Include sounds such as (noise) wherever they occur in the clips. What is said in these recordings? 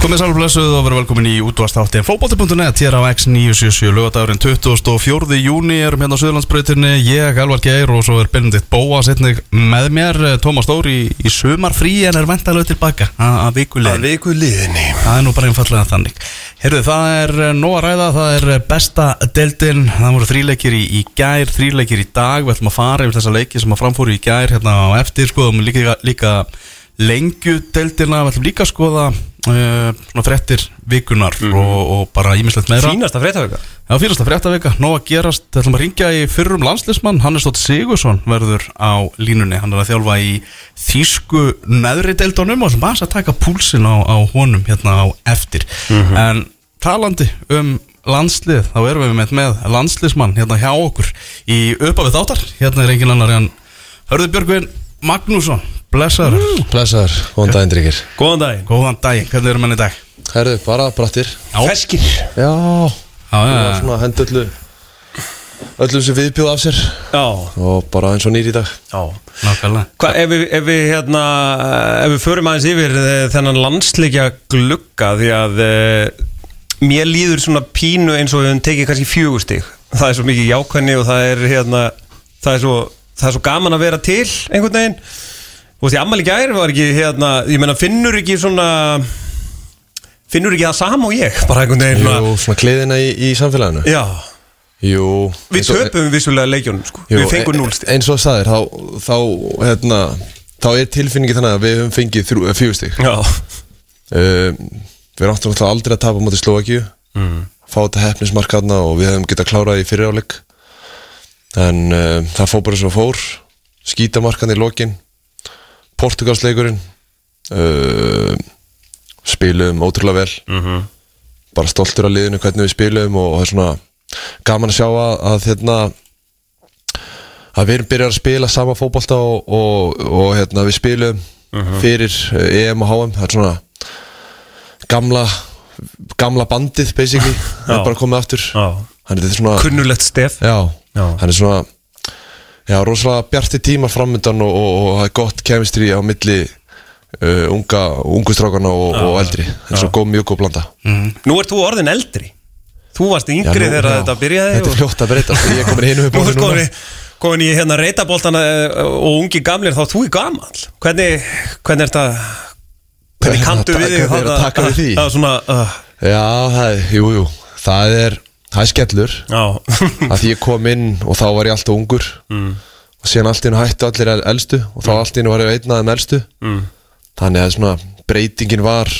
Komið sálum blessuð og verið velkomin í útvastáttin fókbóti.net hér á X977 lögadagurinn 24. júni erum hérna á Suðlandsbreytinni ég, Alvar Geir og svo er Benedikt Bóa setnig með mér, Tómas Dóri í, í sumarfrí en er ventalega tilbaka að vikulegin. Að viku liðinni Það er nú bara einfallega þannig. Herðu, það er eh, nóg að ræða, það er eh, besta deildin, það voru þríleikir í, í gær, þríleikir í dag, við ætlum að fara yfir þessa leiki sem að framfóru í gær hérna á eftir, skoðum líka, líka lengjudeildina, við ætlum líka að skoða uh, svona frettir vikunar og, og bara ímislegt meira. Fínasta fréttavika. Já, fyrsta fréttavika, nóg að gerast Við ætlum að ringja í fyrrum landslismann Hannes Stótt Sigursson verður á línunni. Hann er að þjálfa í þýsku neðri deildunum og ætlum aðeins að taka púlsin á, á honum hérna á eftir. En talandi um landslið þá erum við með, með landslismann hérna hjá okkur í uppafið þáttar. Hérna er engin annar en Hörður Björgvin Magnússon Blessaður, Blessaður, góðan daginn drikir Góðan daginn. Góðan daginn, hvernig erum henni í dag? Herðu, bara brattir. Já, Feskir Já, já, já, já. svona hend öllu Öllum sem viðbjóð af sér. Já, Og bara eins og nýr í dag. Já. Nákvæmlega. Hva, ef, við, ef við hérna ef við förum aðeins yfir eh, þennan landsleikja glugga því að eh, mér líður svona pínu eins og við höfum tekið kannski fjögustig það er svo mikið jákvæðni og það er hérna það er svo, það er svo gaman að vera til einhvern veginn og því ammali gær var ekki hérna ég meina finnur ekki svona finnur ekki það sama og ég? Bara einhvern veginn Jú, svona, svona kliðina í, í samfélaginu. Já, Jú við eins og- töpum vissulega leikjónum sko. jú, við fengum e- núlstig Eins og það sagðir, þá, þá, hérna Þá er tilfinningi þannig að við höfum fengið fjögustig já, uh, Við erum náttúrulega aldrei að tapa mútið Slovakíu mm. Fá þetta hefnismarkaðna og við hefum getað klárað í fyriráleik. En uh, það fór bara svo fór. Skítamarkan í lokin Portugalsleikurinn uh, Spilum ótrúlega vel. Mhm. Bara stoltur af liðinu hvernig við spilum Og það er svona gaman að sjá að, að hérna að við erum byrjað að spila sama fótbolta og, og, og hérna, við spilum fyrir eh, EM og HM það er svona gamla gamla bandið basically. (laughs) Það er bara komið aftur. Já. hann er svona kunnulegt stef. Já, Já. hann er svona já, rosalega bjarti tíma framöndan og, og, og er gott kemistri á milli uh, unga, ungu strákarna og, og eldri. Það er svo góð, mjög góð blanda. Nú ert þú orðin eldri. Þú varst yngri Já, nú- þegar já. þetta byrjaði þetta er fljótt að breyta ég komin hinu (laughs) Nú upp ert komin, komin í hérna reytaboltana og ungi gamlir þá þú er gamall. Hvernig, hvernig er þetta Hvernig kanntu við þig Hvernig er að taka við því? Það er svona uh, já, það er, jú, jú. Það er, það er skellur. Að því ég kom inn og þá var ég alltaf ungur. Mm. og síðan allt í hennu hættu allir el- elstu og þá allt í hennu var ég einn aðeim elstu. Mm. þannig að svona breytingin var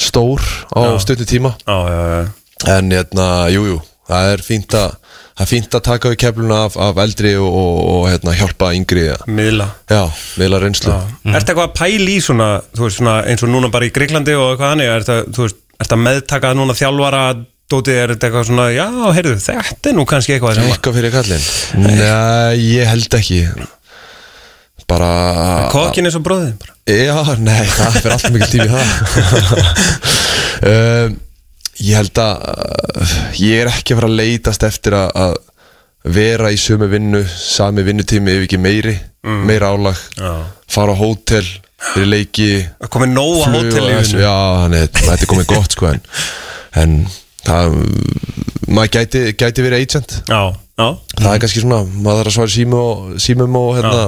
stór á stutnu tíma. Já, já, já. En hérna, jú, jú, það er fínt að það er fínt að taka við kefluna af, af eldri og, og, og hérna, hjálpa yngri Miðla. Já, meðla reynslu. Mm. Ertu eitthvað að pæla í svona, veist, svona eins og núna bara í Greiklandi og eitthvað hannig Ertu, þú veist, ertu að meðtaka núna þjálfara Dóti, er þetta eitthvað svona, já, heyrðu, þetta er nú kannski eitthvað sem að eitthvað fyrir kallinn? Nei, ég held ekki. Bara Kokkin er svo bróðið bara. Já, nei, það fyrir alltaf mikil tími það. Um, (laughs) Ég held að uh, ég er ekki að fara að leitast eftir að, að vera í sömu vinnu, sami vinnutími ef ekki meiri, meira álag. Já. fara á hótel fyrir leiki Það komið nóg á hótel í vinnu. Já, þannig, að þetta er komið gott sko en, en það maður gæti, gæti verið agent. Já, já. Það er kannski svona, maður þarf að svara símu og, símum og hérna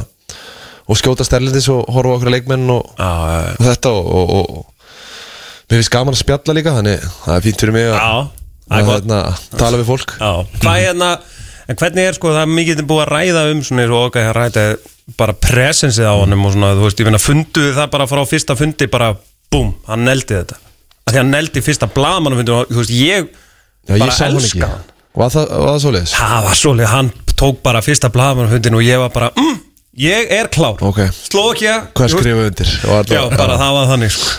og skjóta sterlindis og horfa okkur leikmenn og, og þetta og, og, og mér finnst gaman að spjalla líka þannig það er fínt fyrir mig að, að hérna, tala við fólk. Hvað er hérna En hvernig er sko, það er mikið búið að ræða um svona eins og okkar að ræða bara presensið á honum og svona, þú veist, ég finna funduðu það bara frá fyrsta fundi bara, búm, hann neldi þetta að því hann neldi fyrsta blamanum og þú veist, ég Já, ég bara sá hann ekki. elska hann. Var það, var það svoleiðis? Það var svolítið, hann tók bara fyrsta blamanum og ég var bara, mm, ég er klár Ok. Slókja Hvað skrifaðu undir? Já, bara það var þannig sko.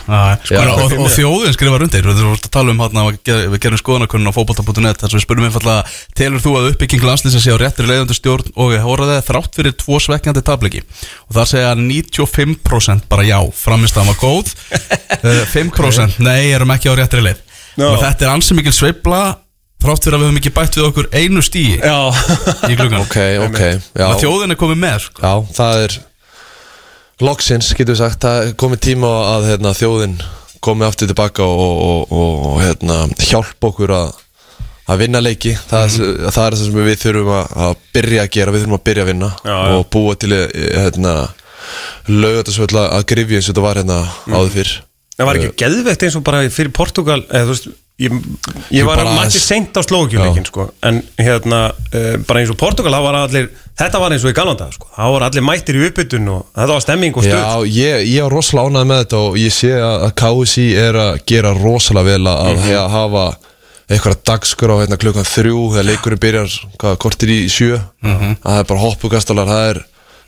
Sko, og, og þjóðin skrifar undir Þú voru að tala um hérna Við gerum skoðanakunn á fótbolta.net þar sem við spurðum einfallega Telur þú að uppbygging landslýs að sé á réttri leiðandi stjórn og hóraði þrátt fyrir tvo svekkjandi tabliki og það segja 95% bara já, framist að var góð (laughs) Eh, 5% nei, erum ekki á réttri leið Já. og þetta er ansi mikil sveifla þrátt fyrir að við höfum ekki bætt við okkur einu stíi Já, í klukkan Ok, ok Já, að þjóðin er komið með sko. já það er Loksins, getur við sagt Það er komið tíma á að hérna, þjóðin komið aftur tilbaka og, og, og, og hérna, hjálpa okkur að að vinna leiki. Það, mm það er það sem við þurfum að, að byrja að gera, við þurfum að byrja að vinna Já, já. og búa til eh, hérna, laugatasvöld að grifja eins og þetta var hérna áður fyrr. Það var ekki geðvegt eins og bara fyrir Portugal eða þú veist Ég, ég var mætti seint á slókjuleikin sko, en hérna uh, bara eins og Portugal var allir, þetta var eins og í Galanda sko. það var allir mættir í uppbytun og þetta var stemming og stuð Já, ég, ég var rosalega ánægð með þetta og ég sé að KSI er að gera rosalega vel að, Mhm. að hafa eitthvað dagskur á hérna, klukkan þrjú þegar leikurinn byrjar hvað, kortir í sjö Mhm. að það er bara hoppugastalar það er,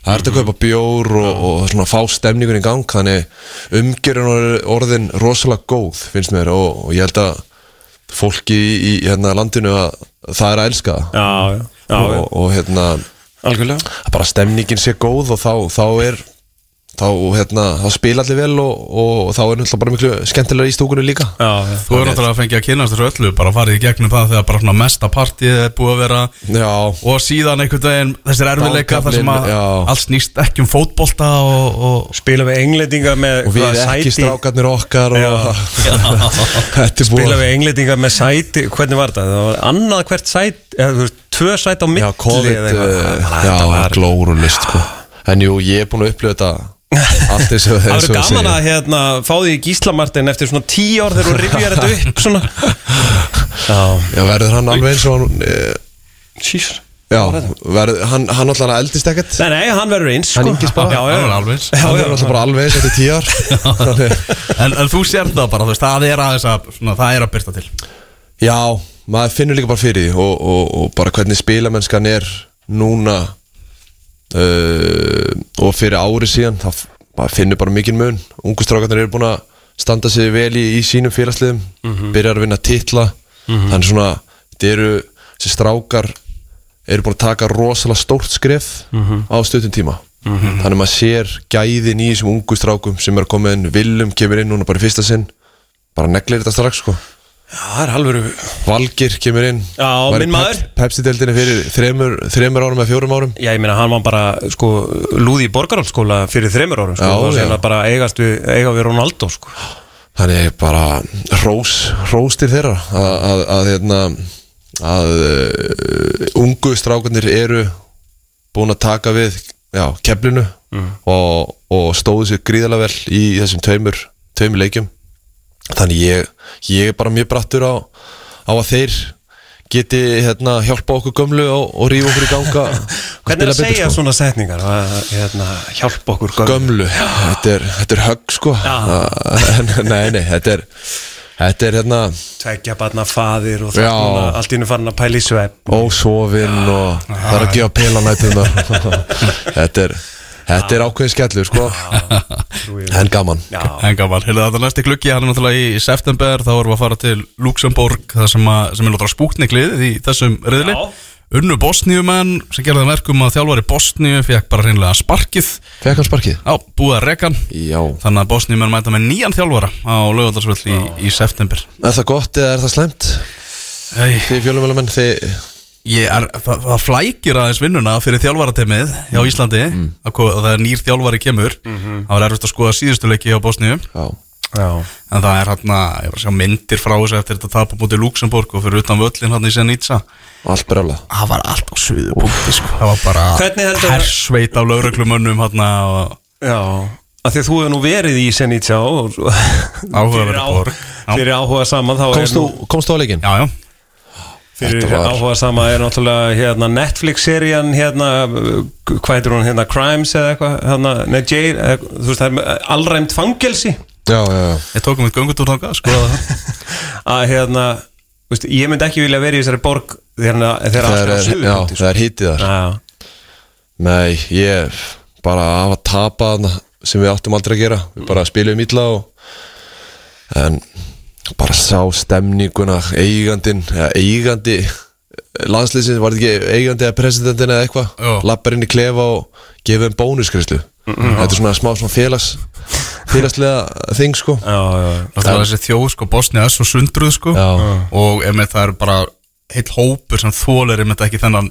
það er þetta að kaupa bjór og, og svona fá stemningun í gang þannig umgjörun er orðin rosalega góð finnst mér og, og ég held að fólki í, hérna, landinu að það er að elska já, já, og, og hérna algjörlega. bara stemningin sé góð og þá, þá er þá, hérna, þá spila allir vel og, og þá er náttúrulega bara miklu skemmtilega í stúkunni líka já, já. Þú er náttúrulega að fengja að kynast þessu öllu bara farið í gegnum það þegar bara svona mesta partíð er búið að vera Já, og síðan einhvern veginn þessir erfiðleika þar sem að allt snýst ekki um fótbolta og, og spila við englendinga með og við ekki strákarnir okkar Já. og (laughs) þetta er spila við englendinga með sæti hvernig var þetta? Það var annað hvert sæti eða þú veist, tvö sæti á milli Já, COVID, eða eitthvað. Þannig að já, glórulist sko. En jú, ég er búin að upplifa þetta allt eins og Það eins verður gaman að hérna, fá því Gíslamartin eftir svona tíu ár þegar þú rifjar þetta upp (laughs) svona. Já, Já, verður hann alveg eins og hann e, sís Já, verður, hann, hann alltaf ekkert ekkert. Nei, nei, hann verður eins Hann sko. yngist bara. Já, já. Hann er alveg eins. Hann er alltaf bara alveg eins eftir tíu ár. (laughs) Þannig- en, en þú sér það bara, þú veist, það er aðeins að svona, það er að byrta til. Já, maður finnur líka bara fyrir því og, og, og bara hvernig spilamennskan er núna uh, og fyrir ári síðan það finnur bara mikinn mun. Ungustrákarnir eru búin að standa sig vel í, í sínum félagsliðum byrjar að vinna titla. Þannig svona, þetta eru þessi strákar eru búin að taka rosalega stórt skref á stuttum tíma. Þannig maður sér gæðin í þessum ungu strákum sem er að koma inn, Willum kemur inn núna bara í fyrsta sinn. Bara neglir þetta strax sko Já, það er alveg Valgir kemur inn Já, Var minn maður. Pep- Pepsi-deildinni fyrir þremur, þremur árum eða fjórum árum Já, ég meina, hann var bara, sko, lúði í borgarhaldsskóla fyrir þreymur árum, sko, Já, já. sem að bara eigast við, eiga við Ronaldo, sko. Þannig bara rós, rós til þeirra að, að, að, hérna, að uh, ungu strákarnir eru búin að taka við já, keflinu og, og stóðu sér gríðalega vel í þessum tveimur, tveimur leikjum þannig ég, ég er bara mjög brattur á, á að þeir geti hérna, hjálpa okkur gömlu og, og rífa okkur í ganga. (laughs) Hvernig er að segja sko. svona setningar, að, hérna, hjálpa okkur gömlu? gömlu þetta er, þetta er högg sko. (laughs) Nei, nei, þetta er þetta er hérna Tveggja barna faðir og það núna allt í hennu farin að pæla í svepp. ósofinn og það er að gefa pelanætuna (laughs) þetta er þetta er ákveðin skellur sko en gaman Já, En gaman, hefur þetta næsti gluggi, hann er náttúrulega í september, þá erum við að fara til Luxemburg, það sem, að, sem er náttúrulega spúkniklið í þessum riðli. Já. Unnu Bosníumenn sem gerði það verkum að þjálfari Bosníu fekk bara hreinlega sparkið, fekk hann sparkið? á, búið að rekan, já þannig að Bosníumenn mæta með nýjan þjálfara á lögadagsvöld í, í september. er það gott eða er það slemt? Ei, þið fjölumölumenn þið er, það, það flækir aðeins vinnuna fyrir þjálfaratemið hjá Íslandi, að, ko- að það er nýr þjálfari kemur, það var erfitt að skoða síðustu leiki hjá Bosníu. já. Já. En það er hérna, ég var að sjá myndir frá þessu eftir þetta tapa mútið Luxemburg og fyrir utan völlin hérna í Senitsa allt brjála Það var allt á suðu punkti sko. Það var bara Hvernig heldur- hersveit af lauruglumönnum hérna og Já, af því að þú hefur nú verið í Senitja og Áhugaverð fyrir, borg. Já. fyrir áhuga saman komst þú, nú komst þú á leikinn? Já, já, fyrir var- áhuga sama er náttúrulega hérna, Netflix-serían hérna, hvað heitir hún hérna Crimes eða eitthvað hérna, eða, þú veist það er allræmt fangelsi. Já, já, já. Ég tók um eitt göngutúr þangað skoða (laughs) það að hérna veist, ég myndi ekki vilja vera í þessari borg þegar þegar það allt er á er, suðu já, það er hítið þar. Já, Nei, ég bara af að tapa þarna sem við áttum aldrei að gera. Við bara spilum illa og en bara sá stemninguna eigandin, eða eigandi landslýsins, var þetta ekki eigandi eða presidentin eða eitthvað? Lappar inn í klefa og gefið um bónuskrislu þetta er svona smá svona félags félagslega þing sko. Já, já, Það var þessi þjóð sko, Bosnia er svo sundruð sko. Já. Og ef það er bara heill hópur sem þólir ef ekki þennan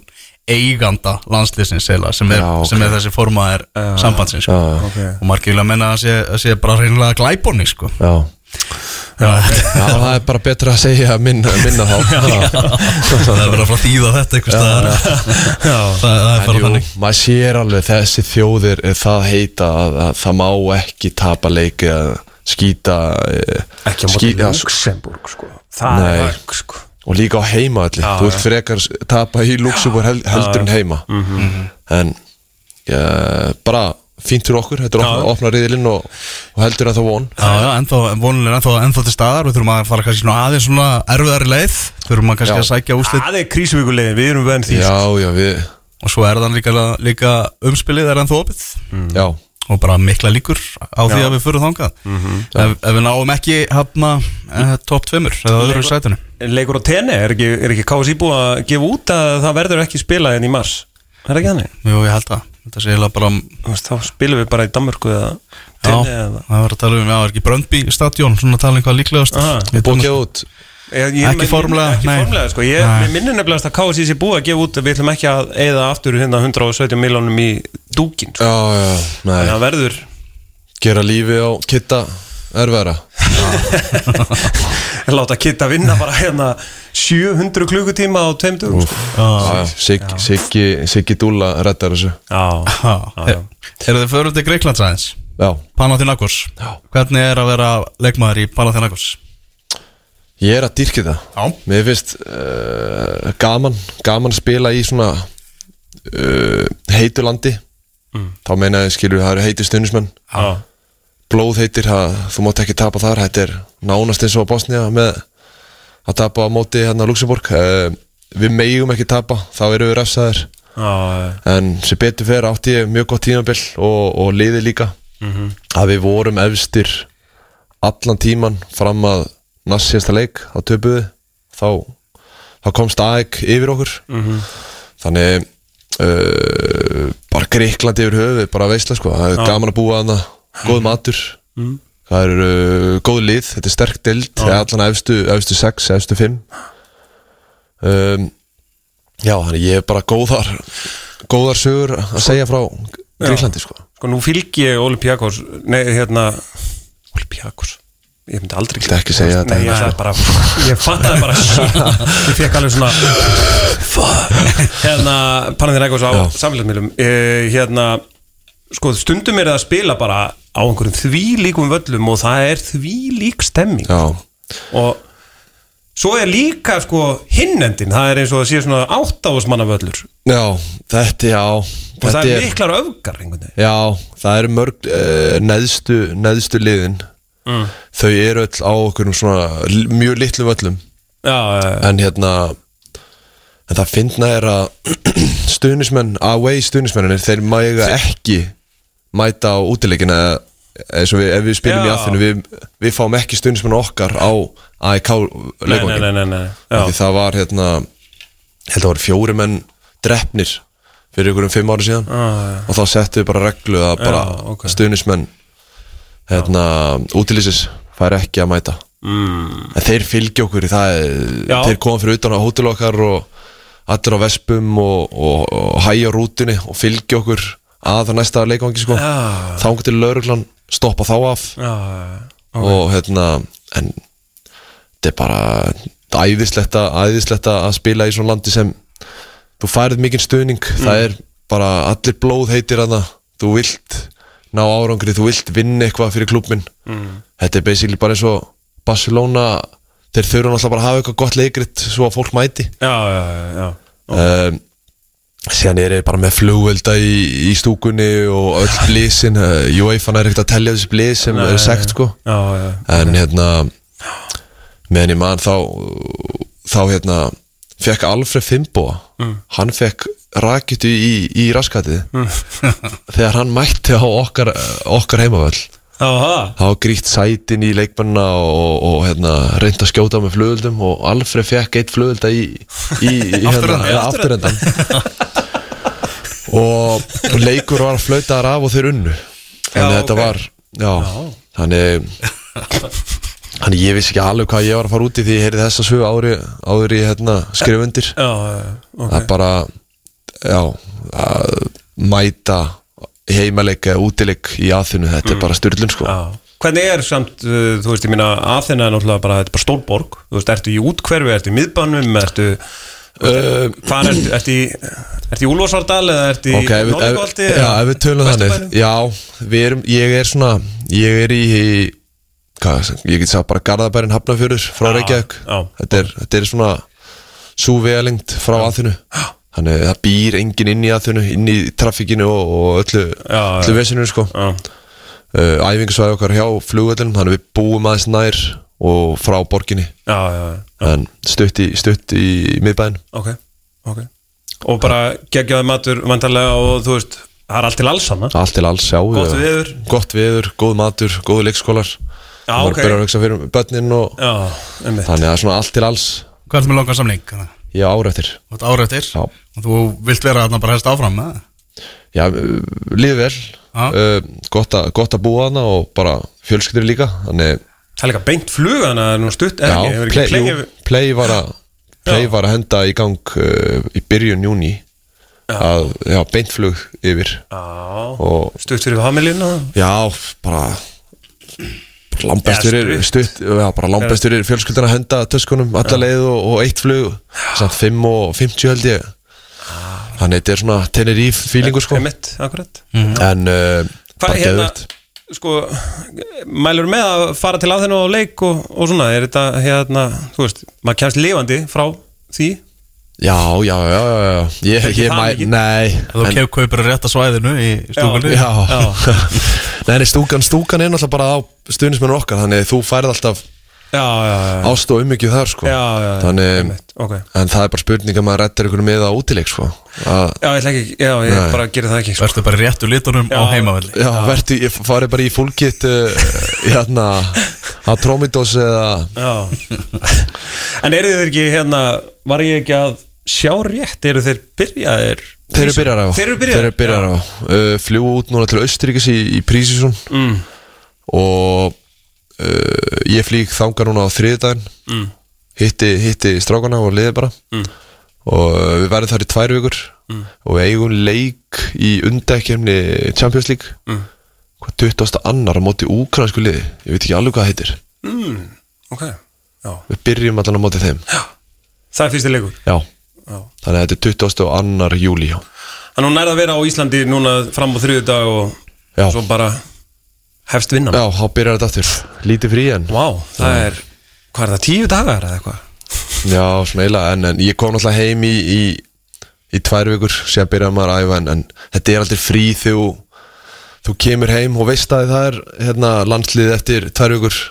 eiganda landslýsins sem, er, Já, ok. sem er þessi formaðir sambandsins sko. Já, ok. Og margir vilja menna að sé, að sé bara reynilega glæbonni sko. já, Já, það er bara betra að segja minna, minna þá. Það er bara að þýða þetta staðar. Það það er bara þannig. maður sér alveg þessi þjóðir er það heita að, að það má ekki tapa leiki að skýta eh, Ekki á móti ský- ja, Luxemburg sko. Það Nei. er högg sko. Og líka á heima allir Já, þú vilt já. frekar s- tapa í Luxemburg hel, heldur en heima. Mhm. en ja, bara fínt fyrir okkur þetta er opna, opna riðilinn og, og heldur en það von. Já, já, ennþá, vonulega ennþá, ennþá til staðar. Við þurfum að fara kannski svona aðeins svona erfiðari leið. Þurfum að kannski Já. að sækja úslit Það er krísuvíkulegin, við erum venn því já, já, við Og svo er þann líka, líka umspilið er ennþá opið. Já, Og bara mikla líkur á því að við fyrir þangað. Ef, ef við náum ekki hafna eh, top 2 eða öðru sætinu. Leikur á tenni, er ekki, er ekki Það ekki Er það ekki þannig? Jú, ég held að Þetta sé eiginlega bara Þá spilum við bara í Danmörku eða Já, eða það var að tala um, já, er ekki Bröndby stadion Svona tala um hvað líklegast tók- að gefa út Ég, ég, Ekki formlega, ekki nei. formlega sko. Ég, minnir nefnilegast að KSI sé búið að gefa út að við ætlum ekki að eða aftur hérna 117 miljónum í dúkin sko. já, já, nei, að verður gera lífi á kitta erfæra (laughs) láta kitta vinna bara hérna 700 klukkutíma á tveim dugum sko. Já, Siggi, Siggi, Siggi Dúla reddar þessu. Já, já, já. Eru þið fyrir til Greiklands aðeins? já, Panathinaikos. Já. Hvernig er að vera leikmaður í Panathinaikos? ég er að dyrki það. Já. Mér finnst uh, gaman gaman að spila í svona uh, heitu landi. Þá meina ég skilur það eru heitu stundismenn já, blóð heitir, það, þú mátt ekki tapa þar. Þetta er nánast eins og Bosnia með að tapa á móti hérna Luxemburg uh, við megum ekki tapa þá eru við refsaðir. Já, en sem betur fer átti ég mjög gott tímabill og, og liði líka. Að við vorum efstir allan tíman fram að næst síðasta leik á töpuði þá, þá komst AEK yfir okkur. Þannig uh, bara Greiklandi yfir höfuð bara veistla sko, það er gaman að búa hana góð matur. Það er uh, góð lið, þetta er sterk dild það er allan efstu, efstu 6, efstu 5 um, já, þannig ég er bara góðar góðar sögur að segja frá Greiklandi sko. Sko nú fylgi ég Olympiakos. Nei, hérna Olympiakos? Ég myndi aldrei Viltu ekki segja þetta? Nei, ég sagði bara Ég fattaði bara shit (laughs) Ég fekk alveg svona fuck. Hérna Panathinaikos á Já. samfélagsmiðlum. Eh, Hérna Sko stundum er það að spila bara á einhverjum því líkum völlum og það er því lík stemming já, og svo er líka sko hinnendin, það er eins og það sé svona áttávusmanna völlur já, þetta já. Og það þetta er miklar öfgar einhvern veginn. Já, það eru mörg uh, neðstu, neðstu liðin. Mm. Þau eru öll á okkur svona l- mjög litlum öllum Já, já, já. En hérna En það finna er að (clears throat) stuðnismenn, away stuðnismennir Þeir mæga ekki mæta á útileikina eins og við, ef við spilum í Já. aðfinu við, við fáum ekki stuðnismenn okkar á AEK Nei, nei, leikvangin nei, nei, nei. Já. það var hérna ég held að það voru fjóri menn drefnir fyrir ykkur um fimm ári síðan Ah, og þá settu við bara reglu að bara Já, ok. stuðnismenn hérna, útilýsis fær ekki að mæta mm. en þeir fylgja okkur í það Já. þeir koma fyrir utan á hótel okkar og allir á vespum og, og, og hæja rútunni og fylgja okkur að það næsta leikvangi sko. Já. þá getur lauruglan stoppa þá af. Já, já. og hérna en þetta er bara æðislegt að, æðislegt að spila í svona landi sem þú færið mikinn stuðning. Það er bara allir blóð heitir að það þú vilt ná árangri, þú vilt vinna eitthvað fyrir klubmin þetta er basically bara eins og Barcelona þeir þurfa náttúrulega bara að hafa eitthvað gott leikrit svo að fólk mæti. Já, já, já, já. um, síðan er ég bara með flugvelda í, í stúkunni og öll (laughs) blísin uh, UEFA er ekkert að tellja þessi blís sem er sekt sko. Já, já. en hérna meðan ég man þá þá hérna fekk Alfred Fimboa hann fekk rakitu í, í raskatið. (laughs) Þegar hann mætti á okkar, okkar það. Þá var grýtt sætin í leikmanna og, og hérna, reynd að skjóta með flugöldum og Alfred fekk eitt flugölda í, í, í (laughs) hérna, ja, afturendan (laughs) og, leikur var flautaðar af og þeir unnu. Þannig Já, að þetta ok. var já, þannig þannig ég vissi ekki alveg hvað ég var að fara út í því ég heyrði þessa sögu ári, í hérna, skrifundir. Já, já, já. það er bara já, að mæta heimaleik eða útileik í aðfinu þetta er bara styrlun sko. Já. Hvernig er samt, uh, þú veist, ég mína Aþena er náttúrulega bara, þetta er bara stórborg Þú veist, ertu í útkverfi, ertu í miðbænum Ertu, Uh, hvað ertu, ertu í Ertu í Úlfarsárdal eða ertu í Ok, ef, við- ef, Norðurgolti já, ef við tölum þannig? Já, við erum, ég er svona Ég er í, í hvað, Ég get sagt bara Garðabærin Hafnafjörður Frá Já, Reykjavík. já. þetta er, þetta er svona Sú vegalengt frá aðþunu Þannig að það býr enginn inn í aðþunu Inn í trafikinu og, og öllu Já, Öllu vesinu sko Já, uh, Æfingasvæði okkar hjá flugvöldunum Þannig að við búum aðeins nær Og frá borginni já, já, já. En stutt í, stutt í miðbæn Ok, ok Og bara geggjaði matur vantarlega og þú veist, það er allt til alls hana Allt til alls, já Gott já. veður. Gott veður, góð matur, góð leikskólar Já, Það ok. byrjar að hugsa fyrir börnin og Já, Þannig að svona allt til alls Hvað er það með langan samling? Já, árættir árættir Já. og þú vilt vera þarna bara helst áfram með það? Já, uh, líður vel Já. uh, gott, a, gott að búa hana og bara fjölskyldur líka Þannig, Það er líka beint flug, að það er nú stutt er já, play, jú, play, var að, play Já. var að henda í gang uh, í byrjun júni að, já, beintflug yfir stutt fyrir familíuna já, bara Já, er stutt. já, bara langbestur er fjölskyldan að henda töskunum alla leið og, og eitt flug samt 5 og 50 held ég. Þannig þetta er svona Tenerife feelingur sko. Einmitt, akkurat. En uh, Hvað bara er hérna, sko, mælur með að fara til aðeinu og leik og, og svona, er þetta hérna, þú veist, maður kemst lifandi frá því? Já, já, já, já, já. ég, ég mæ, nei þú kef kaupir að rétta svæðinu í stúkunni. Já, Já. (laughs) nei, stúkan, stúkan er náttúrulega bara á stuðnismennu okkar þannig þú færið alltaf ást og ummyggju þar sko. Já, já, já þannig, einmitt, ok. en það er bara spurning að maður rettar ykkur með að útileik sko. Að, Já, ég ekki, já, ég bara gerir það ekki sko. Vertu bara í réttu litunum á Já. heimavelli. Já, verður, ég farið bara í fullkit uh, (laughs) hérna að Trómidós eða En eru þeir ekki, hérna, var ég ekki að sjá rétt, eru þeir byrjaðir Þeir eru byrjar á. Þeir eru byrjaðir? Þeir eru byrjar á. Uh, Fljú út núna til Austuríkis í, í Prísísson mm. Og uh, Ég flýg þangað núna á þriðdæðin Mm. Hitti, hitti strákana og liði bara. Mm. Og uh, við verðum þar í tvær vikur. Og við eigum leik í undekjumni Champions League. Mm. Hvað 20. annar á móti úkransku liði? Ég veit ekki alveg hvað það heitir. Mm. Ok, já. Við byrjum allan á móti þeim. Það er fyrsti leikur? Já, Já þannig að þetta er 20. annar júli. Þannig hún nærði að vera á Íslandi núna fram á þriðu dag og Já. svo bara hefst vinnan Já, þá byrjar þetta aftur Lítið frí en Vá, það er, hvað er það, tíu dagar eða eitthvað? Já, svona eiginlega, en, en ég kom náttúrulega heim í, í, í tvær vikur, sér byrjaði maður að æfa en, en þetta er aldrei frí þegar þú kemur heim og veist að það er hérna, landslið eftir tvær vikur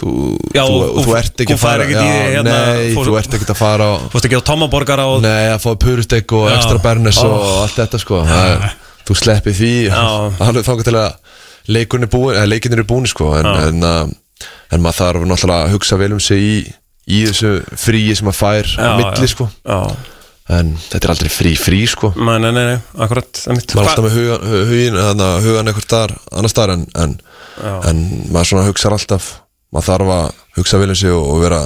þú, Já, þú, og- þú ert ekki og að fara ekkert í já, hérna, Nei, fór- þú ert ekki að fara á, Fórst ekki á Tommaborgara og Nei, að fá purustek og Já. ekstra bernes og Ó. allt þetta sko. Það, Þú sleppir því. Alveg þangað til að leikunni búin, eða leikinir er búin sko. En, Já. en, uh, en maður þarf náttúrulega að hugsa vel um sig í, í þessu fríi sem maður fær á milli sko. Já, en þetta er aldrei frí frí sko. Nei, nei, nei, akkurat maður er alltaf með hugan, hu- hugin, hana, hugan eitthvað staðar, annar staðar en, en, en maður svona hugsa alltaf maður þarf að hugsa vel um sig og, og vera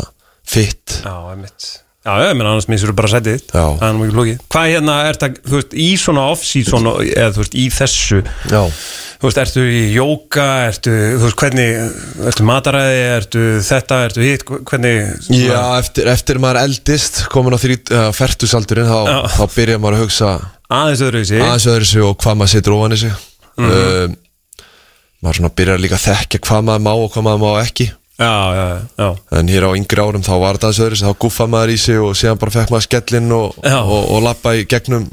fitt Já, einmitt. Já, ég menn annars missur bara sætið. Það er ekki lókið Hvað hérna er það, þú veist, í svona off-season eða þú veist, í þessu? Já, Þú veist, ertu í jóka, ertu, þú veist, hvernig, ertu mataræði, ertu þetta, ertu hitt, hvernig já eftir, eftir maður eldist komin á þrít, uh, fertusaldurinn þá, þá byrja maður að hugsa aðeins öðru í sig aðeins öðru sig og hvað maður setur ofan í sig. Mhm. um, maður svona byrjar líka að þekkja hvað maður má og hvað maður má ekki. Já, já, já, en hér á yngri árum þá var öðru sig þá guffa maður í sig og síðan bara fekk maður skellin og, og, og lappa í gegnum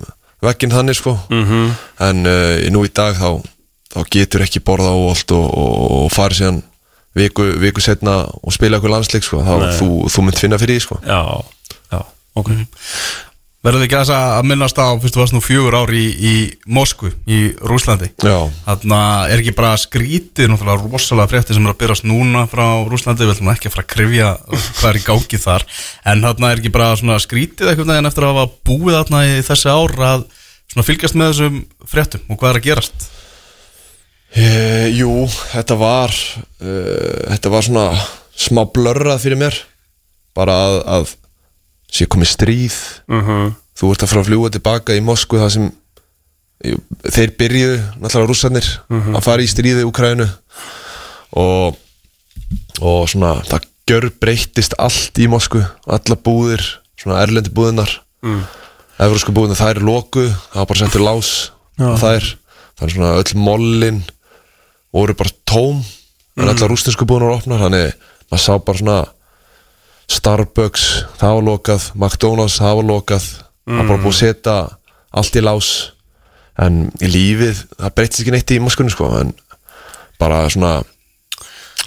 vegginn þannig sko. Mhm. en uh, nú í dag þá, þá getur ekki borða óvalt og, og, og farið síðan viku, viku setna og spila eitthvað landsleik sko. Þá þú, þú mynd finna fyrir því sko. Já, já, ok Verður ekki aðeins að minnast á Fyrst þú varst nú fjögur ár í, í Moskvu Í Rúslandi já, Þarna er ekki bara skrítið Náttúrulega rosalega frétti sem er að byrjast núna Frá Rúslandi, við ætlum ekki að fara að krifja Hvað er í gangi þar En þarna er ekki bara skrítið eitthvað neginn Eftir að hafa búið þarna í þessi ár Að fylgjast með þessum fréttum Og hvað er að gerast? E, jú, þetta var uh, þetta var svona smá blörrað fyrir mér bara að, að sé komið stríð Mhm. þú ert að fara að fljúa tilbaka í Moskvu það sem þeir byrjuðu, náttúrulega rússarnir að fara í stríði í Ukrænu og, og svona það gjör breyttist allt í Moskvu alla búðir, svona erlendi búðinar mm. evrósku búðinar það er loku, það var bara settur lás Já. það er, það er svona öll mollin voru bara tóm en allar rústinsku búðinar opnar þannig maður sá bara svona Starbucks, það var lokað. McDonalds, það var lokað. Það var bara búið að setja allt í lás. En í lífið það breytist ekki neitt í Moskunni sko en bara svona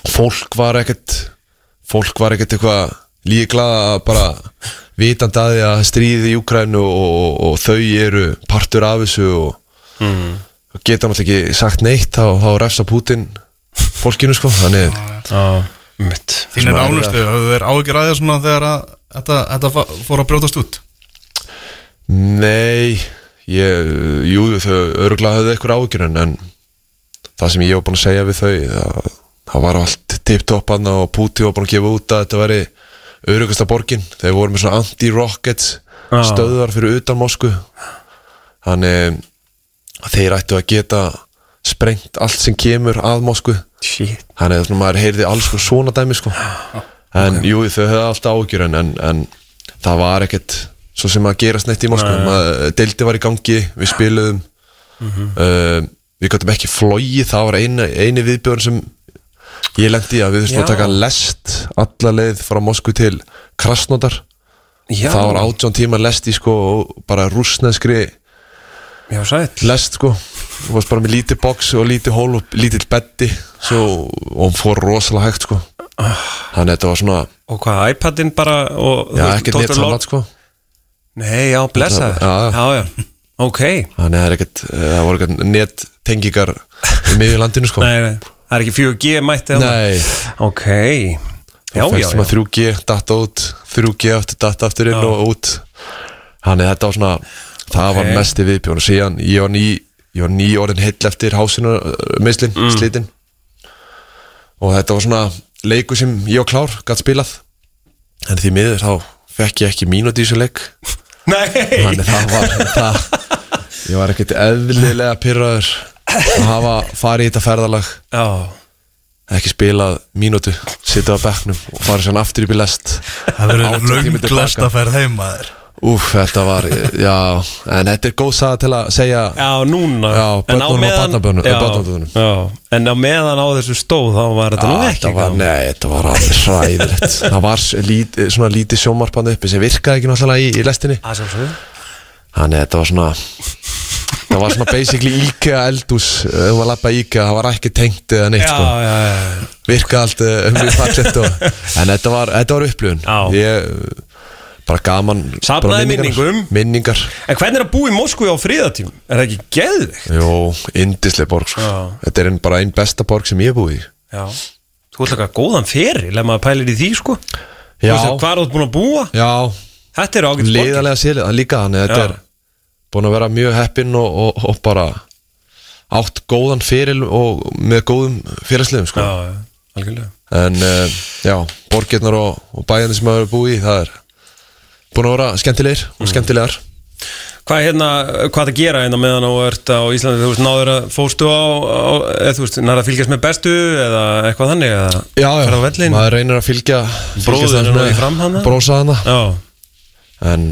fólk var ekkert fólk var ekkert eitthvað líklað að bara vitandi að því að stríði í Úkrænu og, og, og þau eru partur af þessu og, og geta náttúrulega ekki sagt neitt þá, þá refsa Putin fólkinu sko þannig mitt Þín er ánustu, höfðu þeir áhyggjur aðeins svona þegar að þetta, þetta fa- fór að brjótast út? Nei, ég, jú, þau örgulega höfðu eitthvað ágjur en, en það sem ég var búin að segja við þau það, það var allt tipptopp hann og Putin var búin að gefa út að þetta væri örugasta borgin, þeir voru með svona anti-rockets Já. stöðvar fyrir utan Mosku. Þannig að þeir ættu að geta sprengt allt sem kemur að Mosku Shit. Þannig að maður heyrði alls svona dæmi sko. En jú þau höfðu alltaf ágjur en, en, en það var ekkert svo sem að gerast neitt í Moskva maður, deildi var í gangi, við spiluðum. Uh, við gætum ekki flóið, það var eini, eini viðbjörn sem ég lendi að við þurfum að taka lest alla leið frá Moskvu til Krasnodar. Já, það var átjón tíma lest í sko bara rúsneskri lest sko þú varst bara með lítið box og lítið hól og lítill beddi svo, og hún fór rosalega hægt sko. Þannig að þetta var svona Og hvað, iPadin bara og, já, Dr. neitt salat sko. Nei, já, blessa Já, já. já, já. Ok. Þannig að það er ekkert voru ekkert nettengingar í landinu sko. Nei, nei, það er ekki 4G mætti? Nei, Ok. Já, já, já. að 3G datta út 3G aftur datta aftur inn Já. og út. Þannig að þetta var svona það var Ok. mest í viðbjörn og síðan ég var ný ég var ný orðin heill eftir hásinu mislin, Mm. slitin. Og þetta var svona leiku sem ég var klár, gætt spilað. En því miður þá fekk ég ekki mínúti í þessu leik. (laughs) Nei! Þannig það var það, (laughs) ég var ekkert eðlilega pyrraður að hafa farið í þetta ferðalag. Já. Ekki spilað mínútu, sitja á bekknum og fara sér aftur í lest. Það verður 80 tíma að Úf, þetta var, já, en þetta er góð saga til að segja Já, núna Já, börnunum og barnabörnum- Já, barnabörnunum. Já, en á meðan á þessu stóð þá var þetta nú ekki var, gaman. Nei, þetta var alveg hræðilegt (laughs) Það var s- lít, svona lítið sjómarpand uppi sem virkaði ekki náttúrulega í, í lestinni sem svo Þannig þetta var svona Það var svona basically IKEA eldús Þú var að lappa IKEA, það var ekki tengt eða neitt Já, sko. já, já Virkaði allt uh, mjög fallegt og, (laughs) En þetta var, þetta var upplifun Já. Ég, bara gaman bara minningum. Minningar En hvernig er að búa í Moskvu á fríðatím? Er það ekki geðvikt? Jó, indisleg borg sko. Þetta er ein, bara einn besta borg sem ég hef búið í Já Þú ert eitthvað góðan feril ef maður pælir í því sko Já, Þú veist hvað er þú búin að búa? já Þetta er ágætt borgir Leiðarlega það líka þannig að. Þetta er búin að vera mjög heppinn og, og, og bara átt góðan fyrir og með góðum fyrirsliðum sko. Já, já, algjörlega En uh, já, borgirnar og, og bæjarnir sem maður hefur búið í það er búin að vera skemmtilegir Mm. og skemmtilegar. Hvað er hérna, hvað að gera hérna meðan þú ert á Íslandi, þú veist, náður að fóstu á, á eða þú veist, náður að fylgjast með bestu eða eitthvað þannig eða Já, já, á maður reynir að fylgja Bróðir er nú í fram hana? Brósa hana Já, En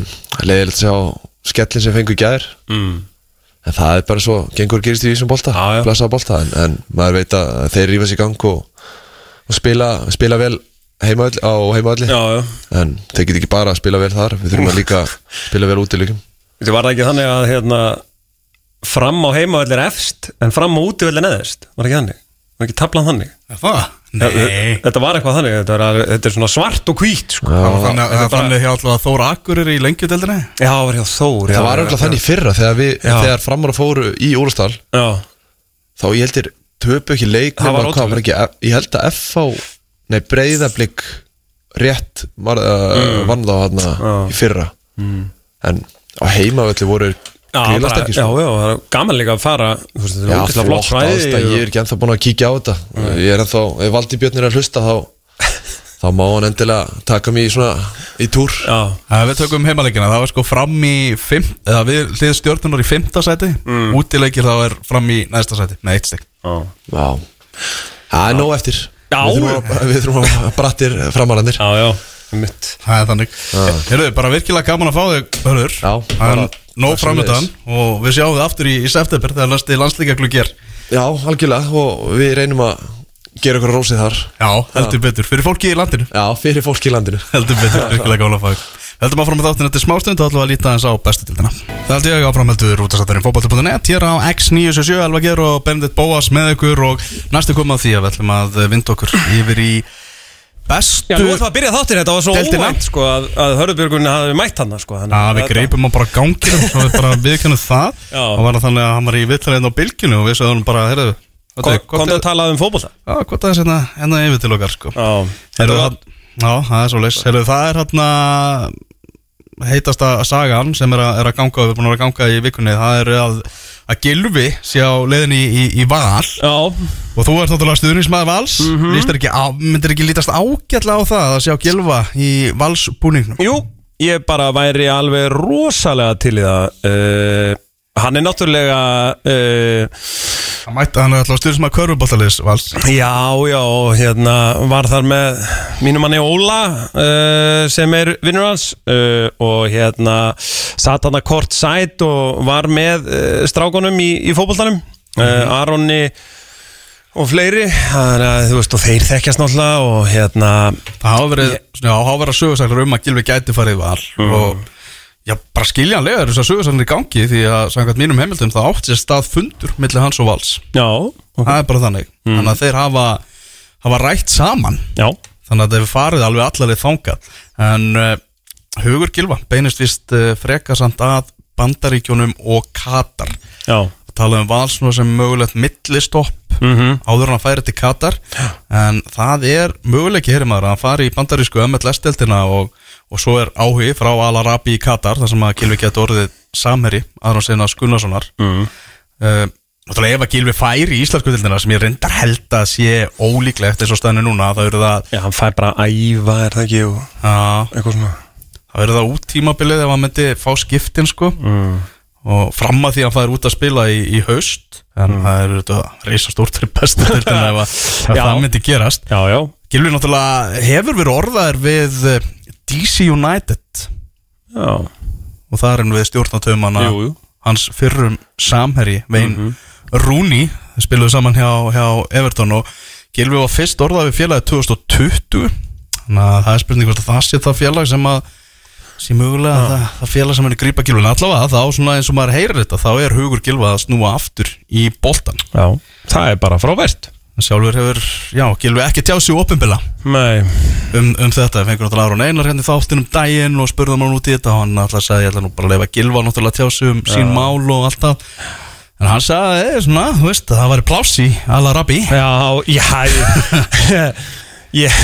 leiðilegt að sjá skellin sem fengu í gær. Mm. En það er bara svo, gengur gerist í Já, já. Blessaða bolta, en, en maður veit að þeir rífa sig í gang og, og spila, spila vel heimaöll, á heimaölli En þeir get ekki bara að spila vel þar. Við þurfum að líka (laughs) spila vel út í líkum Þetta var ekki þannig að hérna fram á heimavöll er efst en fram á útivöll er neðist, var ekki þannig? Var ekki tablan þannig? Er Þetta var eitthvað þannig, þetta, var, þetta er svona svart og hvít sko. Það var þannig, er bara- þannig hjá alltaf Þóra Akkurir í lengjudeldinni Já, það var hjá Þór já, Það var auðvitað þannig í fyrra Þegar, við, þegar framar að fóru í Úrstall Já, Þá ég heldur töpu ekki leik Það nema var hvað, ótrúlegt. ekki, Ég held að FH Nei, breyðablík Rétt var, uh, vann þá hann Mm. Já. í fyrra. En á heimavöldi voru já, Grílast ekki já, sko. já, það er gaman líka að fara þú veist, Já, flott aðstæð, ég er ekki ennþá búin að kíkja á þetta. Ég er ennþá, ef Valdi Björn er að hlusta þá (laughs) þá má hann endilega taka mig í svona í túr. Já, Það við tökum heimaleikina, það var sko fram í fimm, eða við hlið stjórnunar í fymta sæti. Mm. Útileikir þá er fram í næsta sæti, með eitt stygg já. Já, Það er nóg eftir. Já. Við þurfum að, brattir Já, já, mitt Það er þannig. Hérðu, bara virkilega gaman að fá þig, Hörður. Já, Það bara- er nóg bara framöndan Og við sjáum þið aftur í, í september Þegar næsti landslíka glugg er. Já, algjörlega og við reynum að gera okkur rósið þar. Já, heldur betur. Fyrir fólki í landinu. Já, fyrir fólk í landinu. Heldur betur, virkilega gaman að fá þig Heldum áfram með þáttinn eftir smástund og ætlum að líta aðeins á bestu tildina. Það held ég áfram heldur útastættarinn fótbolti.net hér á X977 Elva Geir og Benedikt Bóas með ykkur og næstu koma því að við ætlum að vinda okkur yfir í bestu Já, nú ætlum við að byrja þáttir Þetta var svo óvænt sko að, að Hörðubjörgun hafi mætt hann sko, Já, við þetta- greipum á bara ganginum og við bara viðkennum það. Og var það þannig að hann var í viðtlæðin á bylginu og við sagðum bara, heyrðu Kom- Komdu að tala um fótbolta. Já, hvað það er hérna, hérna yfir til okkar sko. Já, Þetta það, það er svo leys það er hérna heitasta sagan sem er að, er að ganga við erum búin að ganga í vikunni það er að, að Gilvi sé á leiðinni í, í, í Val Já, og þú ert náttúrulega stuðnismæður Vals mm. -hmm. ekki á, myndir ekki lítast ágætlega á það að sjá Gilva í Vals búningnum jú, ég bara væri alveg rosalega til í það uh, Hann er náttúrulega uh, hann mætti hann alltaf stuðnismæður körfuboltalis Vals. Já, já, hérna var þar með mínum manni Óla uh, sem er vinnur hans uh, og hérna satt hann að kort sæt og var með uh, strákunum í, í fótboltanum uh, Aronni og fleiri. Þannig að þú veist og þeir þekkjast náttúrulega og hérna það hafa verið, já, hafa verið sögursæklar um að Gilvi gæti farið í Val Mhm. og já, bara skiljanlega er þess að sögursæklar í gangi því að samkvæmt mínum heimildum það átt sér stað fundur millir hans og Vals. Já, það er bara þannig. Mhm. þannig að þeir hafa, hafa rætt saman. Já, þannig að þeir farið alveg allarið þangað. En uh, Hugur Gilva beinist vist uh, frekasamt að Bandaríkjónum og Katar. Já. Tala um Vals nú sem mögulegt millistopp mm áður en að færi til Katar. En það er möguleiki hér maður að hann fari í bandarísku MLS-deltina og, og svo er áhugi frá Al-Arabi í Katar þar sem að Gilvi getur orðið samherri aðra sinna Skunnarssonar mm. uh, Náttúrulega ef að Gilvi færi í Íslandskuðildina sem ég reyndar held að sé ólíklegt eins og stæðinu núna þá eru það, Já, hann fæ bara að æfa, er það ekki og að, eitthvað svona. Þá eru það út tímabilið ef hann myndi fá skiptin sko. Mm. og fram að því að hann færi út að spila í, í haust en það er þetta reysa stórt fyrir bestu (laughs) ef, að, Já. það myndi gerast. Já, já, Gilvi náttúrulega hefur verið orðaðir við eh, DC United. Já. Og það er hann við stjórnatöfumana hans fyrrum samherji Vein Rooney þeir spiluðu saman hjá, hjá Everton. Og Gilvi var fyrst orðað við félagi 2020 þannig að það er spurning hvort að það sé það félag sem að sé mögulega það, það félag sem er grípa Gilvi en allavega þá svona eins og maður heyrir þetta þá er hugur Gilva að snúa aftur í boltan Já, það er bara frábært. en sjálfur hefur, já, Gilvi ekki tjáð sig opinbila Nei, um, um þetta, við fengum náttúrulega Aron Einar hérna í þáttinn um daginn og spurðum hann út í þetta og hann alltaf sagði, ég ætla nú bara að leifa Gilva náttúrulega tjá sig um sín mál og allt það. En hann sagði, eh, svona, þú veist, að það væri pláss í Al-Arabi já, já (laughs) ég,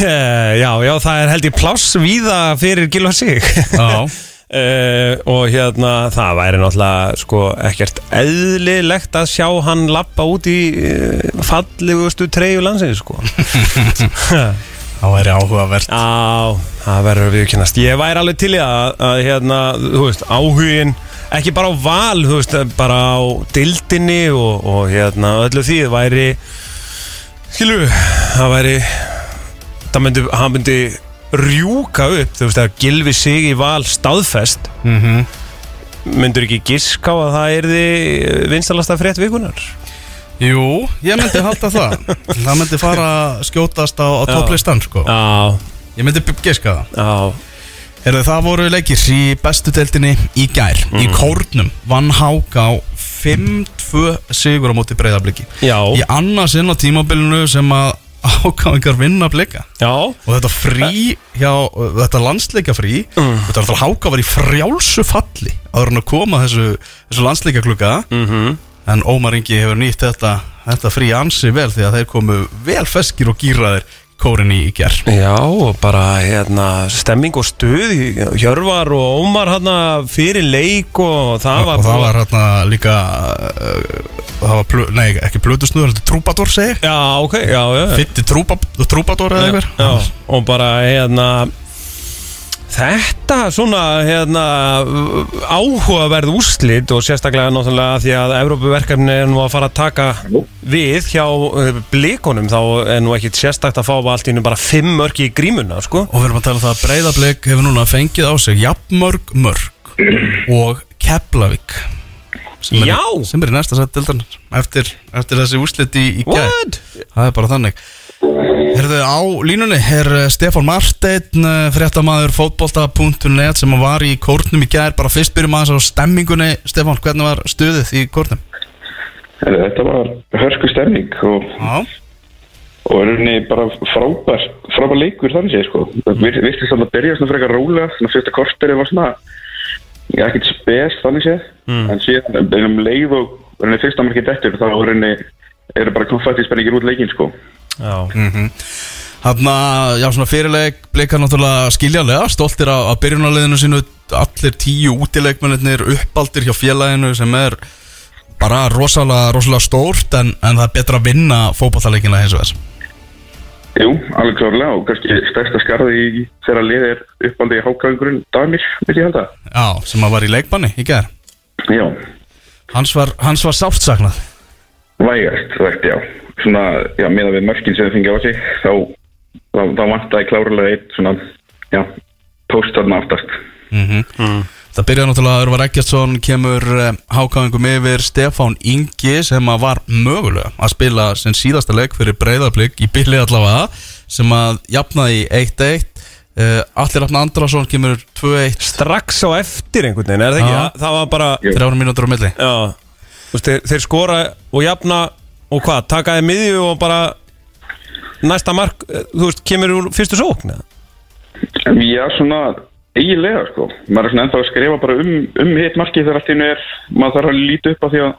Já, já, það er held ég pláss víða fyrir Gilva sig. Já, (laughs) Uh, og hérna það væri náttúrulega sko ekkert eðlilegt að sjá hann lappa út í uh, fallegustu treyju landsins sko. (laughs) Það væri áhugavert. Já, það verður við kynast Ég væri alveg til í að, að hérna, þú veist, áhugin ekki bara á val, þú veist, bara á dildinni og, og hérna öllu því, það væri skilur, það væri það myndi, hann myndi rjúka upp, þú veist, að gilfi sig í val staðfest. Mm -hmm. myndur ekki giska á að það erði vinstalasta frétt vikunar Jú, ég myndi halda það. (laughs) Það myndi fara skjótast á, á topplistan, sko. Já, Ég myndi giska það. Já, Heyrðu, það voru leikir í bestu deildinni í gær Í kórnum. Vann Hák á 5-2 sigur á móti breyðabliki Í annarsinn á tímabilinu sem að ákvæðingar vinna blika. Já. Og þetta frí hjá, þetta landsleika frí Mm. Þetta alltaf Háka var í frjálsu falli Áður en að koma þessu, þessu landsleika klukka mm En Ómar Ingi hefur nýtt þetta, þetta frí ansi vel Því að þeir komu vel feskir og gýraðir kórin í, ger Já, og bara hérna, stemming og stuð Hjörvar og Ómar hérna, fyrir leik og það var Og það var hérna líka uh, Það var, plö, nei ekki er trúbador segi Já, ok, já, já Fitti trúba, trúbador eða já, og bara hérna Þetta svona hérna, áhugaverð úrslit og sérstaklega náttúrulega því að Evrópuverkefni er nú að fara að taka við hjá uh, blikonum þá er nú ekkit sérstakt að fá allt í nú bara fimm mörk í grímuna sko. Og við erum að tala um það að Breiðablik hefur núna fengið á sig jafnmörg mörg og Keflavík sem er, sem er í næsta sætt dildarnar eftir, eftir þessi úrslit í, í gær What? Það er bara þannig Herðu, á línunni er eh, Stefán Marsteinn, eh, fréttamaður fótbolta.net sem var í kórnum í gær bara fyrst byrjum aðeins á stemmingunni Stefán, hvernig var stuðið í kórnum? Herru, Þetta var hörsku stemning og, Já, og er rauninni bara frábær, frábær leikur þannig séð sko. Vir- virtist þannig að byrja svona frekar rólega, svona fyrsta korteri var svona ekkert spes þannig séð, en síðan um leið og rauninni fyrsta markið dettur þá rauninni eru bara konfætti spenningir út leikinn sko. Já. hann að, já svona fyrirleik blikar náttúrulega skiljanlega, stoltir á, á byrjunarliðinu sínu, allir tíu útileikmennir uppaldir hjá félaginu sem er bara rosalega, rosalega stórt en, en það er betra að vinna fótballaleikina eins og þess Jú, alveg klárlega og kannski stærsta skarði í þeirra lið er uppaldi í hákvæðingurinn Damir, vil ég halda. Já, sem að var í leikbanni í gær. Já, Hans var, hans var sátt saknað vægast, vægt, já. Svona, já, meðan við mörkin sem þið fengið á sig, þá, þá, þá vantaði klárlega eitt svona, já, post þarna aftast. Það byrjaði náttúrulega að Örvar Eggertsson kemur eh, hákáðingum yfir Stefán Ingi sem að var mögulega að spila sem síðasta leik fyrir breyðarblik í bylli allavega sem að jafnaði í 1-1 uh, Allir Rafn Andrason kemur 2-1 Strax á eftir einhvern veginn, er það ekki? Það, var bara, Jú. þrjára mínútur á milli já veist, þeir, þeir skora og jafna og hvað, takaði miðju og bara næsta mark, eh, þú veist, kemur úr fyrstu sókn eða? Já, svona eiginlega sko. Maður er svona ennþá að skrifa bara um, um hitt markið þegar allt í er, maður þarf að líta upp á því að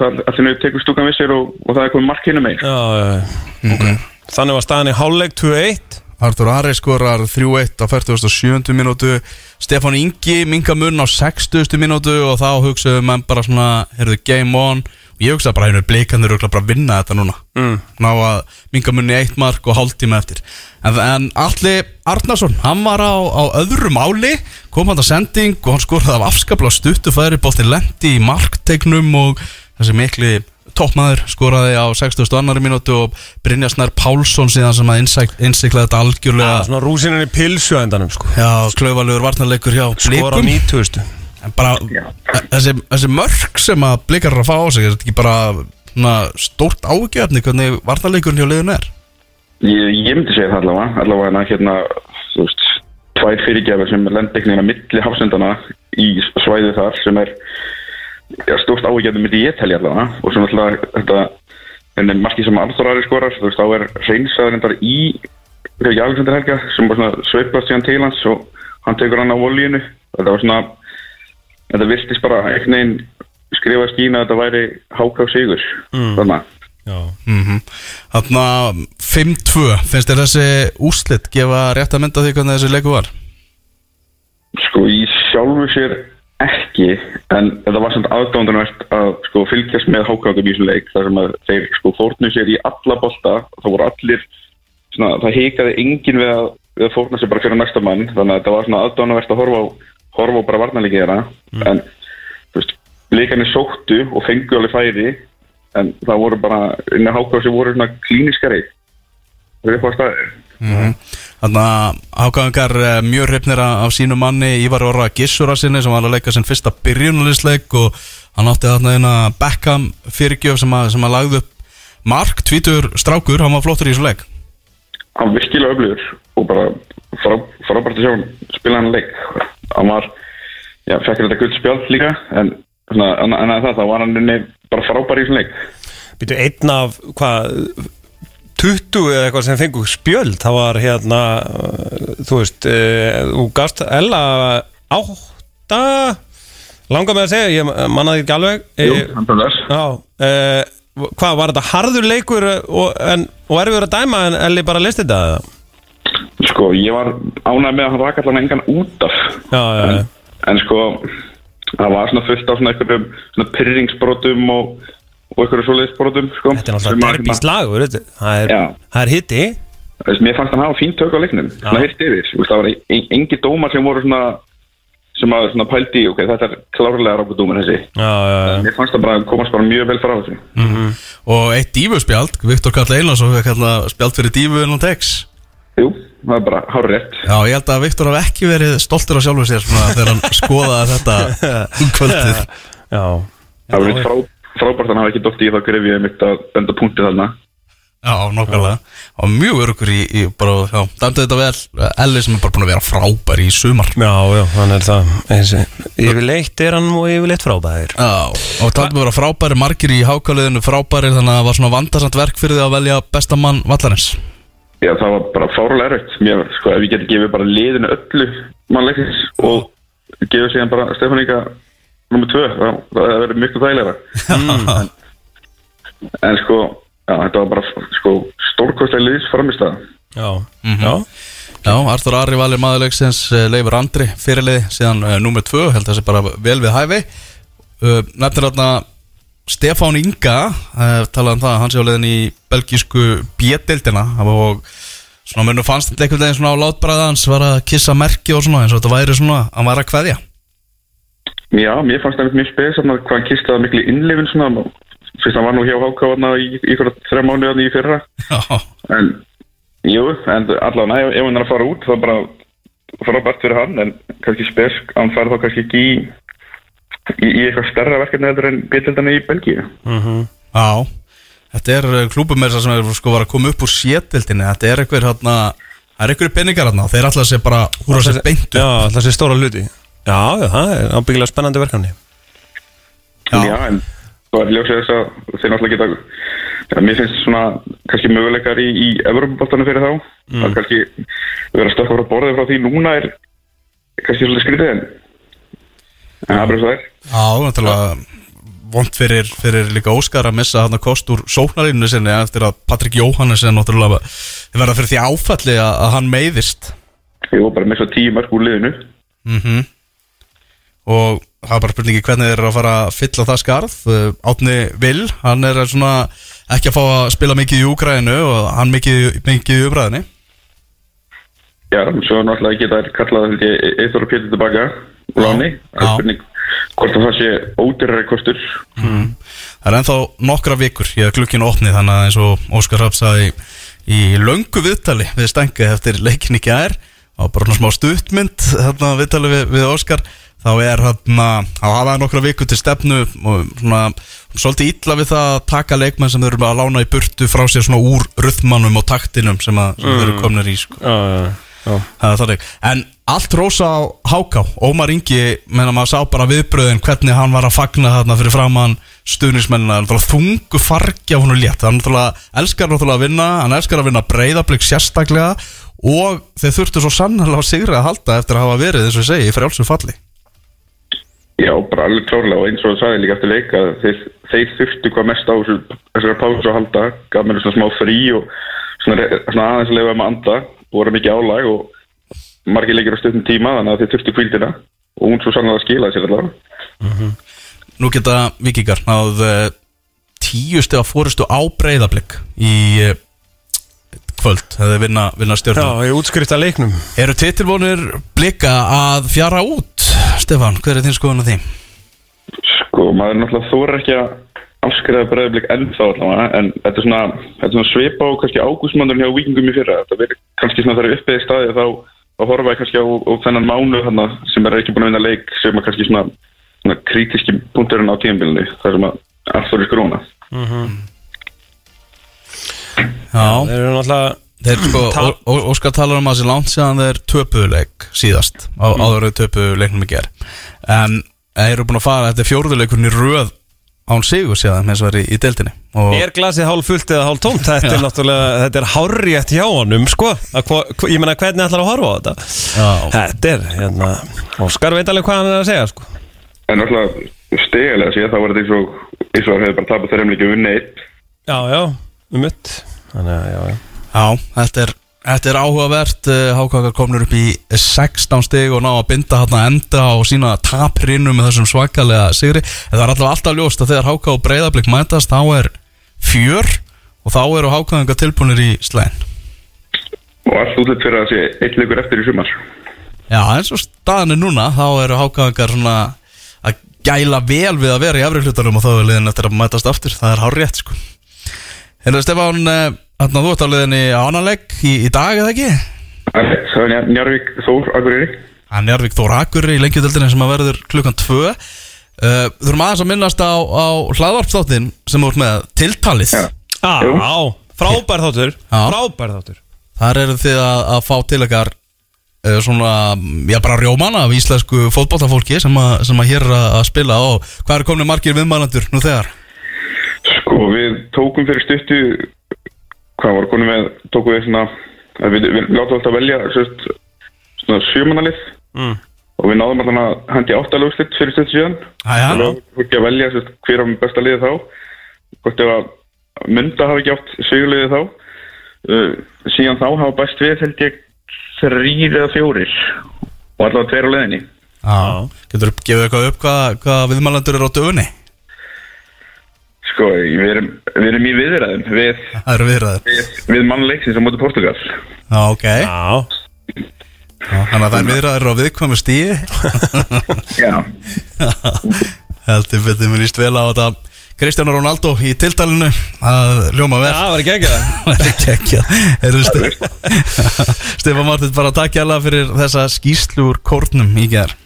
allt í hennu tekur stúkan við sér og, og það er komið mark hinum megin. Já, já, já okay. Þannig var staðan í hálfleik 2-1 Artur Ari skorar 3-1 á 47. minútu Stefán Ingi minga mun á 60. minútu og þá hugsaðu menn bara svona heyrðu game on og ég hugsaði bara hennu blikandur örugglega bara að vinna þetta núna mm. ná að minga mun í eitt mark og hálftíma eftir en, en Alli Arnarsson hann var á, á öðru máli kom hann að sending og hann skoraði af afskaplega stuttu færi bóttin lendi í marktegnum og þessi mikli toppmaður skoraði á 60. annari mínútu og Brynja Snær Pálsson síðan sem að innsiklaði þetta algjörlega ja, Svona rúsinin í pilsu endanum sko Já, klaufalugur varnarleikur hjá Skora blikum 90 En bara, þessi, þessi mörg sem að blikar er að fá á sig Er þetta ekki bara na, stórt ágjöfni hvernig varnarleikurinn hjá liðun er? Ég, ég myndi segja það allavega, allavega en að hérna, þú veist, tvær fyrirgjafir sem lendeknina milli hafsendana í svæði þar sem er já, stórt áhugjörnum myndi ég telja allavega. Og svo náttúrulega þetta en markið sem Arþór Ari skorar, þú veist, þá er hreinsaður endar í Rauki Alexander Helga sem bara svona sveiflast síðan til hans og hann tekur hann á volíinu þetta var svona þetta virtist bara einhvern veginn skrifa skína að þetta væri háká sigur. Mm. þannig að Mm Þannig að 5-2 Finnst þér þessi úslit gefa rétt að mynda því hvernig þessi leiku var? Sko í sjálfu sér ekki en þetta var samt aðdóndunvert að sko fylgjast með hákáðum í þessum leik þar sem að þeir sko fórnu sér í alla bolta. Það voru allir svona, það heikaði enginn við að, að fórna sér bara fyrir næsta mann. Þannig að þetta var svona aðdóndunvert að horfa á horfa á bara varnarleiki þeirra. En þú veist, leikarnir sóttu og fengu alveg færi en það voru bara, inn á hákáð sem voru svona klíniskari það er upp á staði Þannig að ákvæðingar mjög hrifnir af sínu manni Ívar Orra Gissura sinni sem var að leika sinn fyrsta byrjunalisleik og hann átti þarna eina Beckham fyrirgjöf sem að, sem að lagði upp Mark, tvítur strákur, hann var flottur í þessu leik. Hann virkilega öflugur og bara frá, frábært að sjá hann spila hann leik. Hann var, já, fekk þetta gull spjald líka en svona, en, en að það, þá var hann bara frábær í þessum leik. Býtu einn af, hvað 20 eða eitthvað sem fengu spjöld það var hérna uh, þú veist, uh, þú gafst Ella átta langar með að segja, ég mannaði ekki alveg Jú, Eh, hann Já, uh, hvað var þetta harður leikur og, en, og erfiður að dæma en Elli bara listi þetta eða? sko, ég var ánægð með að hann raka allan engan út af Já, já, já. en sko það var svona fullt af svona einhverjum svona pyrringsbrotum og, og einhverjum svoleiðisbrotum sko, Þetta er náttúrulega að- derbís lagur þetta. það er, það er hitti Þú veist, mér fannst hann hafa fín tök á leiknum. Svona heilt yfir, það var en, engi dómar sem voru svona sem að svona pældi, ok, þetta er klárlega rákudómar þessi, Já, já, já. Mér fannst það bara komast bara mjög vel frá þessu. Og eitt dífuspjald, Viktor Karl Einarsson við kalla spjald fyrir dífu en hún tex. Jú, það er bara hár rétt Já, ég held að Viktor hafi ekki verið stoltur á sjálfum sér svona, þegar hann skoðaði þetta um kvöldið. (laughs) Já, það var eitt frá, frábært að hann hafa ekki dótt í það grefið mitt að benda punkti þarna. Já, nokkulega Og mjög örugur í, í bara, já, dæmdi þetta vel. Elli sem er bara búin að vera frábær í sumar. Já, já, hann er það. Yfirleitt er hann og yfirleitt frábæðir Já, og taldi að vera frábæri margir í hákáliðinu frábæri þannig að það var svona vandarsamt verk fyrir því að velja besta mann vallarins. Já, það var bara fárulega erfitt. Mér, sko, ef ég geti gefið bara liðinu öllu mannleikins og gefið síðan bara Stefán Inga nummer tvö, þá það verið mjög þægilega en, en sko, já, þetta var bara sko, stórkostlega liðs framist að Já, já Já, Arþur Ari valir maðurleiksins Leifur Andri fyrirlið síðan uh, nummer 2 held að það sé bara vel við hæfi. Uh, Nefnir þarna Stefán Inga uh, talaði um það að hann sé á leiðin í belgísku B-deildina. Og svona munum fannst þetta einhvern veginn svona á látbræða hans var að kissa merki og svona eins og þetta væri svona hann var að kveðja Já, mér fannst það mjög spes að hvað hann kistaði miklu innlifin svona fyrst hann var nú hjá Hákáðna í ykkur þrjá mánuðan í fyrra. En jú, en allavega ef, ef hann er að fara út þá bara frábært fyrir hann en kannski spes hann fara þá kannski ekki í í, í eitthvað stærra verkefni heldur en betildana í Belgíu. Já. Þetta er klúbum með þess að sem er sko var að koma upp úr sétildinni Þetta er einhver hérna Það er einhverju peningar hérna þeir alltaf sé bara húra sér beintu Já, það sé stóra hluti Já, það er ábyggilega spennandi verkefni. Já. Já, en það er ljósið þess að þeir náttúrulega geta ja, mér finnst svona kannski möguleikar í, í Evropaboltanum fyrir þá. Mm. að kannski vera stökka frá borðið frá því núna er kannski svolítið skrítið en en það er bara svo það er Já, náttúrulega vond fyrir, fyrir líka Óskar að missa hann að kost úr sóknarinu sinni eftir að Patrik Jóhannes er náttúrulega verða fyrir því áfalli að, að hann meiðist. Jú, bara með svo tíu mörg úr liðinu. Mm og það er bara spurningi hvernig þeir eru að fara að fylla það skarð. Uh, Átni Vil, hann er svona ekki að fá að spila mikið í Úgrænu og hann mikið, mikið í umræðinni Já, svo náttúrulega geta þær kallað held ég eitthvað og pétur tilbaka úr láni það er spurning hvort að það sé ódyrrari kostur. Það er ennþá nokkra vikur ég er glukkinu opnið þannig að eins og Óskar Rapp sagði í löngu viðtali við stengið eftir leikin í gær og bara svona smá stuttmynd þarna viðtali við, við Óskar þá er þarna, þá hafa það nokkra vikur til stefnu og svona svolítið illa við það að taka leikmenn sem þau eru að lána í burtu frá sér svona úr ruðmannum og taktinum sem, að, sem þau eru komnir í sko. Já, já, já. En allt rosa á Háká. Ómar Ingi, menna maður sá bara viðbröðin hvernig hann var að fagna þarna fyrir framann stuðnismennina, þungu fargi af hún og létt, hann náttúrulega elskar náttúrulega að vinna, hann elskar að vinna breyðablík sérstaklega og þeir þurftu svo sannlega að sigra að halda eftir að hafa verið, eins og ég segi, í frjálsum falli Já, bara alveg klárlega og eins og það sagði líka eftir leik að þeir, þeir þurftu hvað mest á þessu, þessari pásu að halda. Gaf mér svona smá frí og svona, svona aðeins að lefa með anda. Voru mikið álag og margir leikir á stöðnum tíma þannig að þeir þurftu kvíldina og hún svo sannlega skilaði sér allavega. Nú geta vikingar náð uh, tíu steg að fórustu á breyðablík í uh, kvöld, þegar þeir vinna, vinna stjórnum Já, ég útskrifta leiknum. Eru titilvonir blika að fjara út, Stefan, hver er þín skoðun á því? Sko, maður náttúrulega þóra ekki að afskriða breyðblik ennþá allavega en þetta er svona, þetta er svona svipa á kannski ágústmannur hjá vikingum í fyrra. Þetta verður kannski svona þegar uppið í staði þá, þá horfa ég kannski á, á þennan mánu þarna, sem er ekki búin að vinna leik sem er kannski svona, svona krítiski punkturinn á tíðanbílunni þar sem að allt voru skróna Já, Þeir eru náttúrulega þeir (clears throat) sko, Óskar talar um að þessi langt síðan þeir töpuleik síðast, á, áður en töpu leiknum í ger en þeir eru búin að fara, þetta er fjórðuleikurinn í röð án sigur síðan eins og er í, í deildinni og Er glasið hálf fullt eða hálf tómt? Þetta er náttúrulega, þetta er hárrétt hjá honum, sko. Hva, hva, Ég meina, hvernig ætlar að horfa á þetta? Já. Þetta er, hérna Óskar veit alveg hvað hann er að segja, sko. En náttúrulega stegilega séð þá var þetta eins og eins og hefur bara tapað þeirra um líka unni eitt Já, já, um mitt. Þannig að, já, já Já, þetta er, þetta er áhugavert. Hákakar komnur upp í 16 stig og ná að binda hérna enda og sína taprinu með þessum svakalega sigri. En það er alltaf alltaf ljóst að þegar Háká og Breiðablík mætast þá er fjör og þá eru Hákaðinga tilbúinir í slæn og allt útlætt fyrir að sé eitt leikur eftir í sumar. Já, eins og staðan er núna þá eru hákaðingar svona að gæla vel við að vera í efri hlutunum og þá er liðin eftir að mætast aftur. Það er hár rétt sko. Hérna Stefán, eh, þarna þú ert á liðinni á annan legg í, í dag eða ekki? Það er Njarvík Þór Akureyri Hann er Arvík Þór Akurri í lengjudeldinni sem að verður klukkan tvö uh, Þurfum aðeins að minnast á, á hlaðvarpstáttin sem ert með tiltalið Já. Jú. Á, frábær þáttur. Frábær þáttur Þar eru þið að, að fá til ykkar uh, svona, já bara rjóman af íslensku fótballtafólki sem, að- sem að hér að, að spila og hvað eru komin margir viðmælandur nú þegar? Sko við tókum fyrir stuttu hvað var konum með tókum við svona að við, við látum alltaf velja sérst, svona sjömanalið mm. og við náðum alltaf að hendi áttalögslitt fyrir stuttu síðan. Og við ekki að velja sérst, hver á besta liðið þá. Hvort ef að mynda hafi ekki átt sigurliðið þá. Uh, síðan þá hafa bæst við held ég þrýr eða fjórir. Og allavega tveir á leðinni já. Getur þú gefið eitthvað upp hvað, hvað viðmælandur eru á dögunni? Sko, við erum, við erum í viðræðum við, við, við mannleiksins á móti Portugal. Já, ok. Já, já, Þannig að það er viðræður á viðkvæmu stíði Já, (laughs) Heldur betur mér líst vel á þetta. Kristján Ronaldo í tiltalinu að ljóma vel. Það var ekki ekki það er ekki ekki Stefán Martin bara takk hjá fyrir þessa skýslu úr kórnum í gerð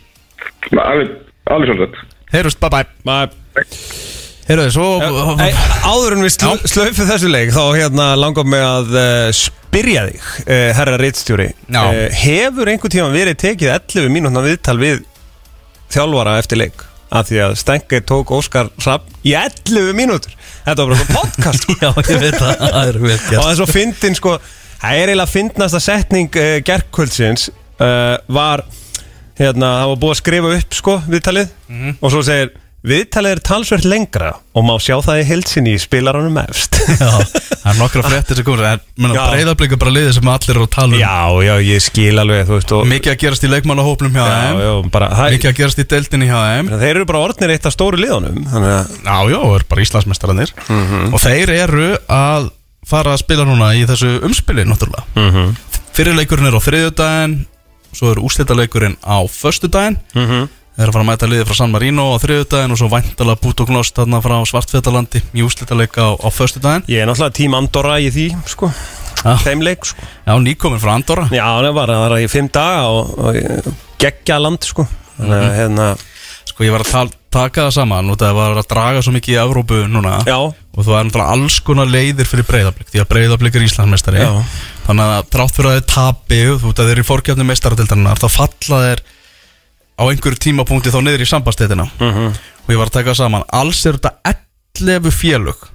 alveg, alveg svolítið Heyrðust, bye bye. Maður Heyrðu, svo Ei, áður en við sl slöfum þessu leik þá hérna langar mig að uh, spyrja þig, uh, herra Ritstjóri. Já. uh, hefur einhver tíma verið tekið 11 mínútna viðtal við þjálfara eftir leik? Af því að Stenger tók Óskar Rapp í 11 mínútur. Þetta var bara svona podcast sko. (laughs) Já, ég veit það, það er vel og gert það er svo fyndin sko. Það er eiginlega fyndnasta setning gerkvöldsins uh, var hérna, það var búið að skrifa upp sko viðtalið. Mhm. og svo segir viðtalið er talsvert lengra og má sjá það í heilsinni í spilaranum efst. (laughs) Já, það er nokkra fréttir sem komur En breyðablika bara liðið sem allir eru að tala um. Já, já, ég skil alveg þú veist og Mikið að gerast í leikmannahópnum hjá já, þeim. já, bara, það, Mikið að gerast í deildinni hjá þeim. Þeir eru bara orðnir eitt af stóru liðunum þannig að Já, já, það er bara Íslandsmeistarannir Og þeir eru að fara að spila núna í þessu umspili náttúrulega. Mm -hmm. Fyrirleikurinn er á þriðjudaginn Svo er úrslitaleikurinn á föstudaginn Þeir eru að fara að mæta liðið frá San Marino á þriðjudaginn Og svo væntalega bút og gnost þarna frá Svartfjallalandi Í úrslitaleika á, á föstudaginn. Ég er náttúrulega tím Andorra í því sko, Já, þeim leik sko. Já nýkomin frá Andorra. Já, það var, það var í fimm daga og, og geggja land sko. Þannig að hérna, Sko ég var að tal, taka það saman Og það var að draga svo mikið í Evrópu núna. Já, Og það er náttúrulega alls konar leiðir fyrir breyðablík Því að breyðablík er Íslandsmeistari. Já. Þannig að trátt fyrir að þeir tapi Þú veit að þeir eru í fórkjöfni meistaratildarinnar Þá falla þeir á einhverju tímapunkti Þá niður í sambandstetina Mhm. Og ég var að taka saman. Alls er þetta 11 félög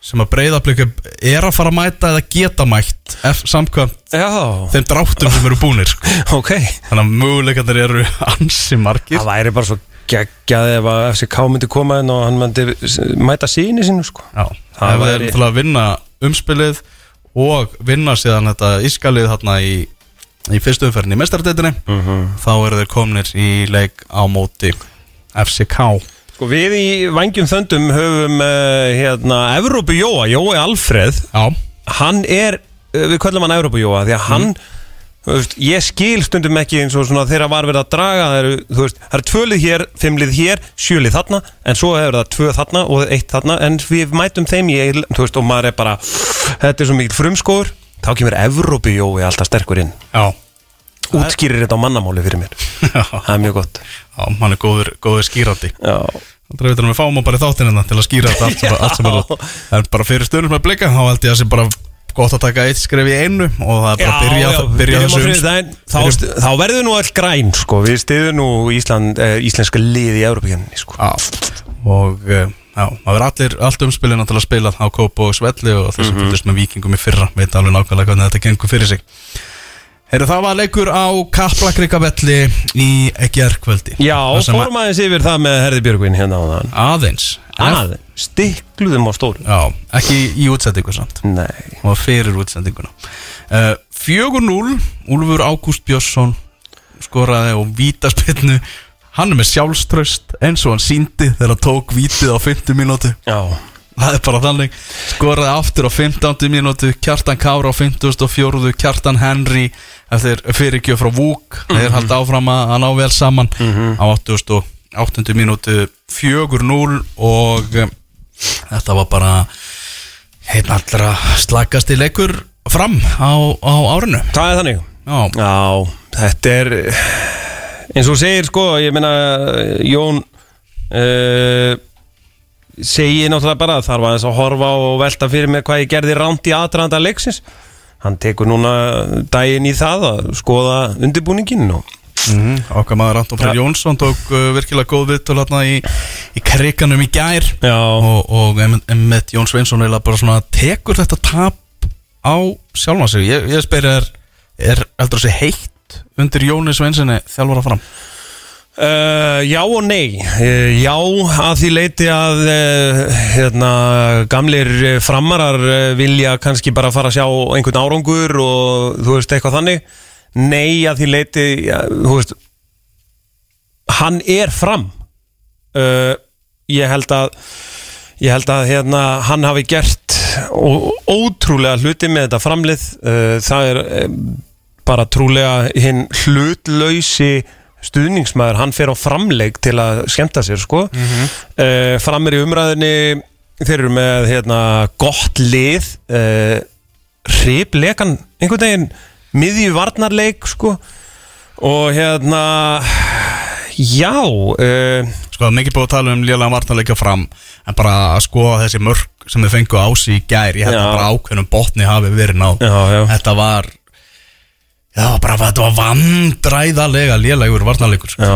Sem að breyðablík er að fara að mæta Eða geta mætt Samkvæmt já, þeim dráttum sem eru búnir sko. (laughs) ok. Þannig að möguleikarnir eru (laughs) ansi margir. Það væri bara svo geggjað ef að FCK myndi koma inn og hann myndi mæta síni sínu sko. Það það er væri- til að vinna umspilið og vinna síðan þetta ískalið þarna í, í fyrstu umferðin í mestardetinni þá eru þeir komnir í leik á móti FCK Sko við í Vangjum Þöndum höfum uh, hérna Evrópu Jóa, Jói Alfreð. Já, Hann er, uh, við köllum hann Evrópu Jóa Því að hann, þú veist, ég skil stundum ekki eins og svona þegar var verið að draga Það eru, veist, það eru tvölið hér, fimmlið hér, sjölið þarna En svo hefur það tvö þarna og eitt þarna En við mætum þeim í, eil- veist, og maður er bara Þetta er svo mikil frumskóður Þá kemur Evrópu Jói alltaf sterkur inn. Já, Útskýrir þetta á mannamáli fyrir mér. (laughs) Já, Það er mjög gott. Já hann er góður, góður skýrandi Já, Það er við fáum hann bara í þáttinn hérna til að skýra þetta allt sem, (laughs) allt sem er En bara fyrir stundum með blika þá held ég að það sé bara gott að taka eitt skref í einu og það er bara að byrja, byrja byrjum á þessu þriðjudaginn. þá, st- þá verður nú all græn sko. við stiðum nú Ísland, eh, íslenska lið í Európa-kjörninni sko. Já, og uh, já, verður allir, allt umspilina til að spila á Kópa og Svelli og þess að fylgist með vikingum í fyrra, veit alveg nákvæmlega hvernig þetta gengur fyrir sig. Heyrðu, það var leikur á Kaplakrikavelli í gerkvöldi Já, aðeins yfir það með Herði Björgvin hérna á þann Aðeins að, stikluðum á stóru Já, ekki í útsendingu samt. Nei, var fyrir útsendinguna. Uh, 4-0 Úlfur Ágúst Björnsson skoraði og vítaspinnu Hann er með sjálfströst eins og hann síndi þegar hann tók vítið á 50 mínútu já, það er bara þannig skoraði aftur á 15. mínútu Kjartan Kára á 54. Kjartan Henry eftir fyrirgjöf frá Vúk þeir haldi áfram að að ná vel saman á 88. mínútu 4-0 og um, þetta var bara einn allra slagasti leikur fram á, á árinu Það er þannig Já, Já, þetta er eins og segir sko, ég meina Jón uh, segir náttúrulega bara þarf aðeins að horfa og velta fyrir mig hvað ég gerði ránt í aðdraðanda leiksins. Hann tekur núna daginn í það að skoða undirbúningin og mm, okkar maður Anton Freyr. Jónsson tók uh, virkilega góð viðtöl hérna í, í kriganum í gær. Já, og, og Emmett Jón Sveinsson eiginlega bara svona tekur þetta tap á sjálfan sig. Ég, ég spyrir er, er heldur þessi heitt undir Jóni Sveinssoni þjálfara fram. Uh, já og nei. Uh, Já að því leiti að uh, hérna, gamlir framarar vilja kannski bara fara að sjá einhvern árangur og þú veist eitthvað þannig. Nei að því leiti ja, veist hann er fram. Ég held að ég held að hérna, hann hafi gert ótrúlega hluti með þetta framlið. Það er bara trúlega hinn hlutlausi stuðningsmaður, hann fer á framleik til að skemmta sér sko. Mm framir í umræðinni þeir eru með hérna, gott lið uh, hriplekan einhvern veginn miðju varnarleik sko. Og hérna já uh, sko það er mikið búið að tala um lélega vartanleikja fram en bara að skoða þessi mörg sem þið fengu á sig í gær ég held að bara ákveðnum botni hafi verið náð. Já, já. þetta var já bara þetta var vandræðalega lélegur vartanleikur sko. Já.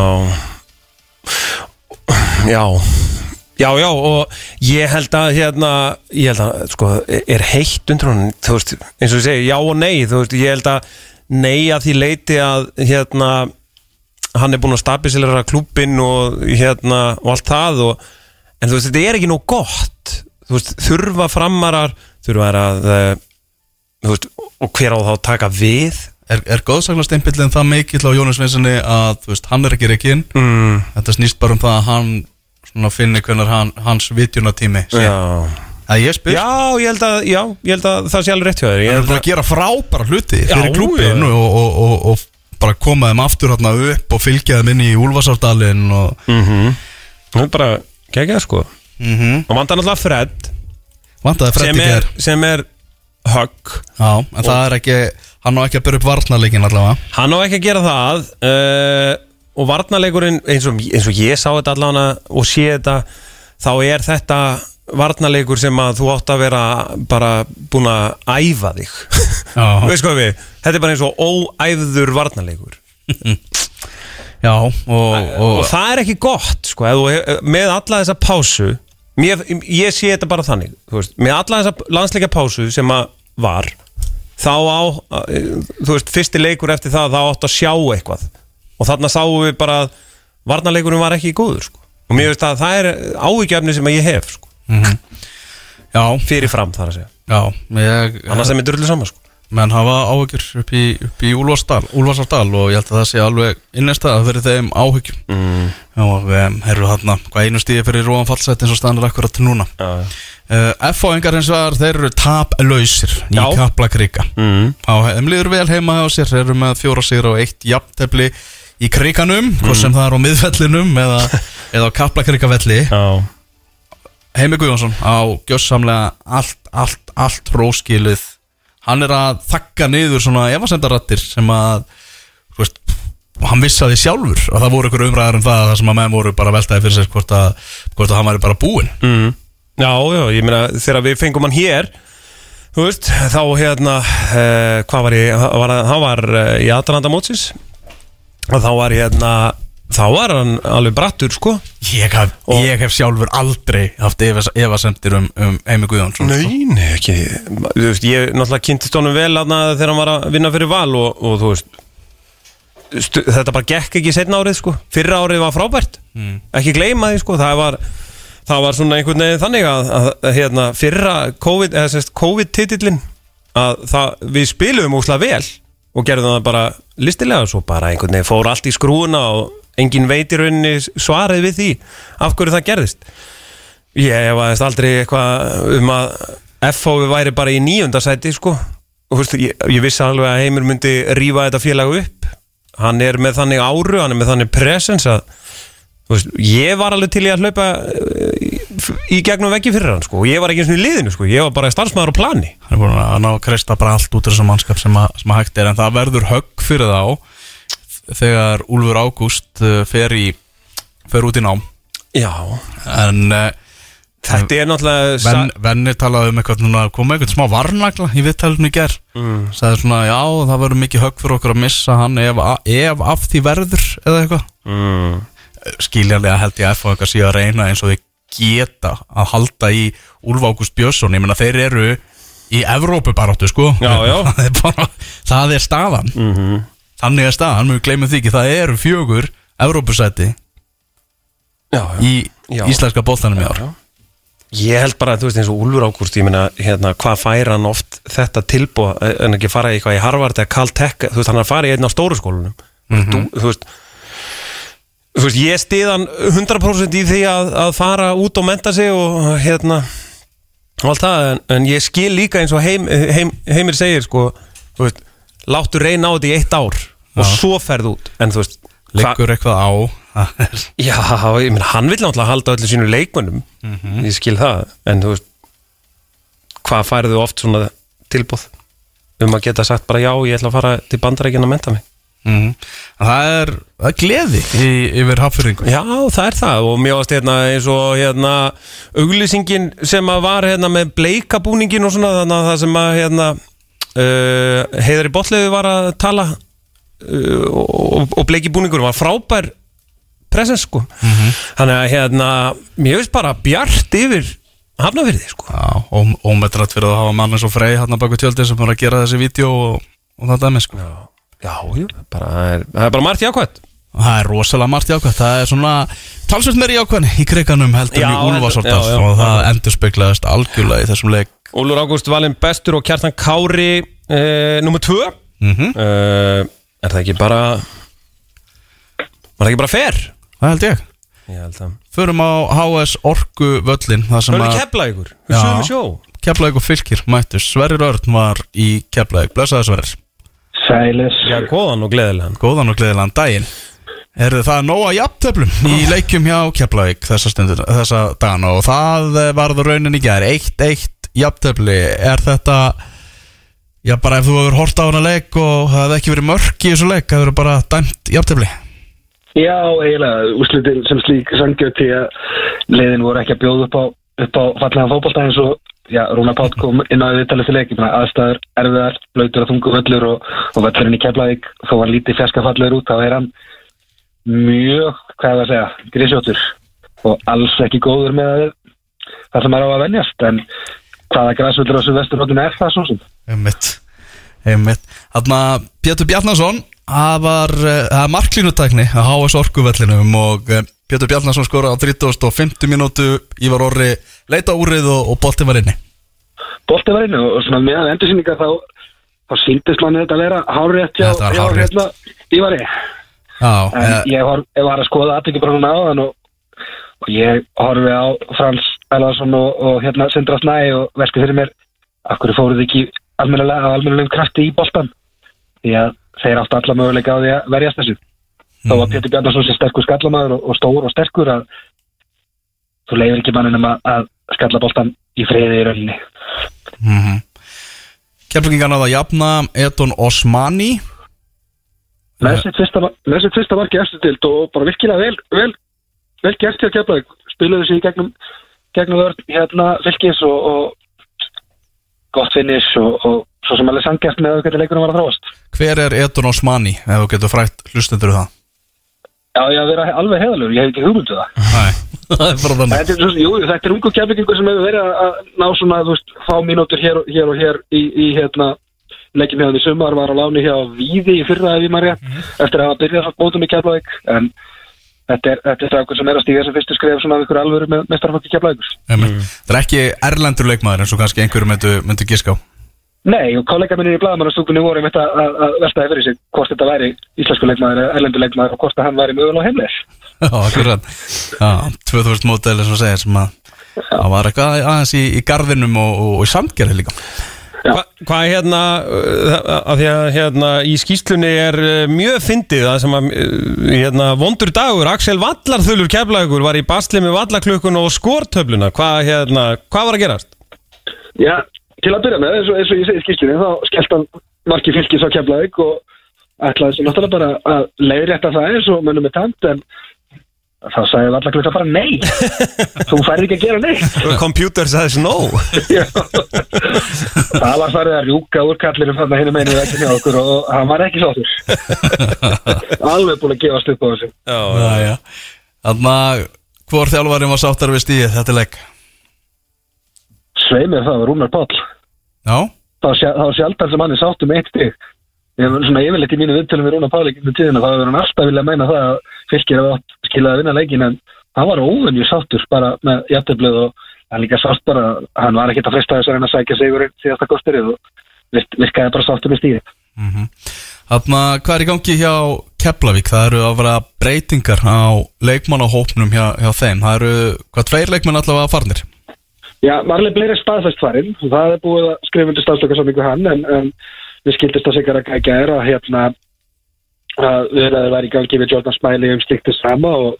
Já. Já, já, og ég held að hérna, ég held að, sko, er heitt undir hún, þú veist, eins og ég segi já og nei, þú veist, ég held að nei að því leiti að, hérna hann er búin að stabilisera klúbin og hérna, og allt það og, en þú veist, þetta er ekki nóg gott. Þú veist, þurfa framarar þurfa að, eh, þú veist og hver á þá að taka við er, er góðsaglasteinpillin það mikill á Jóni Sveinssoni að veist, hann er ekki reikinn mm, þetta snýst bara um það að hann svona finni hvernig hann, hans vitjunatími. Já. Já, ég held að, já, ég held að það sé alveg rétt hjá þér. Ég er held að, að gera frábæra hluti fyrir klúbin já. og, og, og, og bara koma þeim aftur hérna upp og fylgja þeim inn í Úlfarsárdalinn og mhm. Það er bara, gegja sko. Mm -hmm. Og vantar náttúrulega Fred. Vantaði Freddi sem er, ger sem er högg. Já, en það er ekki hann á ekki að byrja upp varnarleikin allavega. Hann á ekki að gera það uh, Og varnarleikurinn, eins og, eins og ég sá þetta allavega og sé þetta Þá er þetta varnarleikur sem að þú átt að vera bara búin að æfa þig. (laughs) Veist hvað við, þetta er bara eins og óæfður varnarleikur. (laughs) Já og, og, og það er ekki gott sko, með alla þessa pásu mér, ég sé þetta bara þannig veist, með alla þessa landsleika pásu sem að var þá á, þú veist, fyrsti leikur eftir það þá átt að sjá eitthvað. Og þarna sáum við bara að varnarleikurinn var ekki góður sko. og mér veist að það er áhyggjafni sem ég hef sko, já, fyrir fram þar að segja. Já ég, annars er mér drullu saman sko. menn hafa áhyggjur upp í, upp í Úlfarsdal, Úlfarsárdal og ég held að það sé alveg innest að fyrir þeim áhyggjum. Mm. og um, herru þarna hvað einu stíði fyrir Róan fallsett eins og staðan er akkurat núna. Já, uh, F.O.engar hins vegar, þeir eru taplausir í Já. Kaplakrika mm. á þeim líður vel heima hjá sér þeir eru með fjóra sigur og eitt jafntefli í kriganum, hvort sem það er á miðfellinum eða, (laughs) eða á Kaplakrikavelli já. Heimi Guðjónsson á gjössamlega allt, allt, allt róskilið hann er að þakka niður svona efasendarattir sem að þú veist, hann vissaði sjálfur að það voru ykkur umræðar um það það sem að menn voru bara veltaði fyrir sér hvort að, hvort að hann væri bara búinn Mm. Já, já, ég meina þegar við fengum hann hér þú veist, þá hérna uh, hvað var ég, var, hann var uh, í aðranda mótsis og þá var hérna þá var hann alveg brattur sko ég hef, Og- ég hef sjálfur aldrei haft efasemdir um, um Heimi Guðjónsson sko. Nei, nei, ekki Þú veist, ég náttúrulega kynntist honum vel aðna þegar hann var að vinna fyrir val og, og þú veist stu, þetta bara gekk ekki setna árið sko fyrra árið var frábært Mm. ekki gleyma því sko, það var það var svona einhvern veginn þannig að, að, að hérna, fyrra COVID COVID-titillin að það, við spilum úslega vel og gerðum það bara listilega svo bara einhvern veginn fór allt í skrúuna og engin veit í rauninni svarið við því af hverju það gerðist. Ég hefaðist aldrei eitthvað um að FH væri bara í nýjunda sæti sko. Og veist, ég, ég vissi alveg að Heimir myndi rífa þetta félag upp. Hann er með þannig áru, hann er með þannig presence að veist, ég var alveg til í að hlaupa eh, í, gegnum veggi fyrir hann sko og ég var ekki eins og í liðinu sko, ég var bara starfsmæður á plani. Hann er búin að ná að kreista bara allt út af þessum mannskap sem, að, sem að hægt er en það verður högg fyrir þá þegar Úlfur Ágúst uh, fer fer út í nám. Já, en uh, þetta er náttúrulega Venn, Venni talaði um eitthvað núna koma eitthvað smá varnagla í viðtalinu í ger mm. sagði svona já það verður mikið högg fyrir okkur að missa hann ef, ef af því verður eða eitthvað. Mm. Skiljanlega held ég að FH sé að reyna eins og þeir geta að halda í Úlf Ágúst Björnsson. Ég meina þeir eru í Evrópu baráttu sko. Já, (laughs) já. það er, bara, það er staðan. Mhm. þannig er staðan, við gleymum því ekki. Það eru fjögur Evrópusæti Já, í íslenska bóltanum í ár. Ég held bara, þú veist eins og Úlfur Ágúst, ég meina, hérna, hvað fær hann oft þetta tilbúð en ekki fara í eitthvað í Harvard eða Caltech, þú veist, hann er að fara í einn á stóru skólunum. Mm þú, þú veist þú veist, ég stið hann 100% í því að, að fara út og menta sig og hérna og allt það, en, en ég skil líka eins og heim, heim, heimir segir, sko þú veist, láttu reyna á þetta í eitt ár og Já. svo ferð út, en þú veist liggur eitthvað á. (laughs) Já, ég meina, hann vil náttúrulega halda öllu sínu leikmönnum. Ég skil það, en þú veist hvað færðu oft svona tilbúð um að geta sagt bara já, ég ætla að fara til bandarækina að menta mig Mhm. það er, er gleði yfir hafðfyrringu Já, það er það. Og mér varst hérna eins og hérna auglýsingin sem að var hérna með bleikabúningin og svona þannig að það sem að hérna uh, heiðar í botliðu var að tala uh, og, og bleikibúningur var frábær presens sko. Þannig að hérna mér veist bara bjart yfir hafnafyrði sko. Já, ómetrætt fyrir að hafa mann eins og Frey hann að baka tjöldi sem er að gera þessi vídeo og, og það dæmi sko. Já, já, jú, bara, það er, það er bara margt jákvæmt Það er rosalega margt jákvæmt Það er svona talsveit meiri jákvæmt í kriganum heldur en í já. og það endur speklaðist algjörlega í þessum leik. Úlur Ágúst valinn bestur og Kjartan Kári uh, nummer 2 mm uh, Er það ekki bara Var það ekki bara fair? Það held ég. Ég held Förum á HS Orku völlin Það er að ekki kepla ykkur Við sjó. Keflavík og Fylkir mættu. Sverrir Örn var í Keflavík. Blessaði Sverrir Sælis Já, góðan og gleðilegan. Góðan og gleðilegan daginn. Er það nóga jafntöflum í leikjum hjá Keflavík þessa stundur, þessa dagana og það eh, varð raunin í gær. 1-1 jafntöfli er þetta já bara ef þú hefur hort á hana leik og það hefði ekki verið mörk í þessu leik það hefur bara dæmt jafntöfli Já, eiginlega, úrslitin sem slík sangjöð til að leiðin voru ekki að bjóða upp á, upp á fallega fótbolta eins og já, Rúna Pátt kom inn á viðtalið til leik, aðstæður erfiðar, blöytur að þungu völlur og, og völlurinn í Keflavík, þó var lítið fjarska fallegur út, þá er hann mjög, hvað er það að segja, grísjóttur og alls ekki góður með að það sem er á að venjast, en hvaða græsvöldur á þessu vesturhóttinu er það svo sem? einmitt, einmitt. Þarna Pétur Bjarnason það var, eh, marklínutækni að HS Orku vellinum og eh, Pétur Bjarnason skora á 30.50 mínútu Ívar Orri leita úrið og, og bolti var inni. Bolti var inn og svona meðan endursýningar þá, þá síndist manni þetta að vera hárrétt hjá, hérna, en eh, ég, var, var að skoða aðtöki bara núna áðan og, og ég horfi á Frans Elvarsson og, og hérna Sindra Snæ og velti fyrir mér akkur fóruð ekki á almennilegum krafti í boltan því að þeir áttu alla möguleika á því að verjast þessu þó að Pétur Bjarnason sé sterkur skallamaður og, og stór og sterkur að þú leifir ekki manninum að, að skalla boltan í friði í rauninni. Mm -hmm. Keflingar náða að jafna Edon Osmani. Sitt fyrsta, fyrsta marki eftir tilt og bara virkilega vel, vel, vel gert hjá Keflavík. Spiluðu sig í gegnum, gegnum vörn hérna fylgis og, og gott finish og, og svo sem alveg sangjast með að hvernig leikunum var að þráast Hver er Edon Osmani ef þú getur frætt hlustendur um það? Já, ég að vera alveg heðalur, ég hef ekki hugmyndu það. Nei, (laughs) það er bara þannig. Þetta er, svo, jú, þetta er ungu keflingur sem hefur verið að- að ná svona, þú veist, fá mínútur hér, og- hér og hér í, í hérna leikjum hérna í sumar, var á láni hjá Víði í fyrra ef ég maður rétt, eftir að hafa byrjað svona bótum í Keflavík, en þetta er, þetta er strákur sem er að stíga sem fyrstu skref svona af ykkur alvöru með, með starfokki Keflavíkus. mm. Það er ekki erlendur leikmaður eins og kannski einhverju myndu, myndu á Nei, og kollega minni í blagamannastúkunni voru einmitt að, að, að verstaði fyrir sig hvort þetta væri íslensku leikmaður eða erlendur leikmaður og hvort að hann væri mögulega heimleis. Já, akkurat. Já, 2000 mótel eins og segir sem að það var eitthvað aðeins í, í garðinum og, og, og í samgerði líka. Hva, hvað hérna uh, að því að hérna í skýslunni er uh, mjög fyndið það sem að uh, hérna vondur dagur Axel Vallarþulur keflagur var í basli með vallaklökkun og skortöfluna. Hvað hérna, hvað var að gerast? Já, til að byrja með, eins og, eins og ég segi skýrstunni, þá skellt hann marki fylgis á Keflavík og ætlaði svo náttúrulega bara að leiðrétta það eins og mönnum með tant, en þá sagði allar klukka bara nei, (laughs) þú færði ekki að gera neitt. Computer says no það var farið að rjúka úr kallirum þarna hinn meinu ekki hjá okkur og hann var ekki sáttur. (laughs) Alveg búin að gefast upp á þessu. Þannig að hvor þjálfarinn var sáttar við stíð þetta leik Sveimir það var Rúnar Páll. Já, Það var sja- það sem hann er sáttur með eitt stig. Ég var svona yfirleitt í mínu viðtölum við Rúnar Páll ekki með tíðina, þá hefur hann alltaf viljað meina það að fylgir átt skilað að vinna leikin en hann var óvenju sáttur bara með jætteblöð og hann líka sátt bara, hann var ekkert að fresta þess að reyna að sækja sigurinn síðasta kosturinn og virk- virkaði bara sáttur með stíði. þannig að hvað er í gangi hjá Keflavík, það eru að vera breytingar á leikmannahópnum hjá, hjá þeim, það eru hvað tveir leikmann allavega farnir Já, Marley Blair er staðfæst farin og það er búið að skrifa undir staðstökkarsamningu hann en, en við skildist að sigar að gæra hérna að við að vera í gangi við Jordan Smiley um sliktið sama og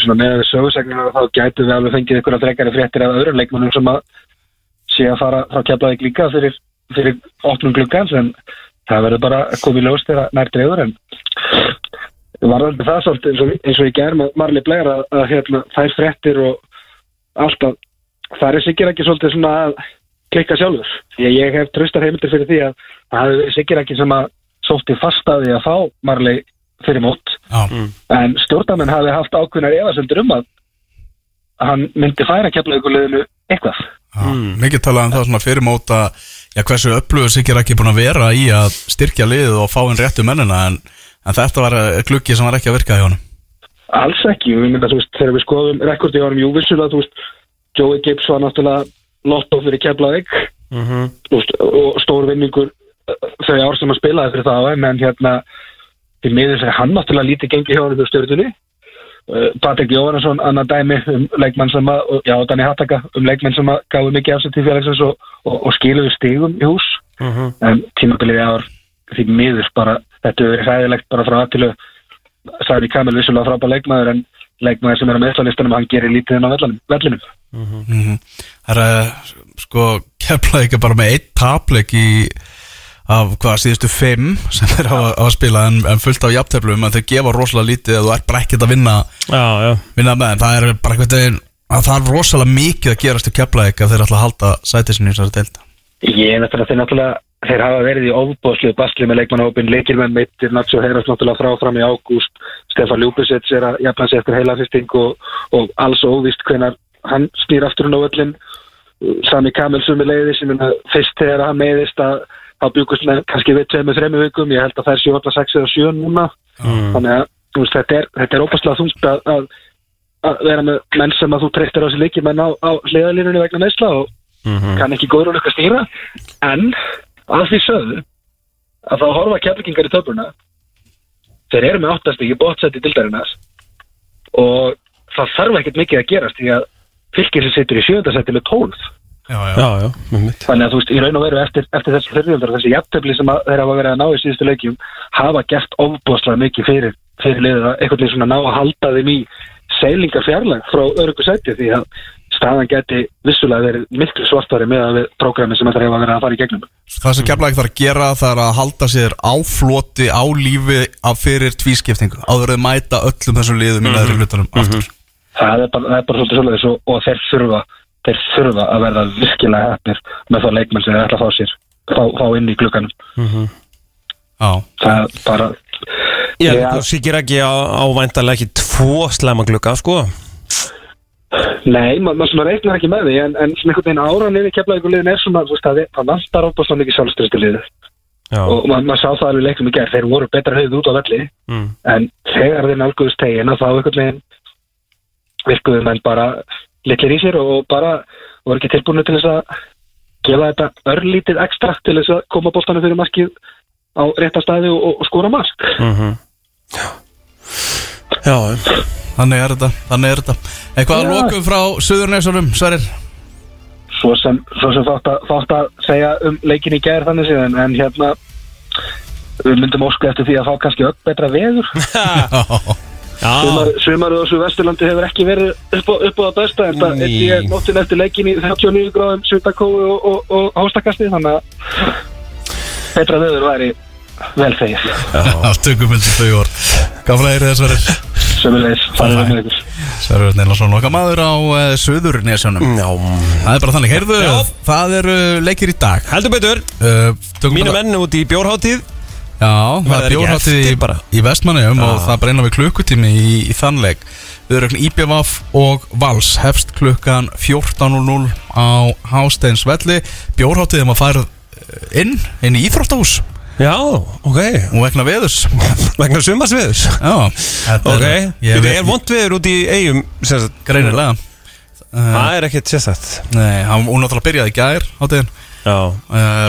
svona með við sögursegnina þá gætu við alveg fengið ykkur að frekari fréttir af öðrum leikmannum sem að sé að fara frá keflaðið líka fyrir, fyrir opnum gluggans en það verður bara að koma í ljós þegar nær dreifur en varðandi það svolítið eins og, ég gerð með Marley Blair að, að hérna, þær fréttir og alltaf það er sikkir ekki svolítið svona að klikka sjálfur? Því að ég hef tröstar heimildir fyrir því að það verið sikkir ekki sem að sótti fast að því að fá Marley fyrir mót. Já, en stjórnamenn hafi haft ákveðnar efasendur um að hann myndi færa keflauguleginu eitthvað. Já. mikið talað um það svona fyrir móta já, hversu upplöðu sikir ekki búin að vera í að styrkja liðið og fá inn réttu mennina en, en þetta var eh, gluggi sem var ekki að virka í honum. Alls ekki, við mynda, þú veist, þegar við skoðum rekordi árum, jú, vissulega, þú veist Joey Gibbs var náttúrulega lotto fyrir keflaug veist, og stór vinningur uh, þau ár sem hann spilaði fyrir það en hérna, því miður þegar hann náttúrulega lítið gengi hjá hann fyrir stjórnunni uh, Patrik Jóhannesson annar dæmi um leikmann sem að, og- já, Danni Hattaka um leikmann sem að gáði mikið af sér til félagsins og, og, og skiluðu stigum í hús. En tímabilið í ár því miður bara, þetta er ræðilegt bara frá aðtilu sagði Kamil vissulega frábær leikmaður en leikmaður sem er á meðslalistanum hann gerir lítið inn á vellinum, vellinum. Það er sko keflaði ekki bara með eitt tapleik í af hvað síðustu fimm sem þeir hafa, hafa spilað en, en fullt af jafnteflum en þau gefa rosalega lítið að þú ert bara ekkert að vinna Já, já. vinna með en það er bara eitthvað veginn að það er rosalega mikið að gerast í keflaði ef þeir ætla að halda sætið sinni í þessari deild. Ég er náttúrulega þeir hafa verið í ofbóðslu basli með leikmannahópin leikilmenn meittir, Nacho Heiras náttúrulega fráfram í ágúst, Stefan Ljúbisets er að jafna sig eftir heilafisting og, og alls óvist hvenar hann snýr aftur hún á öllin Sami Kamil sem er leiði sem er fyrst þegar hann meiðist að þá bjúkust með kannski við tveim með þrejum vikum, ég held að það er 7, 6 eða 7 núna. Þannig að veist, þetta er, þetta er óbærslega þungt að, að, að vera með menn sem að þú treystir á þessi leiki menn á, á hliðalínunni vegna neysla og kann ekki góður og að því sögðu að þá horfa keflingar í töfluna. Þeir eru með áttast ekki bótsætti dildarinnar og það þarf ekkert mikið að gerast því að fylgir sem situr í sjöndasætti með 12 Já, já, Já, já, með mitt þannig að þú veist, í raun og veru eftir, eftir þessi þurrjöldar þessi jafntöfli sem að þeir hafa verið að ná í síðustu leikjum hafa gert ofbúðslega mikið fyrir, fyrir liðið að einhvern veginn svona ná að halda þeim í seilingar fjarlag frá öryggu sæti því að staðan geti vissulega verið miklu svartari með að við prógrami sem þetta hefa verið að fara í gegnum. Það sem keflaði þarf að gera það er að halda sér á floti, á lífi af fyrir tvískiptingu áður að mæta öllum þessum liðum í neðri hlutunum aftur. Það er bara, það er bara svolítið svolítið og, og þeir þurfa þeir þurfa að verða virkilega hefnir með þá leikmenn sem þeir ætla að fá sér fá, fá inn í glugganum. Já, það er bara Já, Já. þú sikir ekki á, á væntalega ekki tvo slæma glugga, sko Nei, ma maður svona reiknar ekki með því en, en svona einhvern veginn áran yfir keflavíkuliðin er svona, þú veist, það, það vantar óbúslega mikið sjálfstyrstu liðið Já, og ma maður sá það alveg leikum í gerð, þeir voru betra höfð út á velli mm. en þegar þeir nálguðust tegina þá einhvern veginn virkuðu menn bara litlir í sér og bara voru ekki tilbúinu til þess að gefa þetta örlítið ekstra til þess að koma bóltanum fyrir maskið á rétta staði og, og skora mask Mhm. Já, já, þannig er þetta, þannig er þetta. Eitthvað að Já. lokum frá Suðurnesunum, Sverrir? Svo sem, svo sem þátt, að, þátt að segja um leikin í gær þannig síðan en hérna við myndum ósku eftir því að fá kannski öll betra veður. (laughs) Já, Sumar, sumarið á svo vesturlandi hefur ekki verið upp á, upp á það besta en það er ég nóttin eftir leikin í 39 gráðum svitakói og, og, og hóstakasti þannig að betra veður væri vel Já, (laughs) tökum undir þau orð. Gaflega er það Sverrir? Sömulegis, farið með ykkur Sverrir Neilason, okkar maður á uh, Suðurnesunum já. Það er bara þannig, heyrðu, Já. það eru leikir í dag. Heldur betur, uh, tökum mínu bara- menn út í bjórháttíð Já, það er ekki bjórháttið í, eftir bara. í Vestmannum og það er bara innan við klukkutími í, í þannleik Við erum IBVF og Vals hefst klukkan 14.00 á Hásteins velli Bjórháttið er maður eh, inn, inn í Íþróttahús Já, ok. Og vegna veðurs. (laughs) Vegna sumarsviðus Já, þetta Ok, er, ég er vond viður út í eigum greinilega. Það er ekkert sérstætt Nei, hann hún náttúrulega byrjaði í gær hátíðin. Já. Uh,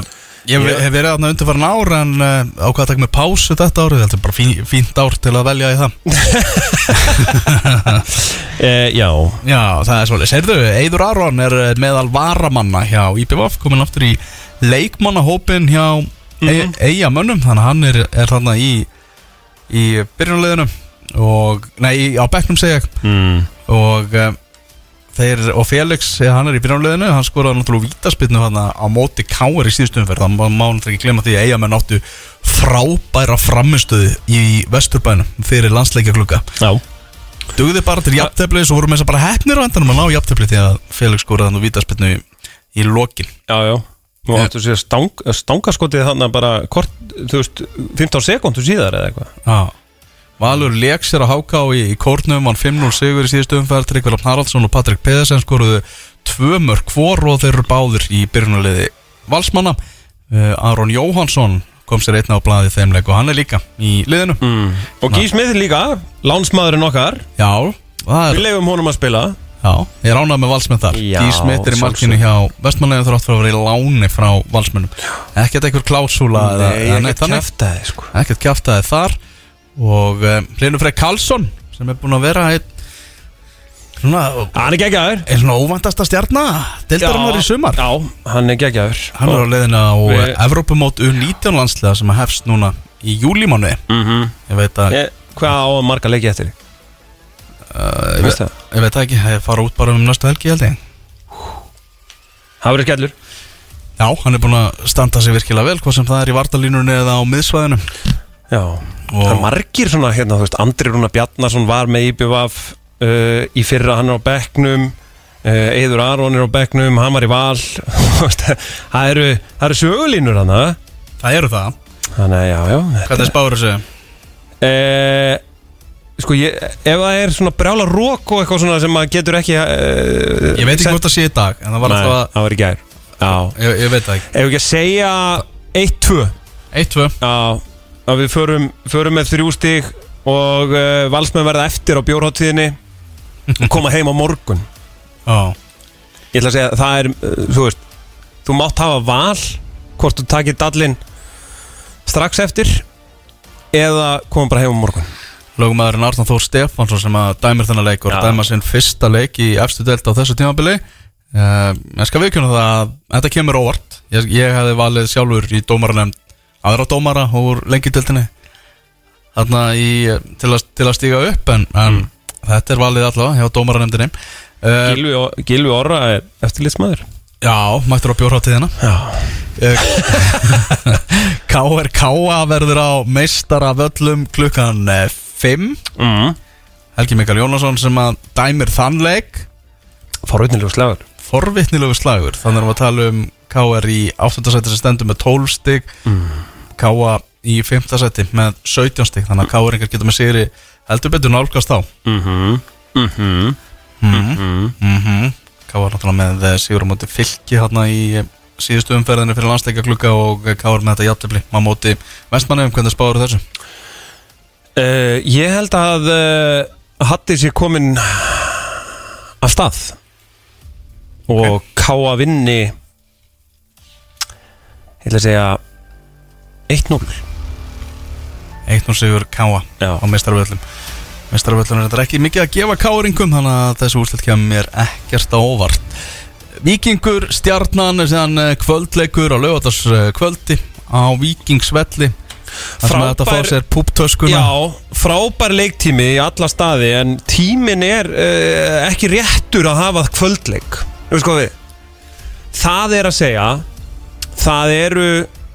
Ég hef verið aðna undirfærin ár en uh, ákvað að taka með pásu þetta árið. Þetta er bara fí, fínt ár til að velja í það. (laughs) Já. Já, það er svolítið. Serðu, Eidur Aron er eh, meðal varamanna hjá IPVF, komin aftur í leikmannahópin hjá mm Mhm. Eyjamönnum, þannig að hann er, er þarna í, í byrjunarliðinu og, nei, á bekknum segja mm. og uh, þeir, og Felix, hann er í byrjunarliðinu, hann skoraði náttúrulega vítaspilnu þarna á móti Káar í síðustu umferð, það má má náttúrulega ekki glemma því að Eyjamenn áttu frábæra framistöðu í Vesturbænum fyrir landsleikja klukka Já. Dugði bara til jafntefli Svo voru með þess að bara hefnir á endanum að ná jafntefli Því að Felix skoraði hann og vítaspilnu í, í lokin. Já, já Nú Ja. áttu sér stang, stangaskotið þannig bara kort, þú veist, 15 sekundur síðar eða eitthvað? Já. Valur leik sér að háká í, í kórnum Hann 5-0 sigur í síðustu umferð Tryggvar Rafn Haraldsson og Patrik Pedersen skoruðu Tvö mörg hvor og þeir eru báðir Í byrjunarliði valsmanna. Uh, Aron Jóhansson kom sér einna á blaði í þeim leik Og hann er líka í liðinu. Mm. Og Gís Smith líka, lánsmaðurinn okkar. Já, það Við leifum honum að spila Já, ég ánað með valsmenn þar. Smith er í markinu hjá vestmannlega þrátt fyrir að vera í láni frá valsmennum Ekkert einhver klásúla þannig. kæftæði sko. Ekkert þar. Og um, Hlynur Frey Karlsson sem er búinn að vera einn svona, Hann er geggjaður. einn svona óvæntasta stjarnar Deildarinnar í sumar. Já, hann er geggjaður. Hann er á leiðina á Við- Við... Evrópumót U19 landslega sem að hefst núna í júlímánu mm -hmm. Ég veit að, ég, Hvað á að marga leiki eftir? uh, ég, Veistu veit, það? ég veit það ekki, ég fara út bara um næstu helgi held ég. Það verður skellur. Já, hann er búinn að standa sig virkilega vel Hvað sem það er í vardalínunni eða á miðsvæðinu. Já Það er margir svona, hérna, þú veist, Andri Rúna Bjarnason var með IBVF uh, í fyrra, hann er á bekknum uh, Eður Aron er á bekknum, hann var í val (laughs) það eru, það eru sögulínur hann Það eru það. Þannig að já, já Hvernig spáur þessu? uh, Sko, ég, ef það er svona brjála rók og eitthvað svona sem maður getur ekki uh, Ég veit ekki hvort það sé í dag En það var Nei, alltaf að það var í gær. Já, Ég, ég veit það ekki. Ef ekki að segja 1-2 1-2 Já, að við förum, förum með þrjú stig og uh, valsmenn verða eftir á bjórháttíðinni og koma heim á morgun. Já. Ég ætla að segja að það er, uh, þú veist þú mátt hafa val hvort þú takir dallin strax eftir eða koma bara heim á morgun Lögumæðurinn Arnald Þór Stefánsson sem að dæmir þennan leik og dæma sinn fyrsta leik í efstu delt á þessu tímabili. Uh, En skal viðkjöna það að þetta kemur óvart. Ég, ég hefði valið sjálfur í dómaranemnd aðra dómara úr lengi deltinni Þarna í, til, að, til að stíga upp en, en þetta er valið allavega hjá dómaranemndinni uh, Gilvi, Gilvi Orra er eftirlitsmaður. Já, mættur á bjórháttíðina KRK (laughs) verður á meistara völlum klukkan 5 mm. Helgi Mikael Jónasson sem að dæmir þann leik. Forutnilegu slagur. Forvitnilegu slagur. Þannig erum við að tala um KR í 8. seti sem stendur með 12 stig. Mm. KA í 5. seti með 17 stig. Þannig að KR engar getur með sigri heldur betur nálgast á Mhm. Mhm. KR náttúrulega með eh, sigur á móti fylki hérna í eh, síðustu umferðinu fyrir landsleika klukka og KR með þetta játtöfli maður móti vestmannu hvern spáður þessu Uh, ég held að uh, Hatti sé komin af stað og okay. Káa vinni ég ætla að segja 1-0 1 og sigur KA Já. á meistarvöllum Mestaraföllunum er þetta ekki mikið að gefa káringum Þannig að þessu úrslit kemur ekkert á óvart Víkingur stjarnan er eh, kvöldleikur á lögatars kvöldi á Víkingsvelli Það Frábær- púptöskuna. Já, frábær leiktími í alla staði en tímin er uh, ekki réttur að hafa kvöldleik. Við Það er að segja það eru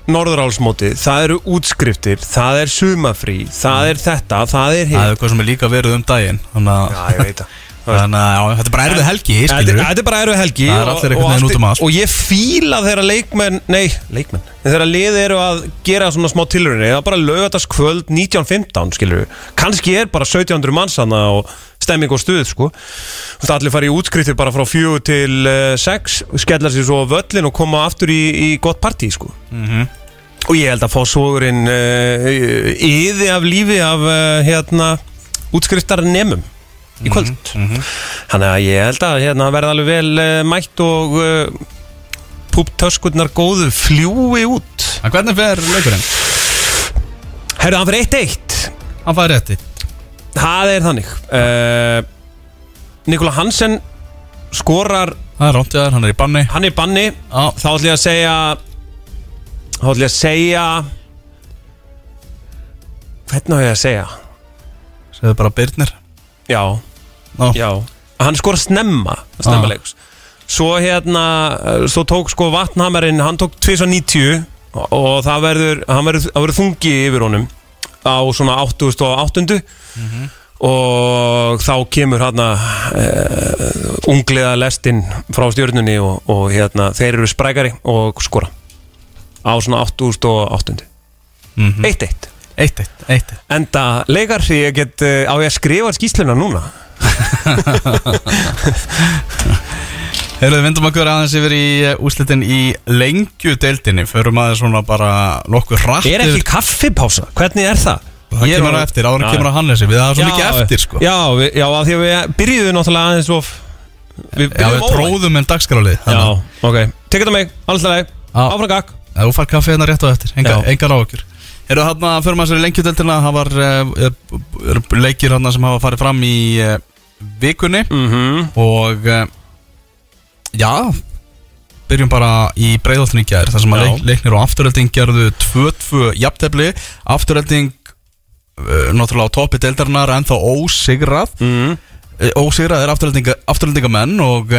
Norðurálsmótið, það eru útskriftir það er sumafrí, það er þetta það er Það hitt er eitthvað sem er líka verið um daginn Þannig að, Já, ég veit það þannig að þetta er bara erfið helgi Þetta er bara erfið helgi Það er og- allir einhvern veginn út um allt. Og ég fíla þeirra leikmenn Nei, leikmenn Þeirra lið eru að gera svona smá tilhörinni Það er bara lögataskvöld 1915 skilur við Kanski er bara 1700 manns hana og stemming og stuð sko. Þú veist, Allir fara í útskriftir bara frá fjögur til uh, sex Skellar sér svo völlin og koma aftur í, í gott partí sko. Mhm. Og ég held að fá svogurinn uh, Yði af lífi af uh, hérna útskriftar nemum í kvöld. Mhm, Þannig að ég held að hérna verða alveg vel uh, mætt og uh, púptöskurnar góðu fljúi út. En hvernig fer leikurinn? Herðu, hann fyrir 1-1 Hann fæði rétti Það er þannig uh, Nikola Hansen skorar, Það er rántið hann er í banni. Hann er í banni. Já, Þá ætlum ég að segja Þá ætlum ég að segja Hvernig á ég að segja? segðu bara Birnir. Já, Já, já. Hann skora snemma, snemma leiks. Svo hérna, svo tók sko vatnhamarinn, hann tók 290 og, það verður, hann verður, það verður þungi yfir honum á svona 88 og þá kemur hérna uh, ungliða lestinn frá stjórnunni og, og hérna, þeir eru sprækari og skora á svona 88 Mhm. 1-1 eitt. Eitt, eitt eitt Enda leikar ég get uh, á ég að skrifa skýsluna núna (laughs) Heyrðu, við vindum okkur aðeins yfir í uh, úrslitin í lengju deildinni Förum aðeins svona bara nokkuð hratt Er ekki kaffipása? Hvernig er það? Það Ég kemur á eftir, áður kemur á Hannesi Við það er svo mikið eftir sko Já, við, já að því að við byrjuðum náttúrulega aðeins of Við Já, byrjuðum við óvænt. tróðum en dagskrálið Já, ok Tekið það mig, alls það leik Já. Áfram gag Þú fær kaffi hérna rétt á eftir, enga, Já. engar á okkur Eru þarna, fyrir maður sér í lengjudeldina Það var uh, leikir þarna sem hafa farið fram í uh, vikunni. Mm Og uh, já Byrjum bara í gær Það sem að leik, leiknir og afturölding gerðu 2-2 jafntefli. Afturölding Náttúrulega á toppi deildarinnar En þá ósigrað. Mm. Eh, Ósigrað er afturöldinga, afturöldingamenn Og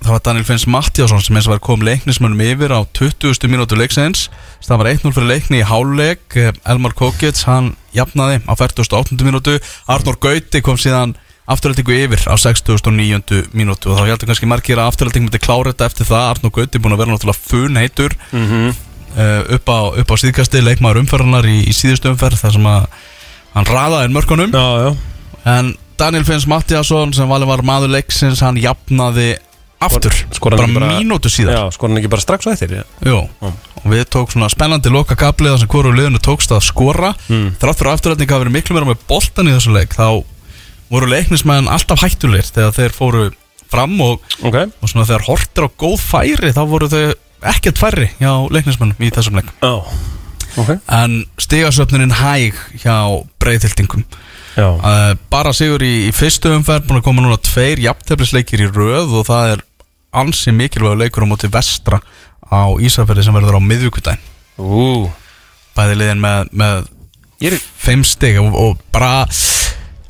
það var Daniel Finns Mattiásson Sem eins og var kom leiknismönnum yfir á 20. mínútu leiksins Það var 1-0 fyrir leikni í háleik Eh, Elmar Kokits, hann jafnaði á 48. mínútu Arnór Gauti kom síðan afturöldingu yfir á 69. mínútu og þá heldur kannski margir að afturölding myndi klára þetta eftir það Arnór Gauti búin að vera náttúrulega fun heitur Mhm. uh, upp, á, upp á síðkasti leikmaður umferðarnar í, í síðustu umferð þar sem að hann raðaði mörkunum Já, já en Daniel Finns Mattiasson sem valið var maður leiksins hann jafnaði aftur bara, mínútu síðar. Já, skor hann ekki bara strax á eftir og við tók svona spennandi loka kaplið þar sem hvoru liðinu tókst að skora. Mm. þrátt fyrir afturrætning að vera miklu meira með boltan í þessu leik þá voru leiknismenn alltaf hættulir þegar þeir fóru fram og, Ok. og svona þegar hortir á góð færi þá voru þau ekkert færri hjá leiknismennum í þessum leik. Já. Ok. En stigasöfnunin hæg hjá breyðhildingum Já. Uh, bara sigur í, í fyrstu umferð búin að koma núna tveir jafnteflisleikir í röð og það er ansi mikilvægur leikur á móti vestra á Ísafjörði sem verður á miðvíkudaginn Ú. Bæði liðin með, með er fimm stig og, og bara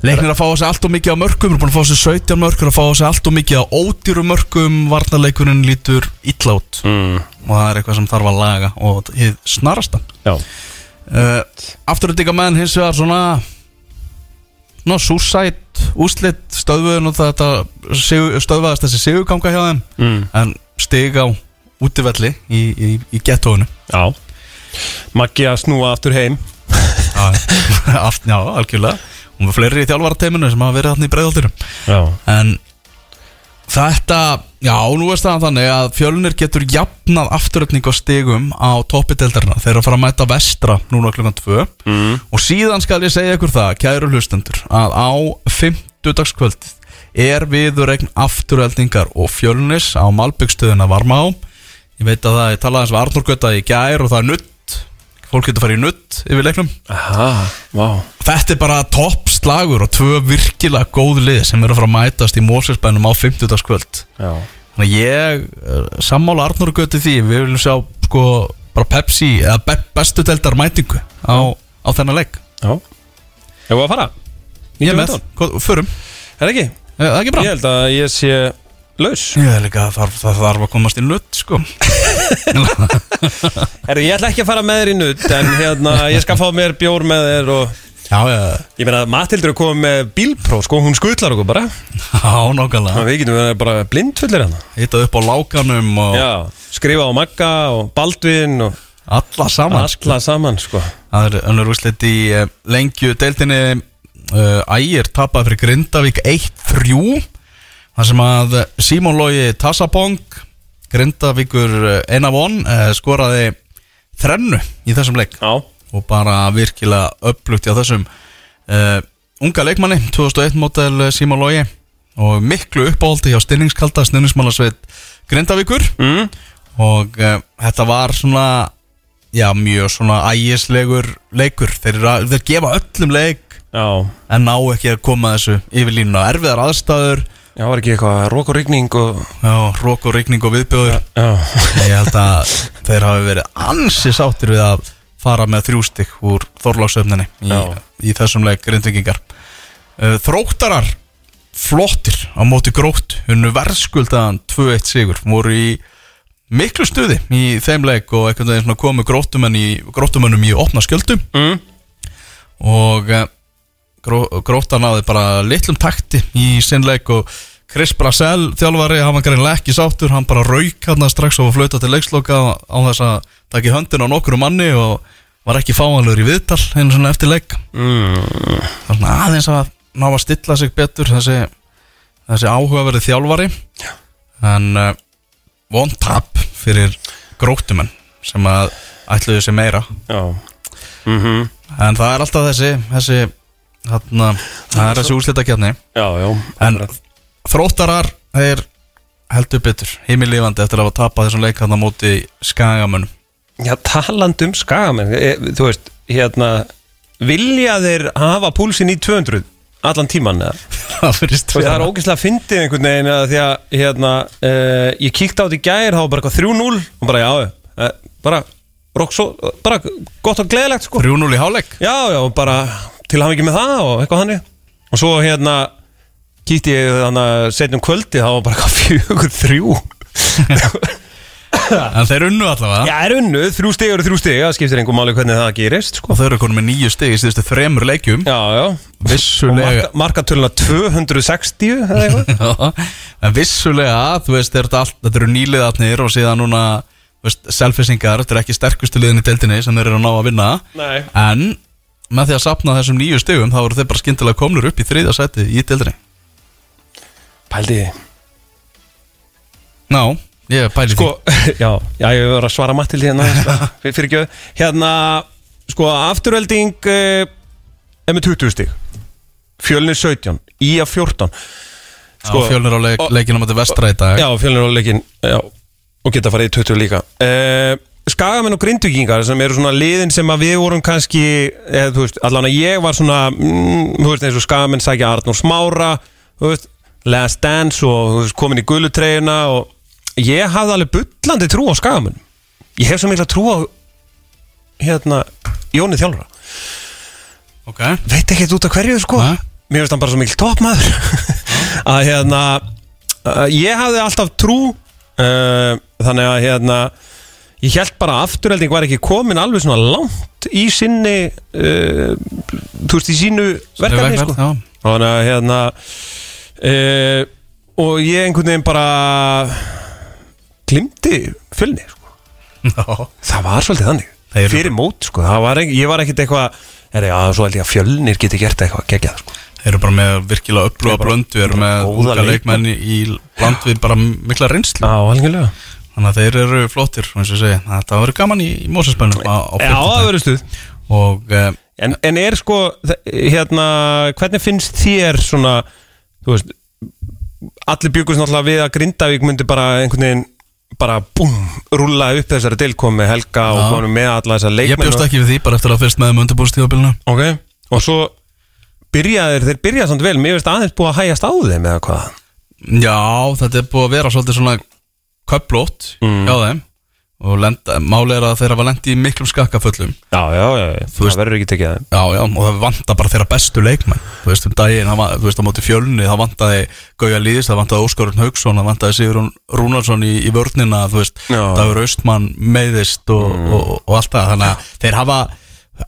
leiknir að fá á sig allt og mikið á mörgum er búin að fá á sig 17 mörgur að fá á sig allt og mikið á ódýru mörgum varnarleikurinn lítur illa út. Mm. og það er eitthvað sem þarf að laga og hið snarasta. Uh, afturöldinga menn hins vegar svona ná, súsætt úslit stöðvuðin og þetta stöðvaðast þessi sigurganga hjá þeim. Mm. en stig á útivelli í, í, í gettóinu. Já. Maggi að snúa aftur heim. Allt, (laughs) já, algjörlega. Og með fleiri í þjálfarateiminu sem hafa verið þarna í breiðaldirum Já. En þetta, já, nú er staðan þannig að fjölunir getur jafnað afturöfning á stigum á toppideldarna þeir eru að fara að mæta vestra núna klukkan 2 mm. og síðan skal ég segja ykkur það, kæru hlustendur að á 50 dagskvöld er viðurregn afturöldingar og fjölunis á Malbyggstöðuna varma á ég veit að það, ég talaði eins við Arnur Götta í gær og það er nutt fólk getur að fara í nutt yfir leiknum. Aha, vá Þetta er bara topp slagur og tvö virkilega góð lið sem eru að fara að mætast í Mósesbænum á 50. kvöld Já, Þannig að ég uh, sammála Arnur Göti því. Við viljum sjá sko bara Pepsi eða be bestu deildar mætingu á, á þennan leik. Já. Hefur að fara? Ég er með, förum? Er það ekki? Er það ekki bra? Ég held að ég sé laus. Ég er líka að þarf, það þarf að komast í nutt sko. (laughs) Herru, ég ætla ekki að fara með þér í nutt En hérna, ég skal fá mér bjór með þér og Já, já, Ég meina að Matildur er komið með bílpró Sko, hún skutlar okkur bara. (laughs) Já, að Við getum verið bara blindfullir hérna. Hittað upp á lákanum og Já, skrifa á Magga og Baldvin og alla saman. Alla saman, sko. Það er önnur úrslit í uh, lengju deildinni uh, Ægir tapaði fyrir Grindavík 1-3 þar sem að Simon Lógi Tassabong Grindavíkur uh, eina von uh, skoraði þrennu í þessum leik. Já, og bara virkilega upplugt á þessum uh, unga leikmanni 2001 mótel Simon Lógi og miklu uppáldi hjá stinningskalda stinningsmálasveit Grindavíkur. Mm. og uh, þetta var svona já, mjög svona ægislegur leikur, þeir, þeir gefa öllum leik já. en ná ekki að koma þessu yfir línuna. Erfiðar aðstæður, Já, var ekki eitthvað rók og rigning og já, rók og rigning og viðbjóður. Já, ég held að þeir hafi verið ansi sáttir við að fara með þrjústik úr Þorláksöfninni í, í þessum leik grindvikingar uh, Þróttarar flottir á móti grótt unnu verðskuldaðan 2-1 sigur voru í miklu stuði í þeim leik og einhvern veginn komu gróttumenn í, opna skjöldum. Mm. og uh, gró, gróttan náði bara litlum takti í sinn leik og Chris Brasel þjálfari, hann var greinlega ekki sáttur hann bara rauk hann strax og flauta til leiksloka á þess að taka í höndin á nokkru manni og var ekki fáanlegur í viðtal einu svona eftir leik. Mm. að aðeins að ná að stilla sig betur þessi, þessi áhugaverði þjálfari. En uh, von tap fyrir gróttumenn sem að ætluðu sér meira. Já. Mm en það er alltaf þessi þessi, þarna, það er þessi úrslitakjarni Já, já. En þróttarar þeir heldur betur. Heimilífandi eftir að hafa tapað þessum leik hann á móti skagamönnum. Já, talandi um skagamenn e, Þú veist, hérna Vilja þeir hafa púlsinn í 200 Allan tíman eða? (laughs) það er ógeðslega fyndið einhvern veginn að Því að, hérna uh, Ég kíkti á þetta í gær, þá var bara eitthvað 3-0 Og bara, já, uh, bara svo, bara gott og gleðilegt sko. 3-0 í háleik Já, já, bara til hann ekki með það og eitthvað hannig Og svo hérna kíkti ég þannig að setjum kvöldi þá var bara eitthvað fjögur þrjú. En þeir unnu allavega. Já, er unnuð, þrjú stig eru þrjú stig Það skiptir einhver máli hvernig það gerist sko. og þeir eru konum með nýju stig í síðustu þremur leikjum. Já, já. Vissulega Marka, Markatöluna 260 eða eitthvað. (laughs) En vissulega þú veist, þetta, eru nýliðatnir og síðan núna selfisingar, þetta er ekki sterkustu liðin í deildinni sem þeir eru að ná að vinna. Nei. En með því að sapna þessum nýju stigum þá eru þeir bara skyndilega komnur upp í þriðja seti í deildinni Pældi Ná, ég pæli Sko, (laughs) já, já, ég var að svara Mattil hérna (laughs) fyrir, ekki Hérna, sko, afturvelding uh, er með 20 stig. Fjölnir 17 Ía 14 því sko, Fjölnir á leik, og- leikinu mæti vestra í dag. Já, fjölnir á leikin Já, og geta farið í 20 líka. Uh, Skagamenn og grindvíkingar sem eru svona liðin sem að við vorum kannski eða, þú veist, allan að ég var svona mm, þú veist, eins og Skagamenn sækja Arnór Smára þú veist, Last Dance og komin í gulutreyjuna og ég hafði alveg bullandi trú á Skagamenn ég hef svo mikla trú á hérna, Jóni Þjálfara. Ok, veit ekki út af hverju sko. Nei. mér finnst hann bara svo mikil toppmaður (laughs) að hérna uh, ég hafði alltaf trú uh, þannig að hérna ég held bara að afturhelding var ekki komin alveg svona langt í sinni uh, þú veist í sínu verkefni sko. þannig að hérna uh, og ég einhvern veginn bara glimti fjölni sko. Já. það var svolítið þannig. Þeir fyrir mót sko. Það var ekki, ég var ekkert eitthvað já, svo held ég að fjölnir geti gert eitthvað geggjað sko. Þeir eru bara með virkilega Þeir upplúa bara- blöndu eru með unga leikmenn. í, land við bara mikla reynslu. Já, algjörlega. Þannig að þeir eru flottir, Þetta verður gaman í, í á Já, það verður stuð. Og uh, en, en er sko, hérna hvernig finnst þér svona þú veist allir byggust náttúrulega við að Grindavík myndi bara einhvern veginn bara búm, rúlla upp þessari deilkomi Helga og Já. konum með alla þessar ég leikmenn bjóst ekki við því bara eftir að fyrst með um undirbúrstíðabilinu Ok, og svo byrjaðir, þeir byrjaði samt vel Mér veist aðeins búið að hægjast á þeim eða hvað Já, þetta er búið að vera svolítið svona köplót Mm. hjá þeim og lenda, máli er að þeir hafa lendi í miklum skakkaföllum. Já, já, já. Þú veist- það verður ekki tekið að þeim. Já, já, og það vantar bara þeirra bestu leikmenn. Þú veist, um daginn, það var- þú veist, á móti fjölni það vantaði Gauja Lýðis, það vantaði Óskarun Haugsson það vantaði Sigurún Rúnarsson í, í vörnina þú veist, Já. Dagur Austmann meiðist og, og, og, og allt það. Þannig að þeir hafa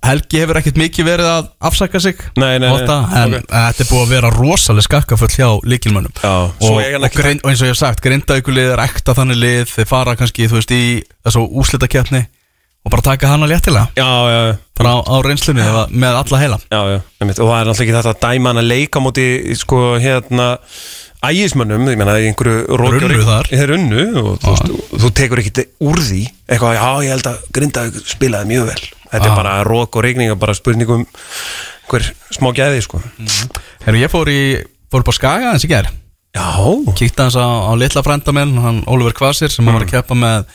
Helgi hefur ekkert mikið verið að afsaka sig. Nei, nei, nei, Ótta, en ok. þetta er búið að vera rosalega skakkaföll hjá líkilmönnum Já, og, og, grind, og eins og ég hef sagt, grindaugulið er ekta þannig lið, þeir fara kannski, þú veist, í þessu úslitakeppni og bara taka hana léttilega. Já, já, já bara á, á reynslunni með alla heila. Og það er náttúrulega ekki þetta að dæma hann að leika á móti, sko, hérna ægismönnum, ég meina, í einhverju rókjóri-. Þeir runnu og þú, þú tekur ekki úr því. Eitthvað, já, ég held að Grinda spilaði mjög vel Þetta Já. er bara rók og regning og bara spurningum hver smá gæði, sko. Herru, ég fór í, fór upp á Skaga eins í ger Já, Kíkti hans á, á litla frænda minn, hann Oliver Kvasir sem var að keppa með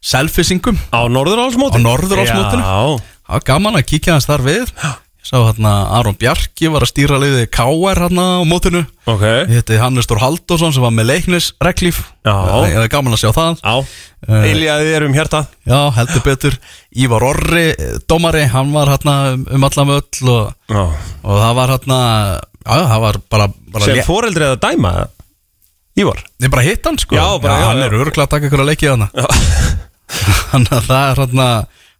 selfisingum á Norðurálsmóti Á Norðurálsmótinu? Já, Það var gaman að kíkja hans þar við. Ég sá hérna Aron Bjarki var að stýra liðið KR hérna á mótinu. Ok. Ég heiti Hannes Stór Halldórsson sem var með leiknis reglíf Já. Ég hefði gaman að sjá það. Já, Eh, eiljaði þér um hjarta. Já, heldur betur. Ívar Orri, eh, dómari, hann var hérna um, um allan völl og, Já. og það var hérna Já, það var bara, bara Sem foreldrið að dæma Ívar? Ég bara hitt hann sko. Já, bara, já, hann já. er örgulega að taka ykkur að leikja hana Þannig að það er hérna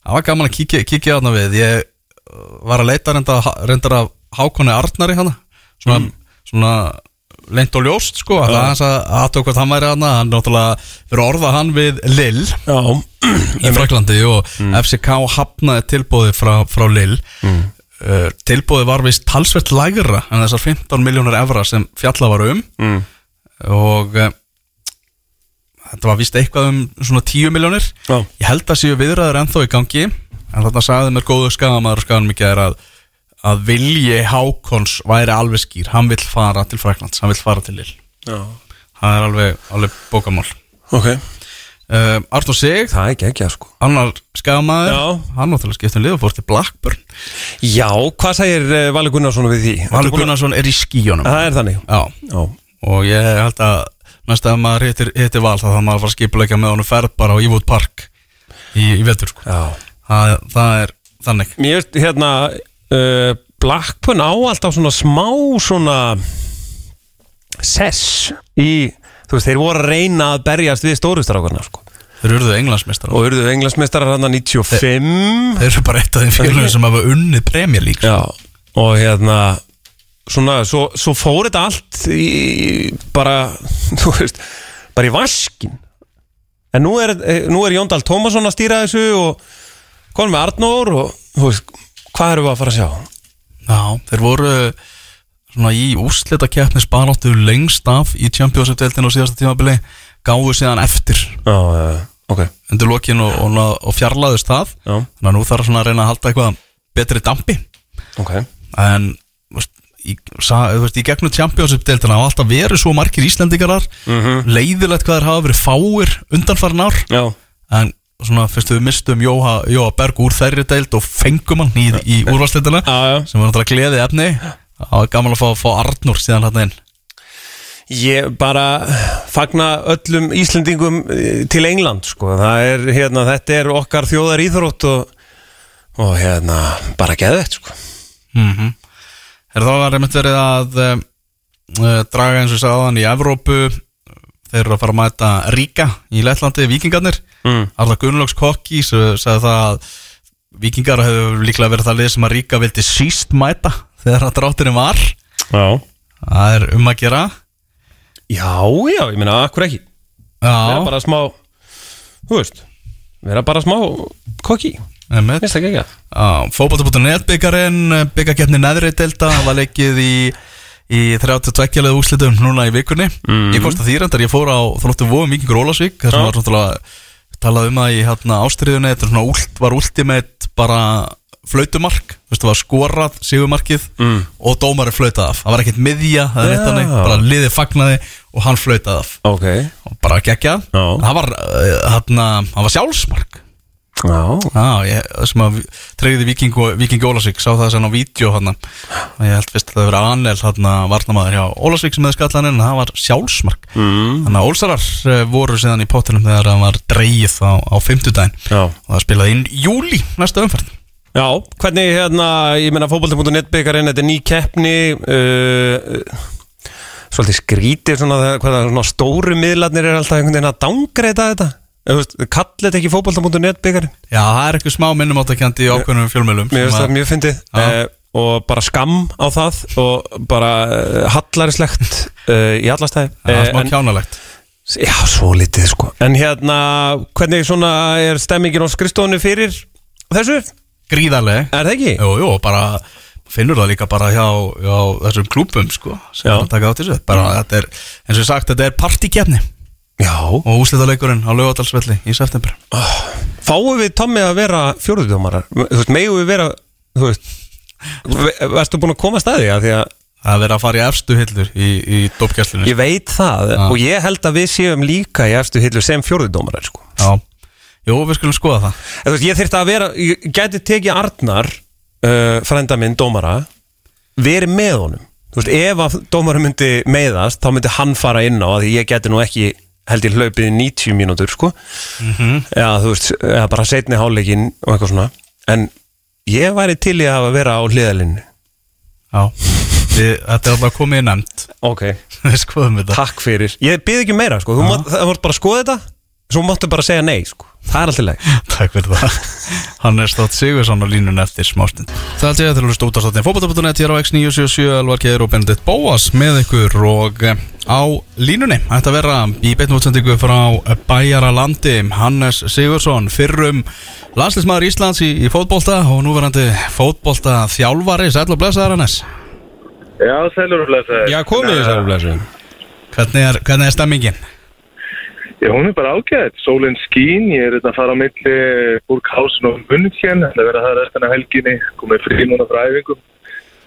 Það var gaman að kíkja, kíkja hana við. Ég var að leita reynda, reyndar af Hákonni Arnari hana. Svona, Mm. svona leint og ljóst sko Það er hans að aðtöku hvort hann væri hana Hann náttúrulega fyrir að orða hann við Lill Já, í Fraklandi og FCK hafnaði tilbúði frá, frá Lill. Mm. tilbúði var vist talsvert lægra en þessar 15 miljónur evra sem fjalla var um. Mm. og uh, þetta var vist eitthvað um svona 10 miljónir ég held að séu viðræður ennþá í gangi en þarna sagði mér góðu skagamæður og skaganum ekki er að, að vilji Hákons væri alveg skýr. Hann vill fara til Fraklands, hann vill fara til Lill Já. það er alveg, alveg bókamál. Ok, uh, Artur Sig það er ekki ekki sko. annar skagamæður Já. hann náttúrulega skiptum lið og fór til Blackburn. Já, hvað segir uh, Valur Gunnarsson við því? Valur að- Gunnarsson er í skíjónum Það er þannig. Já, Já, og ég held að næsta að maður hittir, hittir val þá þarf maður að fara að skipuleika með honum ferð bara á Ewood Park í, í vetur sko. Já. Það, það er þannig Mér veist hérna uh, Blackburn á alltaf svona smá svona sess í þú veist, þeir voru að reyna að berjast við stórustrákarna sko. þeir eruðu englandsmeistar og eruðu englasmeistarar hann 95 þeir eru bara eitt af þeim félagum sem hafa unnið Premier League sko. Og hérna svona, svo, svo fór þetta allt í bara, (laughs) þú veist bara í vaskin en nú er, eh, nú er Jóndal Tómasson að stýra þessu og konum með Arnór og veist, hvað erum við að fara að sjá? Já, þeir voru svona í úslita keppnis baráttu lengst af í Championship-deltinu á síðasta tímabili gáðu síðan eftir. Já, uh, ok. Undir lokin og, og, og fjarlæðust það. Já. þannig að nú þarf að reyna að halda eitthvað betri dampi. Ok, en veist, í, sa, veist, í gegnum Championship-deltina hafa alltaf verið svo margir Íslendingarar. Leiðilegt hvað þeir hafa verið fáir já, en svona fyrst við mistum Jóha, Jóha Berg úr þeirri deild og fengum hann í, í úrvarsleitina sem var náttúrulega gleði efni það var gaman að fá, fá Arnur síðan hann inn Ég bara fagna öllum Íslendingum eh, til England sko. það er, hérna, þetta er okkar þjóðar íþrótt og, og hérna, bara geðvett sko. mm -hmm. er þá var einmitt verið að uh, draga eins og aðan í Evrópu þeir eru að fara að mæta Ríka í Lettlandi, Víkingarnir. Mm. Arla Gunnlaugs kokki sagði það að Víkingar hefur líklega verið það lið sem að Ríka vildi síst mæta þegar að drátturinn var. Já. Það er um að gera. Já, já, ég meina, akkur ekki? Vera Já, bara smá Þú veist Vera bara smá kokki. Fótbolta.net byggarinn byggarkeppni neðri delta var leikið í í 32 leðu úslitum núna í vikunni Mhm. ég kosti því reyndar, ég fór á þróttu vóum Víkingur Ólasvík þar sem Já. var talað um það í hérna, ástriðunni þetta er svona últ, var ultimate bara flautumark, veistu, var skorað sigumarkið Mm. og dómari flautað af, það var ekkert miðja það er neitt hannig, bara liðið fagnaði og hann flautað af Ok og bara geggjað Já. það var, uh, hérna, það var sjálfsmark Já, sem að treyði Viking, og- Ólasvík sá það sem á vídeo hann ég held fyrst að það verið Anel hann varnamaður hjá Ólasvík sem hefði skallan en það var sjálfsmark. Mm. þannig að Ólsarar eh, voru síðan í pottinum þegar það var dreigið á, á fimmtudaginn. Já. Og það spilaði inn júli næsta umferð. Já, hvernig hérna, ég meina fótbolti.net byggarinn, þetta er ný keppni uh, Svolítið skrítið svona, hvað svona stóru miðlarnir er alltaf einhvern veginn að dángreita þetta Þetta ekki fótbolti.net byggarinn? Já, það er eitthvað smá minnum áttakjandi í ákveðnum fjölmjölum Mér finnst það mjög fyndið uh, og bara skam á það og bara uh, hallarislegt uh, (laughs) í allastæði Það er smá kjánalegt. Já, svo litið sko. En hérna, hvernig svona er stemmingin á skrifstofunni fyrir þessu? Gríðarlega Er það ekki? Jú, jú, bara finnur það líka bara hjá, hjá þessum klúbum sko, sem Já. er að taka átt þessu. Bara þetta er, eins og sagt, þetta er partíkefni Já. Og úslitaleikurinn á lögadalsvelli í september. Fáum við Tommi að vera fjóruðdómarar? Þú veist, megum við vera Þú veist ve- Varstu búin að koma að staði? Að því að Það er verið að fara í efstu hillur í, í dópkjæslinu Ég veit það Já. og ég held að við séum líka í efstu hillu sem fjóruðdómarar sko. Já, jú, við skulum skoða það. En þú veist, Ég þyrfti að vera Ég gæti tekið Arnar uh, frænda minn, dómara verið með honum. Þú veist, ef að dómara myndi meiðast þá myndi hann fara inn á að ég gæti nú ekki held ég hlaupið í 90 mínútur sko. Já, þú veist, eða bara setni háleikin og eitthvað svona. En ég væri til í að vera á hliðalinn Já, við, þetta er alltaf komið í nefnd. Ok, (laughs) Við skoðum þetta. Takk fyrir. Ég byrði ekki meira, sko, þú mátt, bara skoða þetta Svo máttu bara segja nei, sko. Það er alltaf leið (laughs) Takk fyrir það. Hann er stótt Sigursson á línun eftir smástund. Það held ég að til að hlusta út á státtin Fótbolta.net hér á X977 Elvar Keir og Benedikt Bóas með ykkur og eh, á línunni. Þetta vera í beitnum útsendingu frá Bæjara landi Hannes Sigursson fyrrum landslismæður Íslands í, í fótbolta og núverandi fótbolta þjálfari Sæll og blessaðar Hannes. Já, sælur og blessaður. Já, komið þess að blæsa Hvernig er, hvernig er stemmingin? Já, hún er bara ágætt. Sólinn skín, ég er þetta að fara á milli Burghausen og München, það er verið að það restina helginni, komið frí núna frá æfingum.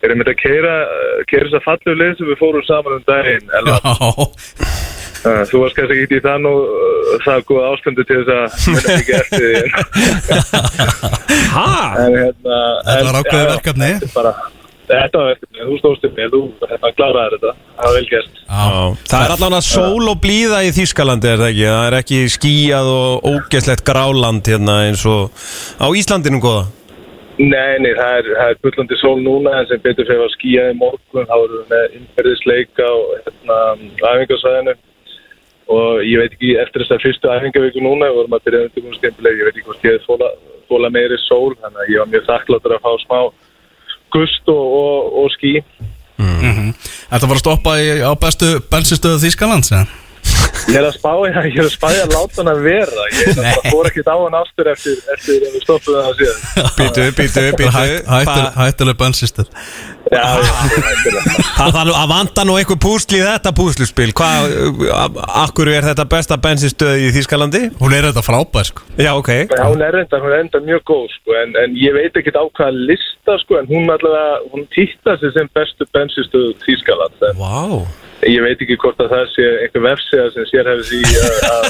Erum við að keira, keira þess að fallu leið sem við fórum saman um daginn. Já, uh, þú varst kannski ekki í það nú, uh, það góða ástöndu til þess að munna ekki eftir því. (laughs) Hæ? Hérna... Þetta var ákveðið verkefni. Þetta er bara, þetta var verkefni, þú stóðst um mig, þú hérna, kláraði þetta, það var vel gert. já. Það er allan að sól og blíða í Þýskalandi er það ekki? Það er ekki skíjað og ógeðslegt gráland hérna eins og á Íslandinu góða Nei, nei, það er, það er bullandi sól núna en sem betur fyrir að skýja í morgun þá erum við með innferðisleika og hérna, æfingarsvæðinu og ég veit ekki eftir þess að fyrstu æfingavíku núna við vorum að byrja undirbúin skemmtileg ég veit ekki hvort ég þóla, meiri sól þannig að ég var mjög þakkláttur að fá smá gust og, og, og ský Þetta var að stoppa í, á bestu bensinstöðu Þýskalands eða? Ég er að spá ég er að spá ég að láta hann að vera. Ég er að fór ekkert á hann aftur eftir, eftir að við stoppuðum (laughs) það síðan. Býtu, býtu, býtu hættuleg bensinstöð Já, hættulega. Það að vanda nú einhver púsli í þetta púsluspil. Hvað, akkur er þetta besta bensinstöð í Þýskalandi? Hún er þetta frábær sko. Já, ok. Já, hún er enda, hún er enda mjög góð sko, en, en ég veit ekkert á hvaða lista sko, en hún allavega, hún týtta sig sem bestu bensinstöðu Þýskaland en Vá ég veit ekki hvort að það sé einhver vefsíða sem sér hefði því að- að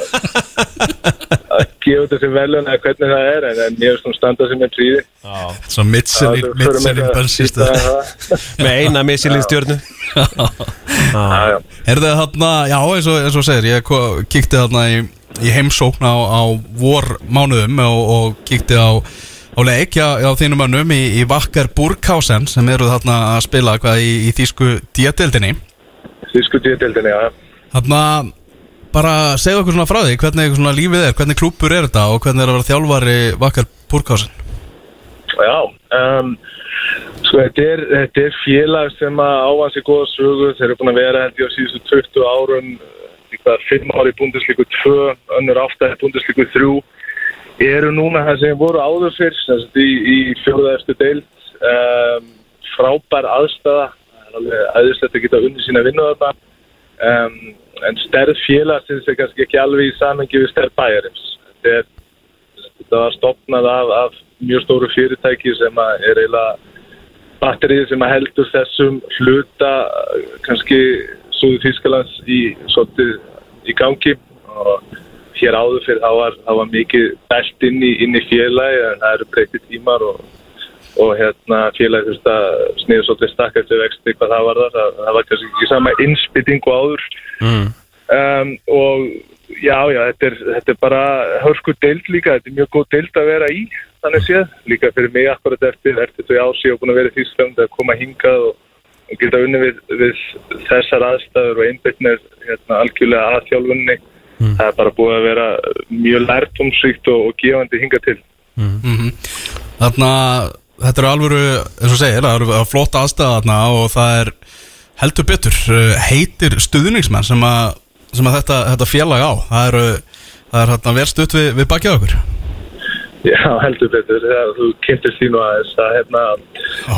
að gefa þetta sem velun eða hvernig það er, en, en ég veist hún standa sem er tríði Svo Michelin bensinstöð (laughs) Með eina Já, já. Er það þarna, já eins og, eins og segir Ég kíkti þarna í, í heimsókn á, á vor mánuðum og, og kíkti á á leik hjá, hjá þínum önnum í, í Vakkar Burghausen sem eru þarna að spila hvað í, í þýsku díadeildinni Þýsku tíðdeldinni, já. Þarna bara segja okkur svona frá því hvernig svona lífið er, hvernig klúpur er þetta og hvernig er að vera þjálfari Vakkar Burghausen? Já, um, sko þetta er, þetta er félag sem að ávans í góða sögu, þeir eru búin að vera held ég á síðustu 20 árum, líka 5 ári búndislíku 2, önnur 8 í búndislíku 3, eru núna það sem voru áður fyrst, þess að í, í fjóruða eftir deild, um, frábær aðstæða, það er alveg aðeinslegt að geta unni sína vinnu þarna, um, en stærð félagsins er kannski ekki alveg í samengi við stærð bæjarins. Þetta var stopnað af, af mjög stóru fyrirtæki sem er eiginlega batterið sem heldur þessum hluta kannski Súðu Þýskalands í í gangi og hér áður fyrir þá var, þá var mikið bælt inn í, í félagi en það eru breytið tímar og, og hérna félagi þú veist að sniður svolítið stakka eftir vexti hvað það var það, það, það var kannski ekki sama innspyttingu áður. Mm. um, og já, já, þetta er, þetta er bara hörsku deild líka, þetta er mjög góð deild að vera í þannig séð, líka fyrir mig akkurat eftir, eftir þau ásí og búin að vera í Þýsland að koma hingað og, og geta unni við, við þessar aðstæður og einbytnir hérna, algjörlega aðþjálfunni það er bara búið að vera mjög lærtumsvíkt og, og gefandi hingað til. Þarna, þetta eru alvöru, eins og segir, það eru flott aðstæða þarna og það er heldur betur uh, heitir stuðningsmenn sem að, sem að þetta, þetta félag á. Það eru, það er hérna verð stutt við, við bakið á okkur. Já, heldur betur, þegar þú kynntist því nú aðeins að hérna,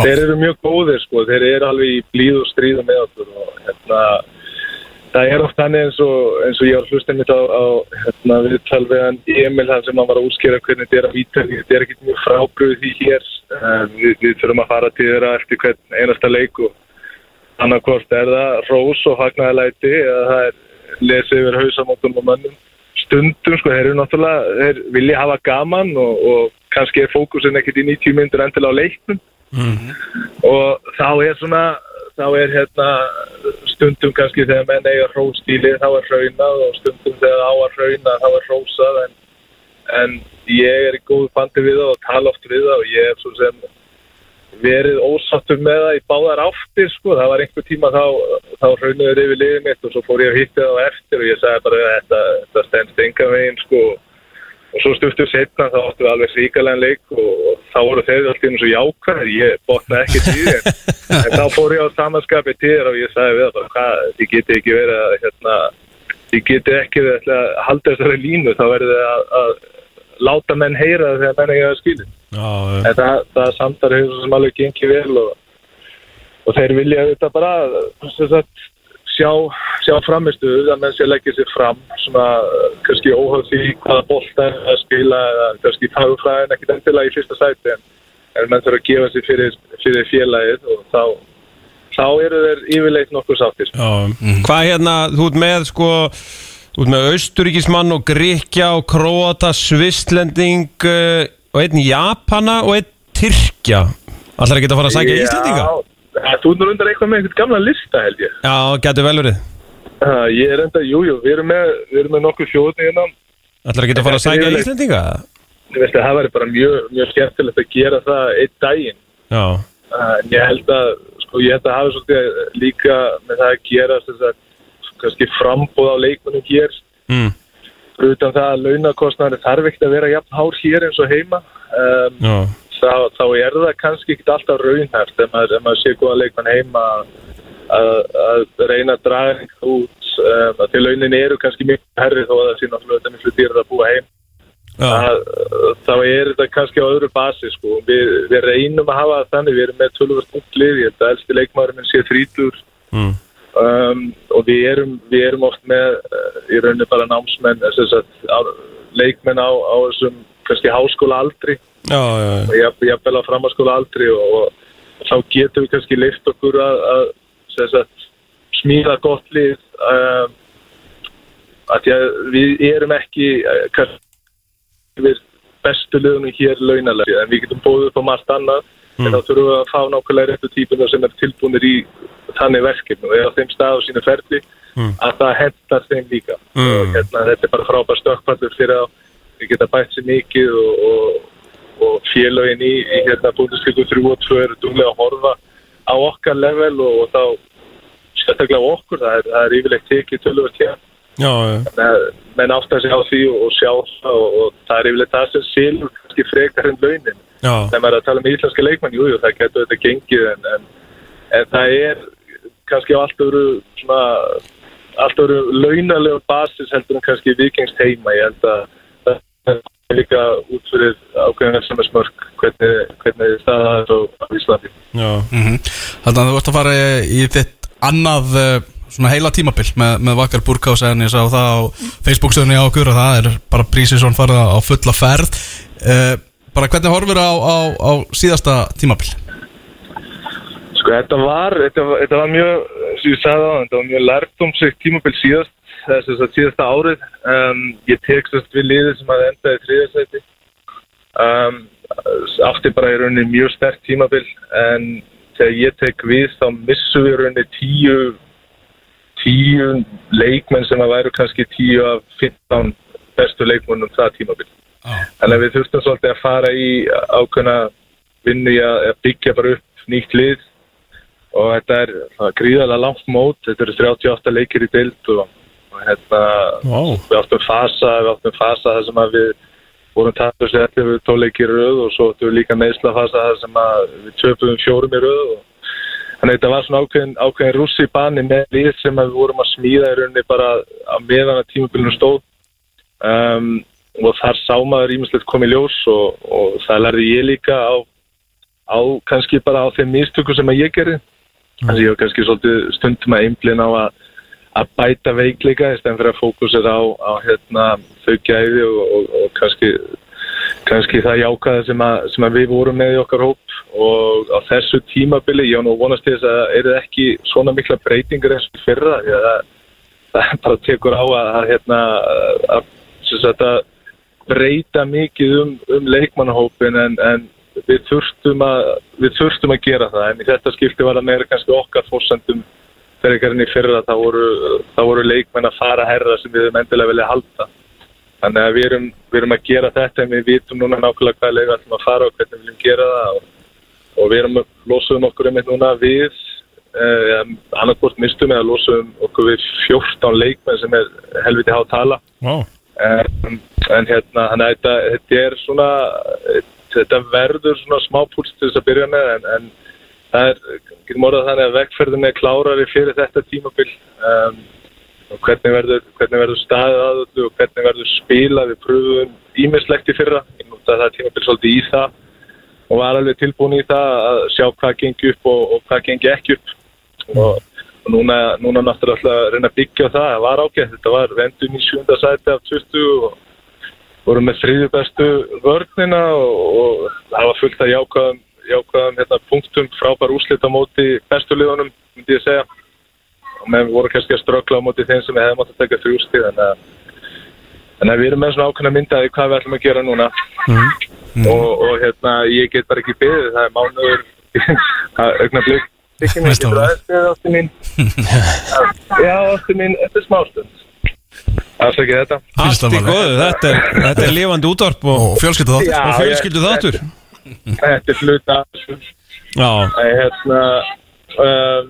þeir eru mjög góðir sko, þeir eru alveg í blíð og stríða með okkur og hérna, það er oft þannig eins og, eins og ég var hlustin mitt á, á hérna, viðtal við hann Emil hann sem hann var að útskýra hvernig þetta er að víta, þetta er ekkert mjög frábröð því hér, um, við, við þurfum að fara til þeirra eftir hvern einasta leik og annarkvort er það rós og fagnaðalæti eða það er lesið yfir hausamóttum og mönnum. Stundum sko, þeir eru náttúrulega, þeir vilja hafa gaman og, og kannski er fókusin ekkert í 90 myndir endilega á leiknum. Og þá er svona þá er hérna stundum kannski þegar menn eiga hróstíli þá er hraunað og stundum þegar á að hrauna þá er hrósað en, en ég er í góðu bandi við það og tala oft við það og ég er svo sem verið ósattur með það í báðar áttir sko, það var einhver tíma þá, þá raunuður yfir liðið mitt og svo fór ég að hitta það á eftir og ég sagði bara þetta, þetta stendst enga veginn sko. og svo stuftur setna þá áttu við alveg ríkalega leik og, og þá voru þeir alltaf eins og jákvæðir, ég botna ekki því (laughs) en, þá fór ég á samanskapi þér og ég sagði við það hvað, þið geti ekki verið að hérna, þið geti ekki verið að halda þessari línu, þá verður þið að, að láta menn heyra þegar menn ekki að skilja Já, en það, það samtar hefur sem alveg gengið vel og, og þeir vilja þetta bara sem sagt, sjá, sjá framistu að menn sé leggja sér fram svona eh, kannski óhagð því hvaða bolta er að spila eða kannski fagurfræðin ekkit endilega í fyrsta sæti en, en menn þurfa að gefa sér fyrir, fyrir félagið og þá þá eru þeir yfirleitt nokkuð sáttir. Já, hvað hérna, þú ert með sko Þú ert með austuríkismann og gríkja og króata, svistlending uh, og einn japana og einn tyrkja. Allar að geta að fara að sækja Íslandinga? Já, þú er nú reyndar eitthvað með einhvern gamla lista held ég Já, getur vel verið Uh, ég er enda, jú, jú, við erum með, við erum með nokkuð fjóðni hérna. Allar að geta að fara að sækja yfirleitt- Íslandinga? Ég veist að það væri bara mjög, mjög skemmtilegt að gera það einn daginn. Já, Uh, en ég held að, sko, ég held að hafa svolítið líka með það að gera þess að kannski frambúð á leikmunum hér. mm. Utan það að launakostnari þarf ekkert að vera jafn hár hér eins og heima. Um, já, þá, þá er það kannski ekkert alltaf raunhæft ef maður, maður sé góða leikmann heima að, reyna að draga eitthvað út um, að því launin eru kannski mjög herri þó að það sé náttúrulega miklu dýrar að búa heim að, þá er þetta kannski á öðru basi sko. við, við reynum að hafa þannig við erum með tölvöld útlið ég held að elsti leikmaður minn sé þrítur mm. um, og við erum, við erum oft með uh, í rauninni bara námsmenn leikmenn á, á þessum kannski háskóla aldri já, já, og ég jafnvel á framhanskóla aldri og, og þá getum við kannski leift okkur að, að sagt, smíða gott lið um, að að við erum ekki uh, við bestu liðunum hér launalega en við getum bóðið upp á margt annað en þá þurfum við að fá nákvæmlega réttu típuna sem er tilbúinir í þannig verkefni og er á þeim stað á sínu ferli að það hendar þeim líka. Mm. og hérna, þetta er bara frábær stökkpallur fyrir að við geta bætt sér mikið og, og, og félögin í, í hérna búindiskeikum 3 og 2 eru duglega að horfa á okkar level og, og þá sérstaklega á okkur, það er, það er yfirleitt tekið tölvöld hér. Menn, átt að sjá því og, og sjá það og, og það er yfirleitt það sem silur kannski frekar en launin. Þegar maður er að tala um íslenska leikmann, jú, jú, það getur þetta gengið en, en, en það er kannski á allt öru svona, allt öru launalegu basis heldur en kannski vikingst heima. Ég held að líka út fyrir ákveðin sem er smörk hvernig, hvernig það er á á Íslandi já. Mhm. Þannig að þú ert að fara í þitt annað uh, svona heila tímabil með, með Vakar Burkás en ég sá það á Facebook-stöðunni á okkur og það er bara Prísisson farið á fulla ferð uh, bara hvernig horfir á, á, á síðasta tímabil? Sko þetta var, þetta var, þetta var mjög, sem ég sagði á þetta var mjög lærdomsveikt tímabil síðast þess að síðasta árið um, ég tek sérst við liðið sem að enda í þriðarsæti um, átti bara í rauninni mjög sterk tímabil en þegar ég tek við þá missum við rauninni tíu tíu leikmenn sem að væru kannski tíu af 15 bestu leikmennum það tímabil. Þannig að við þurftum svolítið að fara í ákveðna vinnu í að byggja bara upp nýtt lið. Og þetta er það er gríðarlega langt mót, þetta eru 38 leikir í deild og, og hérna Wow. við áttum fasa, við áttum fasa þar sem að við vorum tapur sér eftir við tóleikir í röð og svo áttum við líka neysla fasa þar sem að við töpum fjórum í röð og Þannig að þetta var svona ákveðin, ákveðin rússi bani með lið sem að við vorum að smíða í rauninni bara á meðan að tímabilinu stóð. Um, og þar sá maður ímislegt komið ljós og, og það lærði ég líka á, á kannski bara á þeim mistöku sem að ég gerði. Þannig að ég var kannski svolítið stundum að einblina á að, að bæta veikleika í stæðan fyrir að fókusera á, á hérna, þau gæði og, og, og kannski kannski það jákaði sem sem að við vorum með í okkar hóp. Og á þessu tímabili, ég á nú vonast þess að eru ekki svona mikla breytingar eins og fyrra, það, það bara tekur á að, að, hérna, að, að breyta mikið um, um leikmannahópin en, en við þurftum að við þurftum að gera það. En í þetta skipti var það meira kannski okkar fórsendum þegar ekki í fyrra þá voru, þá voru leikmenn að fara herra sem við höfum endilega vilja halda þannig að við erum, við erum að gera þetta en við vitum núna nákvæmlega hvað leik við ætlum að fara og hvernig við viljum gera það og, og við erum losuðum okkur einmitt núna við eh, annarkvort mistum eða losuðum okkur við 14 leikmenn sem er helviti há tala Wow. en, en hérna að þetta, þetta er svona þetta verður svona smá púls til þess að byrja með en, en það er, getum orðað þannig að vegferðin er klárari fyrir þetta tímabil. Um, og hvernig verður, hvernig verður staðið að öllu og hvernig verður spila við pröfum ímislegt í fyrra. Ég nota það tímabil svolítið í það og var alveg tilbúin í það að sjá hvað gengi upp og, og hvað gengi ekki upp. Og, og núna, núna náttúrulega að reyna að byggja á það, það var ágætt. Þetta var vendun í sjúnda sæti af 20 og vorum með þriðju bestu vörnina og, og það var fullt af jákvæðum, jákvæðum hérna, punktum frábær úrslit á móti bestu liðunum, myndi ég segja. Og meðan við vorum kannski að ströggla á móti þeim sem við hefum átt að taka þrjústíð þannig að, þannig að við erum með svona ákveðna myndaði hvað við ætlum að gera núna. Og, og hérna ég get bara ekki beðið, það er mánuður. Augna blik ekki mér, getur aðeins ástu mín. (laughs) Já, ástu mín, þetta er smástund. Afsakið þetta. Allt Finnst það í alveg. góðu, þetta er, þetta er lifandi útvarp og, Og fjölskyldu þáttur Þetta er hluta. Já, Það er hérna um,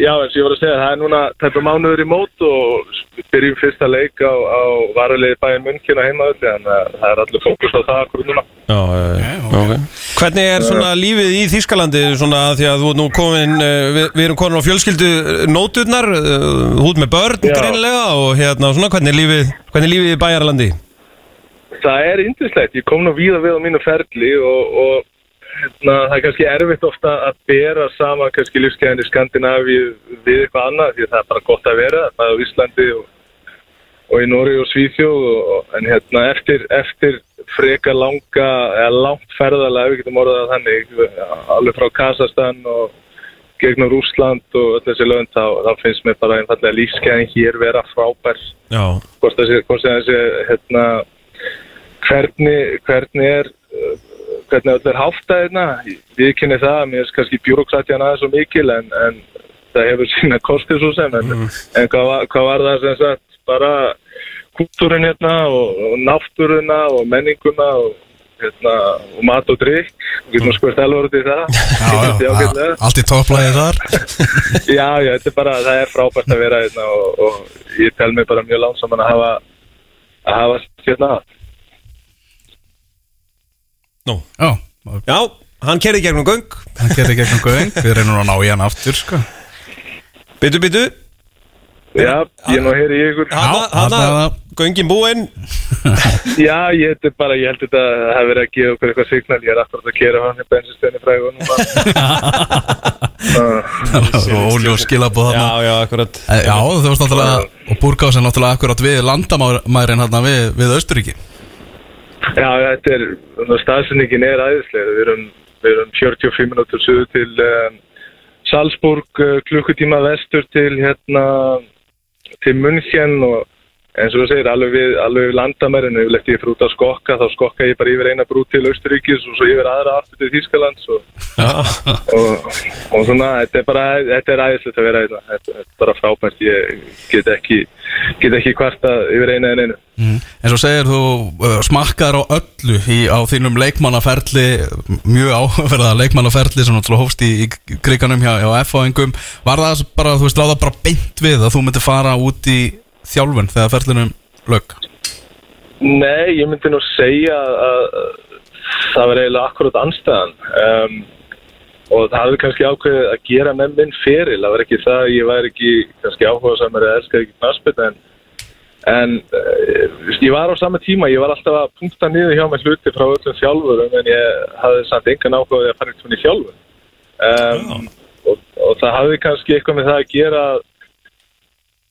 Já, eins og ég var að segja það er núna tæpa mánuður í mót og byrjum fyrsta leik á, á varulegi bæði munnkina heimaður þannig að það er allir fókus á það akkur núna já, já. Okay. Hvernig er svona lífið í Þýskalandi svona því að þú ert nú komin uh, við, við erum komin á fjölskyldu nóturnar uh, hút með börn Já. greinilega og hérna svona hvernig er lífið hvernig er lífið í Bæjarlandi Það er yndislegt, ég kom nú víða við á mínu ferli og, og hérna, það er kannski erfitt ofta að bera saman kannski lífskeiðin í Skandinavíu við eitthvað annað því að það er bara gott að vera það er á Íslandi og, og í Nóri og Svíþjóð og, en hérna eftir, eftir freka langa eða langt ferðalega, við getum orðað þannig alveg frá Kasastan og gegnum Rúsland og öll þessi lönd þá, þá finnst mér bara einfallega lífskeiðin hér vera frábær. Já, hvort sé hérna, hvernig, hvernig er uh, hvernig öll er háftað hérna? Við kynni það, mér er kannski bjúrokratjan aðeins svo mikil en, en það hefur sína kostið svo sem en, en hvað, hvað var það sem sagt? Bara kultúrin hérna og, og náttúruna og menninguna og, hérna, og mat og drikk og getum spurt alveg út í það. Já, já, Já, allt í topplæði þar. (laughs) Já, já, þetta er bara, það er frábært að vera hérna og, og ég tel mig bara mjög lánsaman að hafa að hafa hérna nú. Já, Já, hann kerði gegnum göng. Hann gerði gegnum göng. Við reynum að ná í hann aftur sko. Byttu, byttu Já, ég nú heyri í ykkur. Hanna, göngin búinn (laughs) Já, ég þetta er bara, ég held þetta að það verið að gefa okkur eitthvað signal. Ég er akkurat að kera hann í bensinstöðinni frægu núna Og (laughs) óljós skilabóð Já, þarna. Já, akkurat. Eh, Já, þú varst náttúrulega Og Búrgásin náttúrulega akkurat við landamærin hérna við, við Austuríki Já, þetta er, staðsendingin er æðislega Við erum, við erum 45 minútur suðu til um, Salzburg uh, klukkutíma vestur til hérna til München og eins og þú segir, alveg við, alveg við landamærinu, yfirleitt ég fyrir út að skokka, þá skokka ég bara yfir eina brú til Austuríkis og svo yfir aðra aftur til Þýskalands og, og, og svona, þetta er bara, þetta er æðislegt að vera þetta, þetta er bara frábært, ég get ekki, get ekki kvarta yfir eina en einu. Mm. En svo segir þú uh, smakkar á öllu í, á þínum leikmannaferli mjög áverða leikmannaferli sem náttúrulega hófst í, í kriganum hjá, hjá F-áingum var það bara, þú veist, láða bara beint við að þú myndir fara út í þjálfun þegar ferlinum lög Nei, ég myndi nú segja að að það var eiginlega akkurat anstæðan um, og það hafði kannski ákveðið að gera með minn feril, það var ekki það ég væri ekki kannski áhuga samar eða elskaði ekki knaspið en, en uh, ég var á sama tíma, ég var alltaf að punkta niður hjá mig hluti frá öllum þjálfurum en ég hafði samt engan áhuga að fara eitthvað í þjálfun. Um, og, og það hafði kannski eitthvað með það að gera að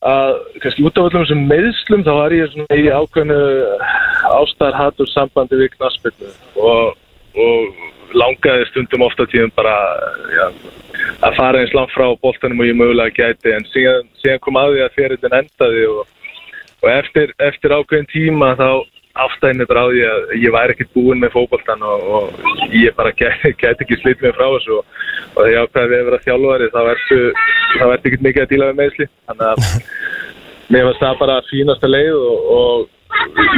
að kannski út af öllum þessum meðslum þá var ég svona í ákveðnu ástar hattur sambandi við knaspinu og, og langaði stundum ofta tíðum bara já, að fara eins langt frá boltanum og ég mögulega gæti. En síðan, síðan kom að því að fyrirtin endaði og, og eftir, eftir ákveðin tíma þá ástæðinni bara á því að ég væri ekkert búinn með fókbaltan og, og ég bara gæti, (laughs) gæti ekki slitt mig frá þessu og, og þegar ég ákveði að vera þjálfari þá ertu ekkert mikið að díla við meðsli þannig að (laughs) mér var það bara fínasta leið og, og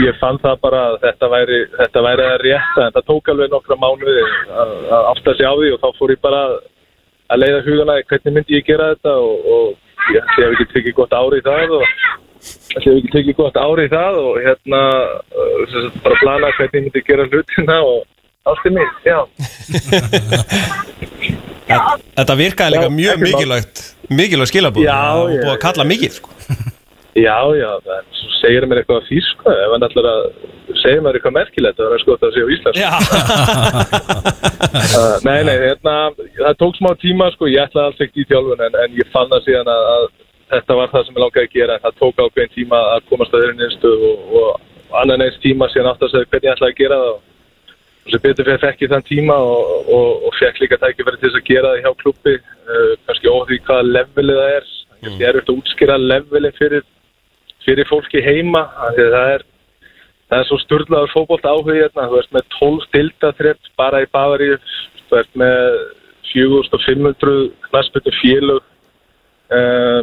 ég fann það bara að þetta væri, þetta væri að rétta. En það tók alveg nokkra mánuði að, átta sig á því og þá fór ég bara að leiða hugana hvernig myndi ég gera þetta og, ég hef ekki tekið gott ári í það og ég hef ekki tekið gott ári í það og hérna uh, bara plana hvernig ég myndi gera hlutina og ástin mín, já. Þetta virkaði líka mjög mikilvægt mikilvægt skilabúð og búið að kalla mikið sko. Já, já, en svo segir mér eitthvað þýsku, ef hann ætlar að segja mér eitthvað merkilegt, það er að skota að segja á Íslands. Já, (laughs) Uh, nei, nei, hérna, það tók smá tíma, sko, ég ætlaði alls ekki í þjálfun, en, en ég fann það síðan að, að þetta var það sem ég langaði að gera, en það tók ákveðin tíma að komast að þeirri nýnstu og, og annan eins tíma síðan átt að segja hvernig ég ætlaði að gera það. Og sem betur fyrir fekk ég þann tíma og, og, og fekk líka tækifæri til þess að gera það hjá klubbi, uh, kannski óþví hvaða levelið það er, kannski er þetta að útskýra levelin fyrir fyrir fólki heima að það er það er svo sturlaður fótbolt áhuga hérna. Þú ert með 12 dildaþrepp bara í Bavaríu þú ert með 4500 knaspötu félög uh,